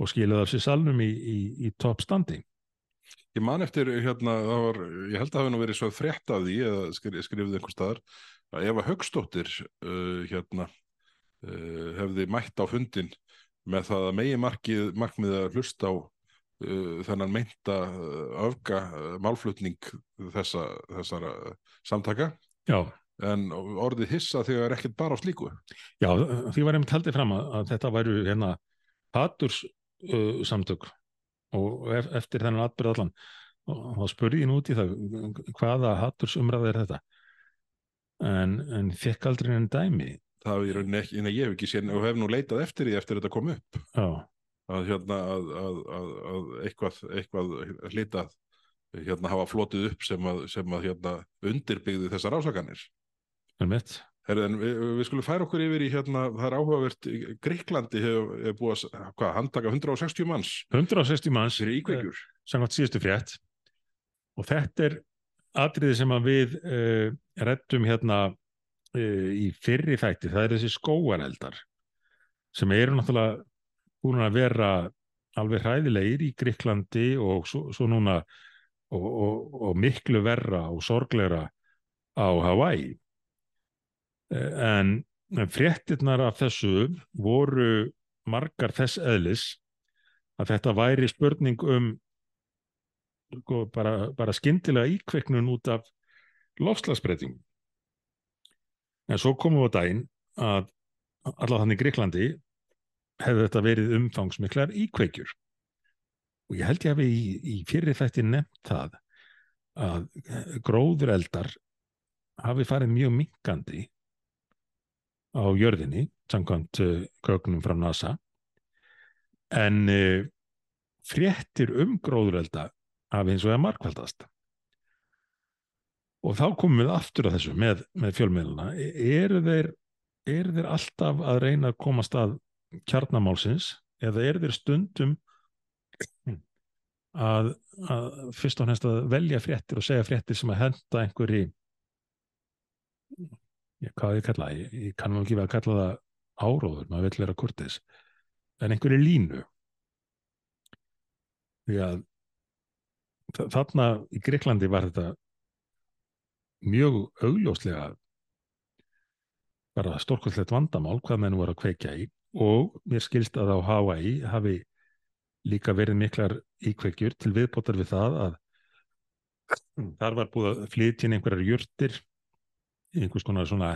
og skilaði af sér salnum í, í, í toppstandi Ég man eftir, hérna, var, ég held að það hafi nú verið svo frétt af því, eða skri, skrifið einhver staðar, að Eva Högstóttir, uh, hérna, uh, hefði mætt á fundin með það að megi markið, markmið að hlusta á þennan meinta uh, öfga uh, málflutning þessa, þessara samtaka, Já, en orðið hissa þegar ekkert bara á slíku. já, því var einmitt haldið fram að, að þetta væru hérna haturs uh, samtök. Og ef, eftir þennan atbyrð allan og þá spurði ég nú út í það hvaða haturs umræða er þetta? En, en fekk aldrei enn dæmi. Það er ekki, en ég hef ekki séð og hef nú leitað eftir því eftir þetta kom upp. já, að, hérna, að, að, að, að eitthvað, eitthvað hlitað hérna hafa flotið upp sem að, sem að hérna, undirbyggði þessar Herðu, en við, við skulum færa okkur yfir í hérna, það er áhugavert, Gríklandi hefur hef búið að, hvað, handtaka 160 manns. 160 manns íkveikjur. samkvæmt síðustu frétt. Og þetta er atriði sem við uh, reddum hérna uh, í fyrri þætti, það er þessi skóareldar sem eru náttúrulega búin að vera alveg hræðilegir í Gríklandi og svo, svo núna og, og, og miklu verra og sorgleira á Hawaii Eh, en, en fréttirnar af þessu voru margar þess eðlis að þetta væri spurning um sko, bara, bara skyndilega íkveiknun út af lofslagsbreytingum. En svo komum við á daginn að allavega þannig í Greiklandi hefði þetta verið umfangsmiklar íkveikjur. Og ég held ég hafi í, í fyrir þætti nefnt það að gróður eldar hafi farið mjög minkandi á jörðinni, samkvæmt uh, kögnum frá NASA. En uh, fréttir um gróðurelda af eins og það markvældast og þá komum við aftur að þessu með, með fjölmiðluna eru þeir, eru þeir alltaf að reyna að komast að kjarnamálsins eða eru þeir stundum að, að fyrst og hennst að velja fréttir og segja fréttir sem að henda einhverji ég, hvað ég kalla, ég, ég kann nú ekki við að kalla það áróður, maður vill vera kurtis en einhverju línu. Því að þarna í Greiklandi var þetta mjög augljóslega bara stórkvöldlegt vandamál hvað menn voru að kveikja í og mér skilst að á Hawaii hafi líka verið miklar íkveikjur til viðbótar við það að þar var búið að flytja inn einhverjar jurtir einhvers konar svona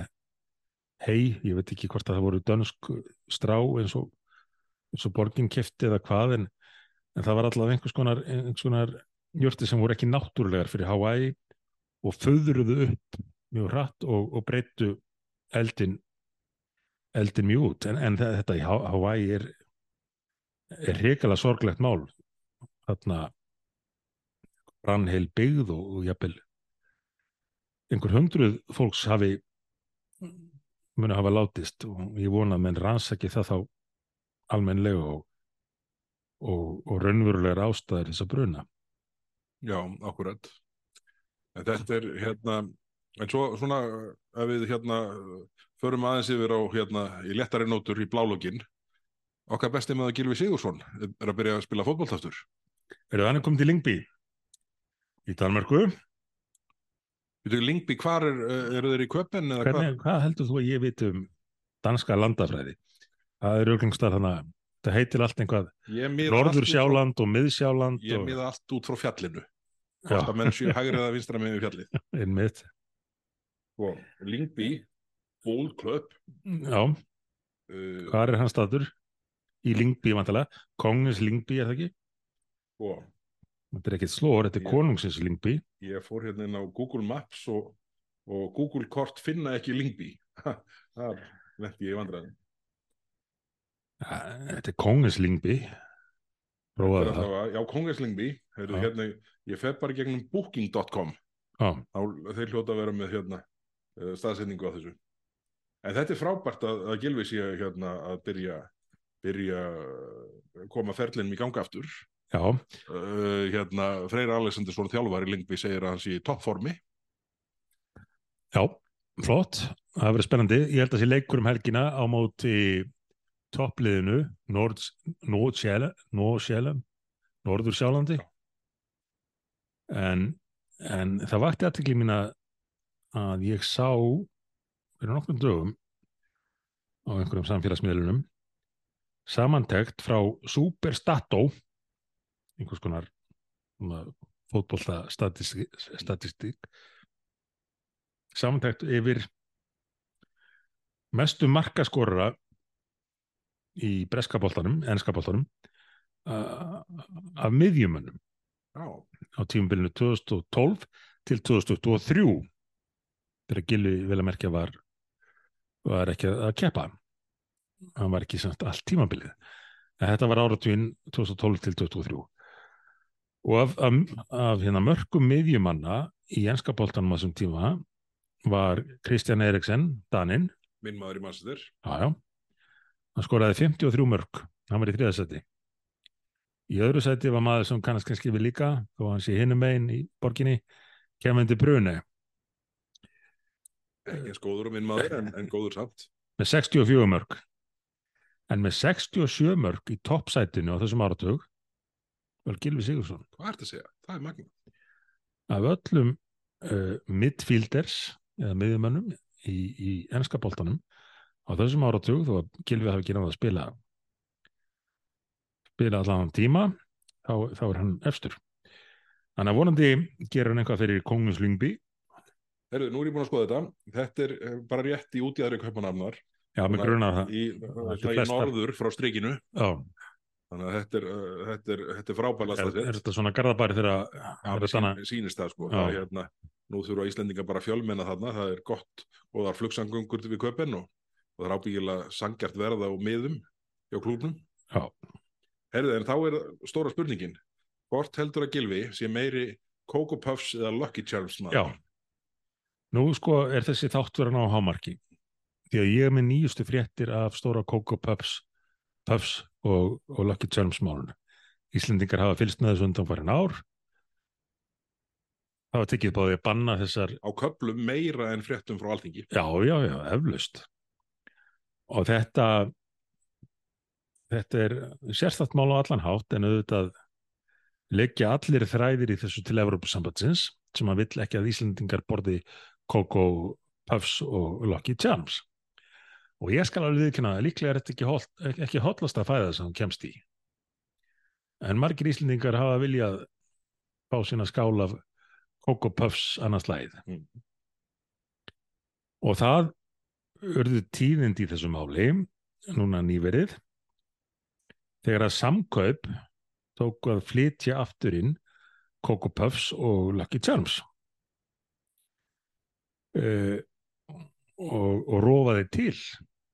hei, ég veit ekki hvort að það voru dönsk strá eins og, og borgin kefti eða hvað en, en það var allavega einhvers konar, konar jörti sem voru ekki náttúrulegar fyrir Hawaii og föðruðu upp mjög hratt og, og breyttu eldin eldin mjög út en, en þetta í Hawaii er er reykjala sorglegt mál þarna brann heil byggð og, og jafnvel einhver hundruð fólks hafi muni hafa látist og ég vona að menn rannsaki það þá almenlega og, og, og raunverulegar ástæðir þess að bruna. Já, akkurat. En þetta er hérna, en svo svona ef við hérna förum aðeins yfir á hérna í lettari nótur í blálogin, okkar besti með að Gilvi Sigursson er að byrja að spila fótballtaftur. Er það hann komið til Lingby í Danmarku? Lingby, hvar er, eru þeir í? Hvernig, hvað heldur þú að ég veit um danska landafræði? Það er auðvingstar þannig að það heitir allt einhvað Norður Sjáland og Miðsjáland. Ég og... miða allt út frá fjallinu. Hvort að menn séu hægrið að vinstra með fjallið. (laughs) Einmitt. Og Lingby, Bold Club. Já, uh, hvað er hans statur? Í Lingby vantilega. Kongens Lingby er það ekki? Og Þetta er ekkert slóður, þetta er konungsins Lingby. Ég fór hérna inn á Google Maps og, og Google kort finna ekki Lingby. (laughs) Það lendi ég í vandræðin. Þetta er kongens Lingby. Prófaðu það. það. Já, kongens Lingby. Hérna, ég fer bara gegnum booking.com. Þeir hljóta að vera með hérna, staðsetningu á þessu. En þetta er frábært að, að Gilvi sé hérna, að byrja, byrja koma ferlinum í ganga aftur. Já. Uh, hérna, Freyra Alessandinsson þjálfari Lingby segir að hann sé í toppformi. Já, flott. Það verður spennandi. Ég held að sé leikur um helgina á móti toppliðinu Norður Sjálandi. en, en það vakti aðtekli mín að ég sá fyrir nokkrum dögum á einhverjum samfélagsmiðlunum samantekt frá Superstato einhvers konar fótbollta statistík samantekt yfir mestu markaskorra í breskabóltanum, ennskabóltanum uh, af miðjumönnum á tímabilinu 2012 til 2023 þegar Gilvi vel að merkja var var ekki að keppa. Hann var ekki samt allt tímabilið. En þetta var áratvín 2012 til 2023 og af, af, af hérna mörgum miðjumanna í ennskapoltanum á þessum tíma var Kristján Eriksen, Daninn. Minn maður í Manchester. jájá hann skoraði 53 mörg hann var í þriðasæti í öðru sæti var maður sem kannast kannski við líka þó hann sé hinum megin í borginni Kevin De Bruyne Ekki eins góður og minn maður, en, en góður samt. með 64 mörg en með 67 mörg í toppsætinu á þessum áratug var Gilvi Sigursson Hvað ert að segja? Það er magna. af öllum uh, midfielders eða miðjumönnum í, í ennska boltanum á þessum áratug þó að Gilvi hafi ekki náða að spila spila allan tíma þá, þá er hann efstur þannig að vonandi gerur hann eitthvað fyrir Kongens Herðu, nú er ég búin að skoða þetta. Þetta er eh, bara rétt í útíðari kaupanafnar. já, með Svona grunar það Í, er svona í norður frá strikinu. já, Þannig að þetta er, uh, þetta er, þetta er frábælast er, að er þetta svona garðabæri þegar er mér þetta sín, sýnist það sko. Það er hérna, nú þurfa Íslendinga bara fjölmenna þarna. Það er gott og það er flugsangungur við köpen og, og það er ábyggilega sangjart verða á miðum hjá klúbnum. já, Herðu, en þá er stóra spurningin. Hvort heldur að Gilvi sé meiri Coco Puffs eða Lucky Charms maður? Já, nú sko er þessi þáttverðan á hámarki því að ég er með nýjustu fréttir af stóra Coco Puffs, Puffs og, og Lucky Charms máluna. Íslendingar hafa fylgst með þessu undanfærin ár hafa tekið báði að banna þessar, Á köplum meira en fréttum frá alþingi. já, já, já, eflaust og þetta þetta er sérstætt mál á allan hátt en auðvitað leggja allir þræðir í þessu til Evrópusambandsins sem að vill ekki að Íslendingar borði Coco Puffs og Lucky Charms. Og ég skal alveg viðkynna að líklega er þetta ekki, holt, ekki hotlast að fæða sem hann kemst í. En margir Íslendingar hafa viljað fá sína skál af Coco Puffs annars slæð Mm. og það urðu tíðind í þessu máli núna nýverið þegar að samkaup tóku að flytja aftur inn Coco Puffs og Lucky Charms uh, og, og rofaði til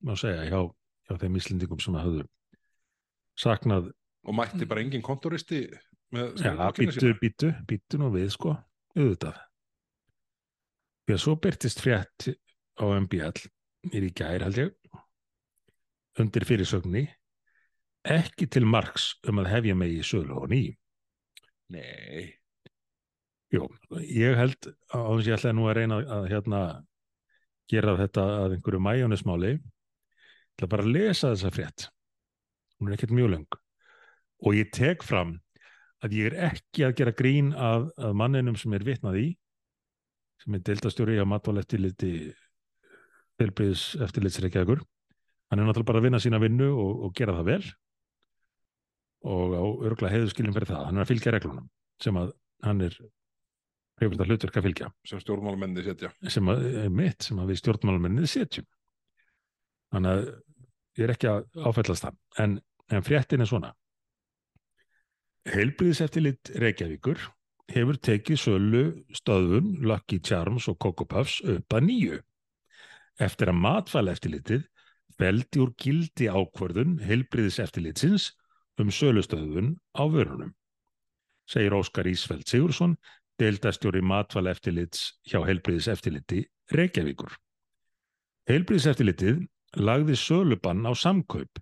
má segja hjá, hjá þeim Íslendingum sem hafðu saknað. Og mætti bara engin kontoristi með ja, býtu, býtu, býtu nú við sko. Auðvitað. Því að svo byrtist frétt á MBL mér í gær held ég undir fyrirsögni ekki til marks um að hefja mig í sölu og ný. Nei. Jú, ég held á þess að ég ætlaði nú að reyna að hérna gera þetta að einhverju mæjónismáli bara að lesa þessa frétt. Hún er ekkert mjög löng. Og ég tek fram að ég er ekki að gera grín að, að manninum sem er vitnað í sem er deildastjóri á matvaleftiliti tilbyðis eftirlitsreikjagur hann er náttúrulega bara að vinna sína vinnu og, og gera það vel. Og á örgla heiðuskilin fyrir það. Hann er að fylgja reglunum sem að hann er hefur þetta hlutverk að fylgja. Sem stjórnmálamenni setja. sem að, mitt sem að við stjórnmálmennið setjum. Þannig að ég er ekki að áfællast það. En, en fréttin er svona. Heilbriðiseftirlit Reykjavíkur hefur tekið sölu stöðun Lucky Charms og Coco Puffs upp að nýju. Eftir að matfæleftirlitið veldi úr gildi ákvörðun heilbriðiseftirlitsins um sölustöðun á vörunum segir Óskar Ísfeld Sigursson deildastjóri matfæleftirlits hjá heilbriðiseftirliti Reykjavíkur Heilbriðiseftirlitið lagði sölubann á samkaup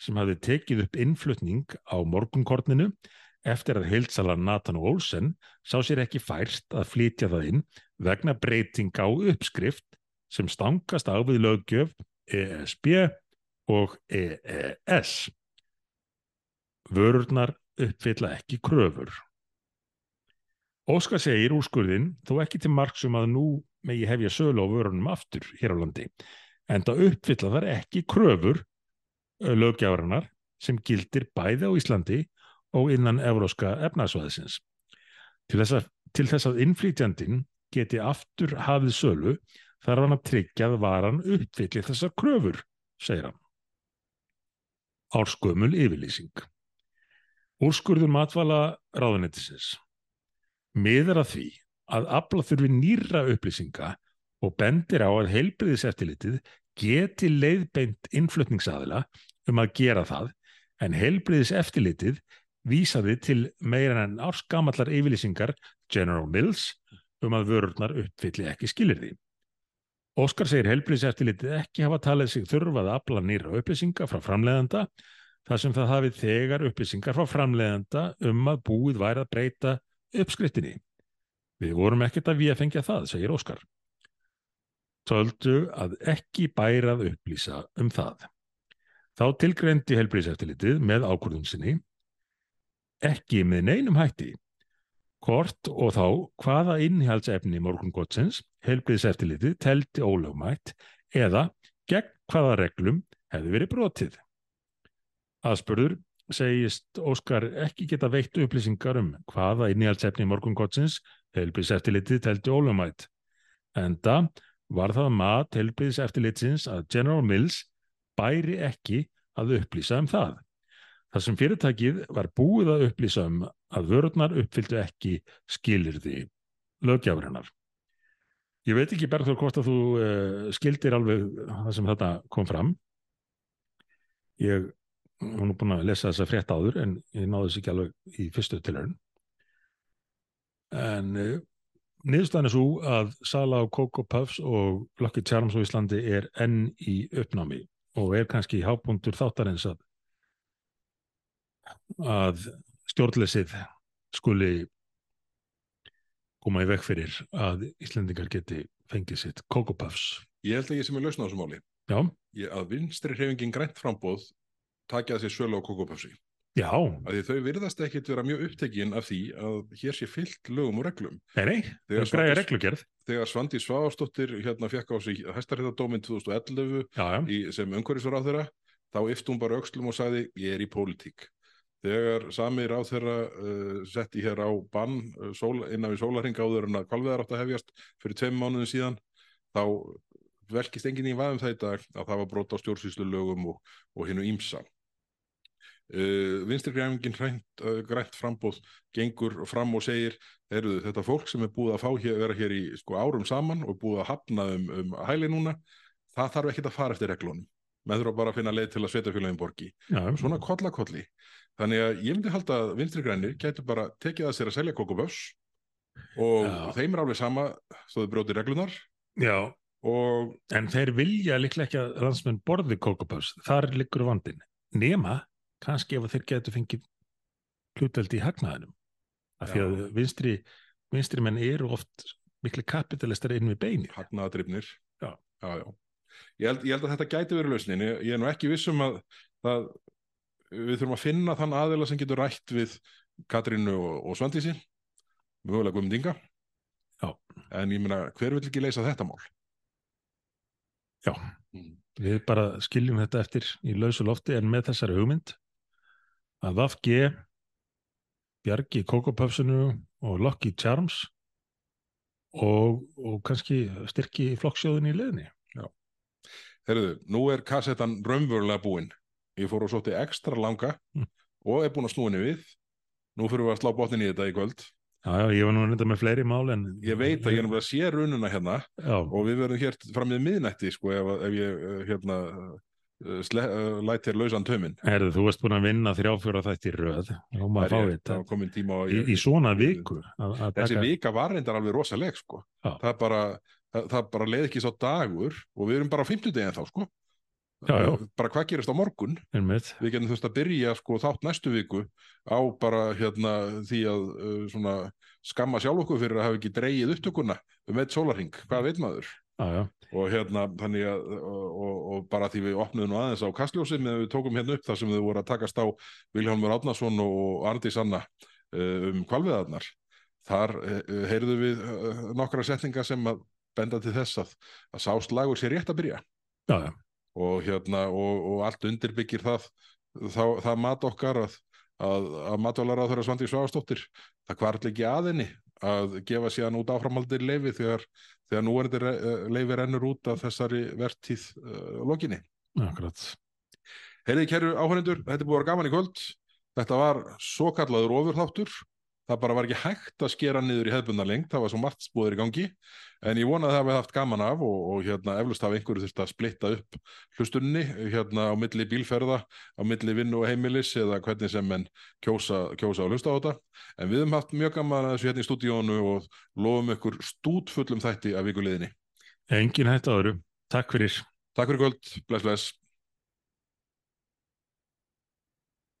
sem hafði tekið upp innflutning á morgunkorninu eftir að heilsalar Nathan Olsen sá sér ekki færst að flytja það inn vegna breytinga á uppskrift sem stangast á við löggjöf ESB og EES. Vörurnar uppfylla ekki kröfur. Óskar segir úrskurðin þó ekki til marksum að nú megi hefja sölu á vörunum aftur hér á landi en það uppfylla þar ekki kröfur lögjáranar sem gildir bæði á Íslandi og innan evróska efnarsvæðisins. Til þess, að, til þess að innflýtjandin geti aftur hafið sölu þarf hann að tryggja að varan uppfylli þessar kröfur, segir hann. Árskömmul yfirlýsing. Úrskurður matvala ráðunettisins. Miðar að því að afla þurfi nýra upplýsinga og bendir á að heilbriðiseftilitið geti leiðbeint innflutningsaðila um að gera það en heilbriðiseftilitið vísaði til meira en ársgamallar yfirlýsingar General Mills um að vörurnar uppfylli ekki skilir því. Óskar segir heilbriðiseftilitið ekki hafa talið sig þurfað að afla nýra upplýsinga frá framleiðanda þar sem það hafið þegar upplýsingar frá framleiðanda um að búið væri að breyta uppskriftinni. Við vorum ekkert að við að fengja það, segir Óskar. Töldu að ekki bærað upplýsa um það. Þá tilgrendi helbriðseftilitið með ákvörðun sinni ekki með neinum hætti hvort og þá hvaða innihaldsefni morgungottsins helbriðseftilitið telti ólögmætt eða gegn hvaða reglum hefði verið brotið. Aðspurður segist Óskar ekki geta veitt upplýsingar um hvaða innihaldsefni morgungottsins helbriðseftilitið telti ólögmætt. Enda var það mat helbriðseftilitsins að General Mills bæri ekki að upplýsa um það. Það sem fyrirtækið var búið að upplýsa um að vörurnar uppfylltu ekki skilirði lögjáfurinnar. Ég veit ekki Berður hvort að þú uh, skildir alveg það sem þetta kom fram. Ég hún er búin að lesa þessa frétt áður en ég náðu þess ekki alveg í fyrstu tilhörun. En uh, niðurstaðan er svo að Sala og Coco Puffs og Lucky Charms á Íslandi er enn í uppnámi og er kannski hábúndur þáttarins að, að stjórnleysið skuli koma í vekk fyrir að Íslandingar geti fengið sitt Coco Puffs. Ég held að ég sem er lausna á þessu máli. Já. Ég, að vinstri hreyfingin grænt frambóð takja þessi sölu á Coco Puffsi. Já. Því þau virðast ekkit vera mjög upptekinn af því að hér sé fyllt lögum og reglum. Nei, nei, það er græða reglugjörð. Þegar Svandi Svavastóttir hérna fekk á sig hæstaréttadóminn 2011 já, já. Í, sem umhverfisur á þeirra, þá yftum bara aukslum og sagði ég er í pólitík. Þegar samir á þeirra uh, setti hér á bann uh, sól, innan við sólaring áður en að kvalveðar átt að hefjast fyrir tveim mánuðin síðan, þá velkist enginn í vaðum dag að það var brot á stjórnsýslu lögum og, og hinnu ímsa. Uh, vinstri græmingin grænt, uh, grænt frambóð gengur fram og segir heyrðu, þetta fólk sem er búið að fá hér, vera hér í sko, árum saman og búið að hafna um, um hæli núna, það þarf ekki að fara eftir reglunum, með þurfa bara að finna leið til að setja félagin borgi, Já. svona kollakolli þannig að ég myndi halda að vinstri grænir getur bara tekið að sér að selja kokoböss og Já. þeim er alveg sama þó þau brjóti reglunar Já, og en þeir vilja líklega ekki að landsmenn borði Puffs. Þar liggur vandin. Nema, kannski ef þeir getur fengið hlutveldi í hagnaðinum. Af því að vinstri, vinstri menn eru oft miklu kapitalistar inn við beinir. hagnaðadrifnir Já. Já, já. Ég, held, ég held að þetta gæti verið lausnin ég, ég er nú ekki vissum að það, við þurfum að finna þann aðila sem getur rætt við Katrínu og, og Svandísi mögulega Guðmundinga en ég meina, hver vill ekki leysa þetta mál? Já. Mm. Við bara skiljum þetta eftir í lausu lofti en með þessari hugmynd að Vafge Bjargi Coco Puffsinu og Lucky Charms og, og kannski styrki flokksjóðin í leðinni. Herðu, nú er kassettan raunverulega búinn. Ég fór og sótti ekstra langa Mm. og er búinn að snúinni við. Nú fyrir við að slá botnin í þetta í kvöld. Já, já, ég var nú reynda með fleiri mál en... Ég veit að ég er náttúrulega sé rununa hérna Já, og við verðum hér fram með miðnætti sko ef, ef ég uh, hérna uh, sle, uh, læt þér lausan töminn. herðu, þú varst búin að vinna þrjáfjóra þætti í röð var komin tíma í, í svona viku að, að Þessi taka- vika var reyndar alveg rosaleg sko. Það bara, bara leið ekki svo dagur og við erum bara á 50 degin þá sko. Já, já. Bara hvað gerist á morgun? við getum þurft að byrja sko þátt næstu viku á bara hérna því að uh, svona skamma sjálf okkur fyrir að hafa ekki dreigið upptökuna um eitt sólarring, hvað veit maður Já, og hérna þannig að og, og, og bara því við opnuðum nú aðeins á kastljósið með við tókum hérna upp þar sem þau voru að takast á Vilhelmur Átnason og Arndís Anna uh, um kvalviðarnar þar uh, heyrðu við uh, nokkra setningar sem að benda til þess að, að sá slagur sé rétt að byrja. Já, já, og, hérna, og, og allt undirbyggir það, það, það mat okkar að, að, að matvalara þeirra Svandi Svavastóttir, það kvarl ekki að henni að gefa síðan út áframhaldir leifi þegar, þegar nú er þetta leifi rennur út af þessari vertíð uh, lokinni. akkurat. Heyrið kæru áhörendur, þetta búið að vera gaman í kvöld. Þetta var svo kallaður ofurþáttur. Það bara var ekki hægt að skera niður í hefðbundar lengt, það var svo margt spóður í gangi. En ég vona að það hefði haft gaman af og, og hérna eflust hafa einhverju þurft að splitta upp hlustunni hérna á milli bílferða, á milli vinnu og heimilis eða hvernig sem menn kjósa, kjósa og hlusta á þetta. En við höfum haft mjög gaman að þessu hérna í stúdíónu og lofum ykkur stút fullum þætti af vikuleginni. Engin hætt á öðru. Takk fyrir. Takk fyrir kvöld, bless bless.